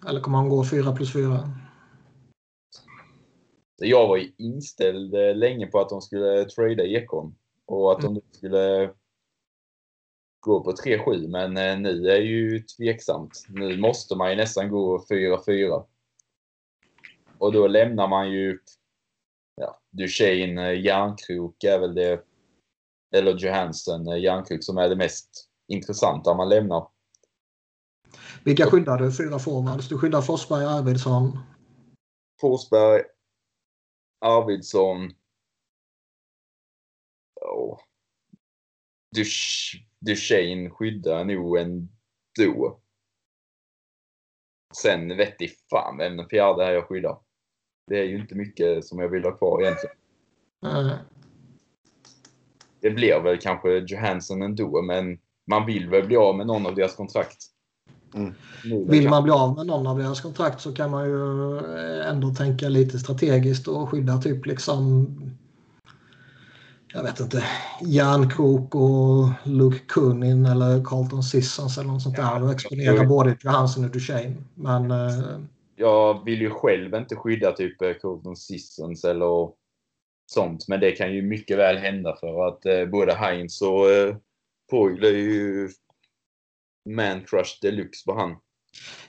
Eller kommer han gå fyra plus fyra? Jag var inställd eh, länge på att de skulle trada Ekholm och att mm. de skulle gå på 3-7 men eh, nu är ju tveksamt. Nu måste man ju nästan gå 4-4. Och då lämnar man ju ja, Duchene, eh, Järnkrok är väl det eller Johansson, eh, Järnkrok som är det mest intressanta man lämnar. Vilka skyddar du? Fyra forwards. Du skyddar Forsberg, Arvidsson. Forsberg, Arvidsson. Oh. Duchene skyddar nog ändå. Sen vet i fan vem den fjärde är jag skyddar. Det är ju inte mycket som jag vill ha kvar egentligen. Eh, Det blir väl kanske Johansson ändå, men man vill väl bli av med någon av deras kontrakt. Mm. Vill man bli av med någon av deras kontrakt så kan man ju eh, ändå tänka lite strategiskt och skydda typ liksom jag vet inte, Järnkrok och Luke Kunin eller Carlton Sissons eller något sånt Ja, där och exponera jag- både Johansson och Duchene. Men eh, Jag vill ju själv inte skydda typ Colton Sissons eller sånt, men det kan ju mycket väl hända för att eh, både Heinz och eh, Poyle är ju man crush deluxe på han.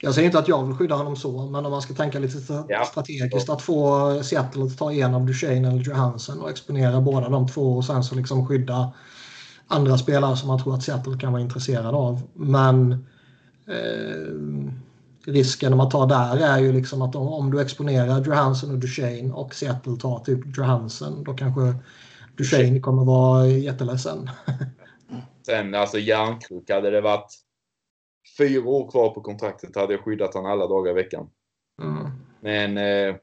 jag säger inte att jag vill skydda honom så, men om man ska tänka lite Ja. strategiskt att få Seattle att ta igenom Duchene eller Johansson och exponera båda de två och sen så liksom skydda andra spelare som man tror att Seattle kan vara intresserad av. Men eh, risken om man tar där är ju liksom att om, om du exponerar Johansson och Duchene och Seattle tar typ Johansson då kanske Duchene kommer vara jätteledsen. Sen alltså Järnkrok, hade det varit fyra år kvar på kontraktet hade jag skyddat han alla dagar i veckan. Mm. Men eh,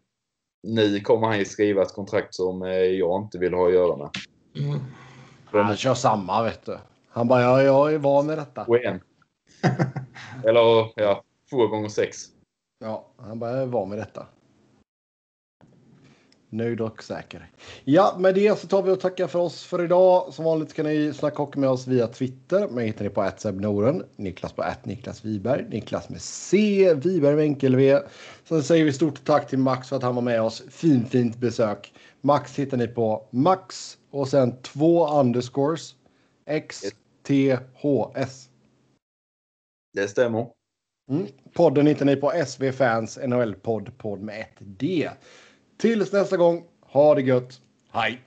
nu kommer han ju skriva ett kontrakt som eh, jag inte vill ha att göra med. Mm. Han kör samma vet du. Han bara, ja, jag är van med detta. Eller ja, två gånger sex. Ja, han är van med detta. Nöjd och säker. Ja, med det så tar vi och tackar för oss för idag. Som vanligt kan ni snacka hockey med oss via Twitter. Mig hittar ni på @sebnoren, Niklas på Niklas Wiberg, Niklas med C, Wiberg med enkel V. Sen säger vi stort tack till Max för att han var med oss. Fint, fint besök. Max hittar ni på Max och sen två underscores. X, T, H, S. Det stämmer. Mm. Podden hittar ni på SV Fans NHL-podd, podd med ett D. Tills nästa gång, ha det gött. Hej!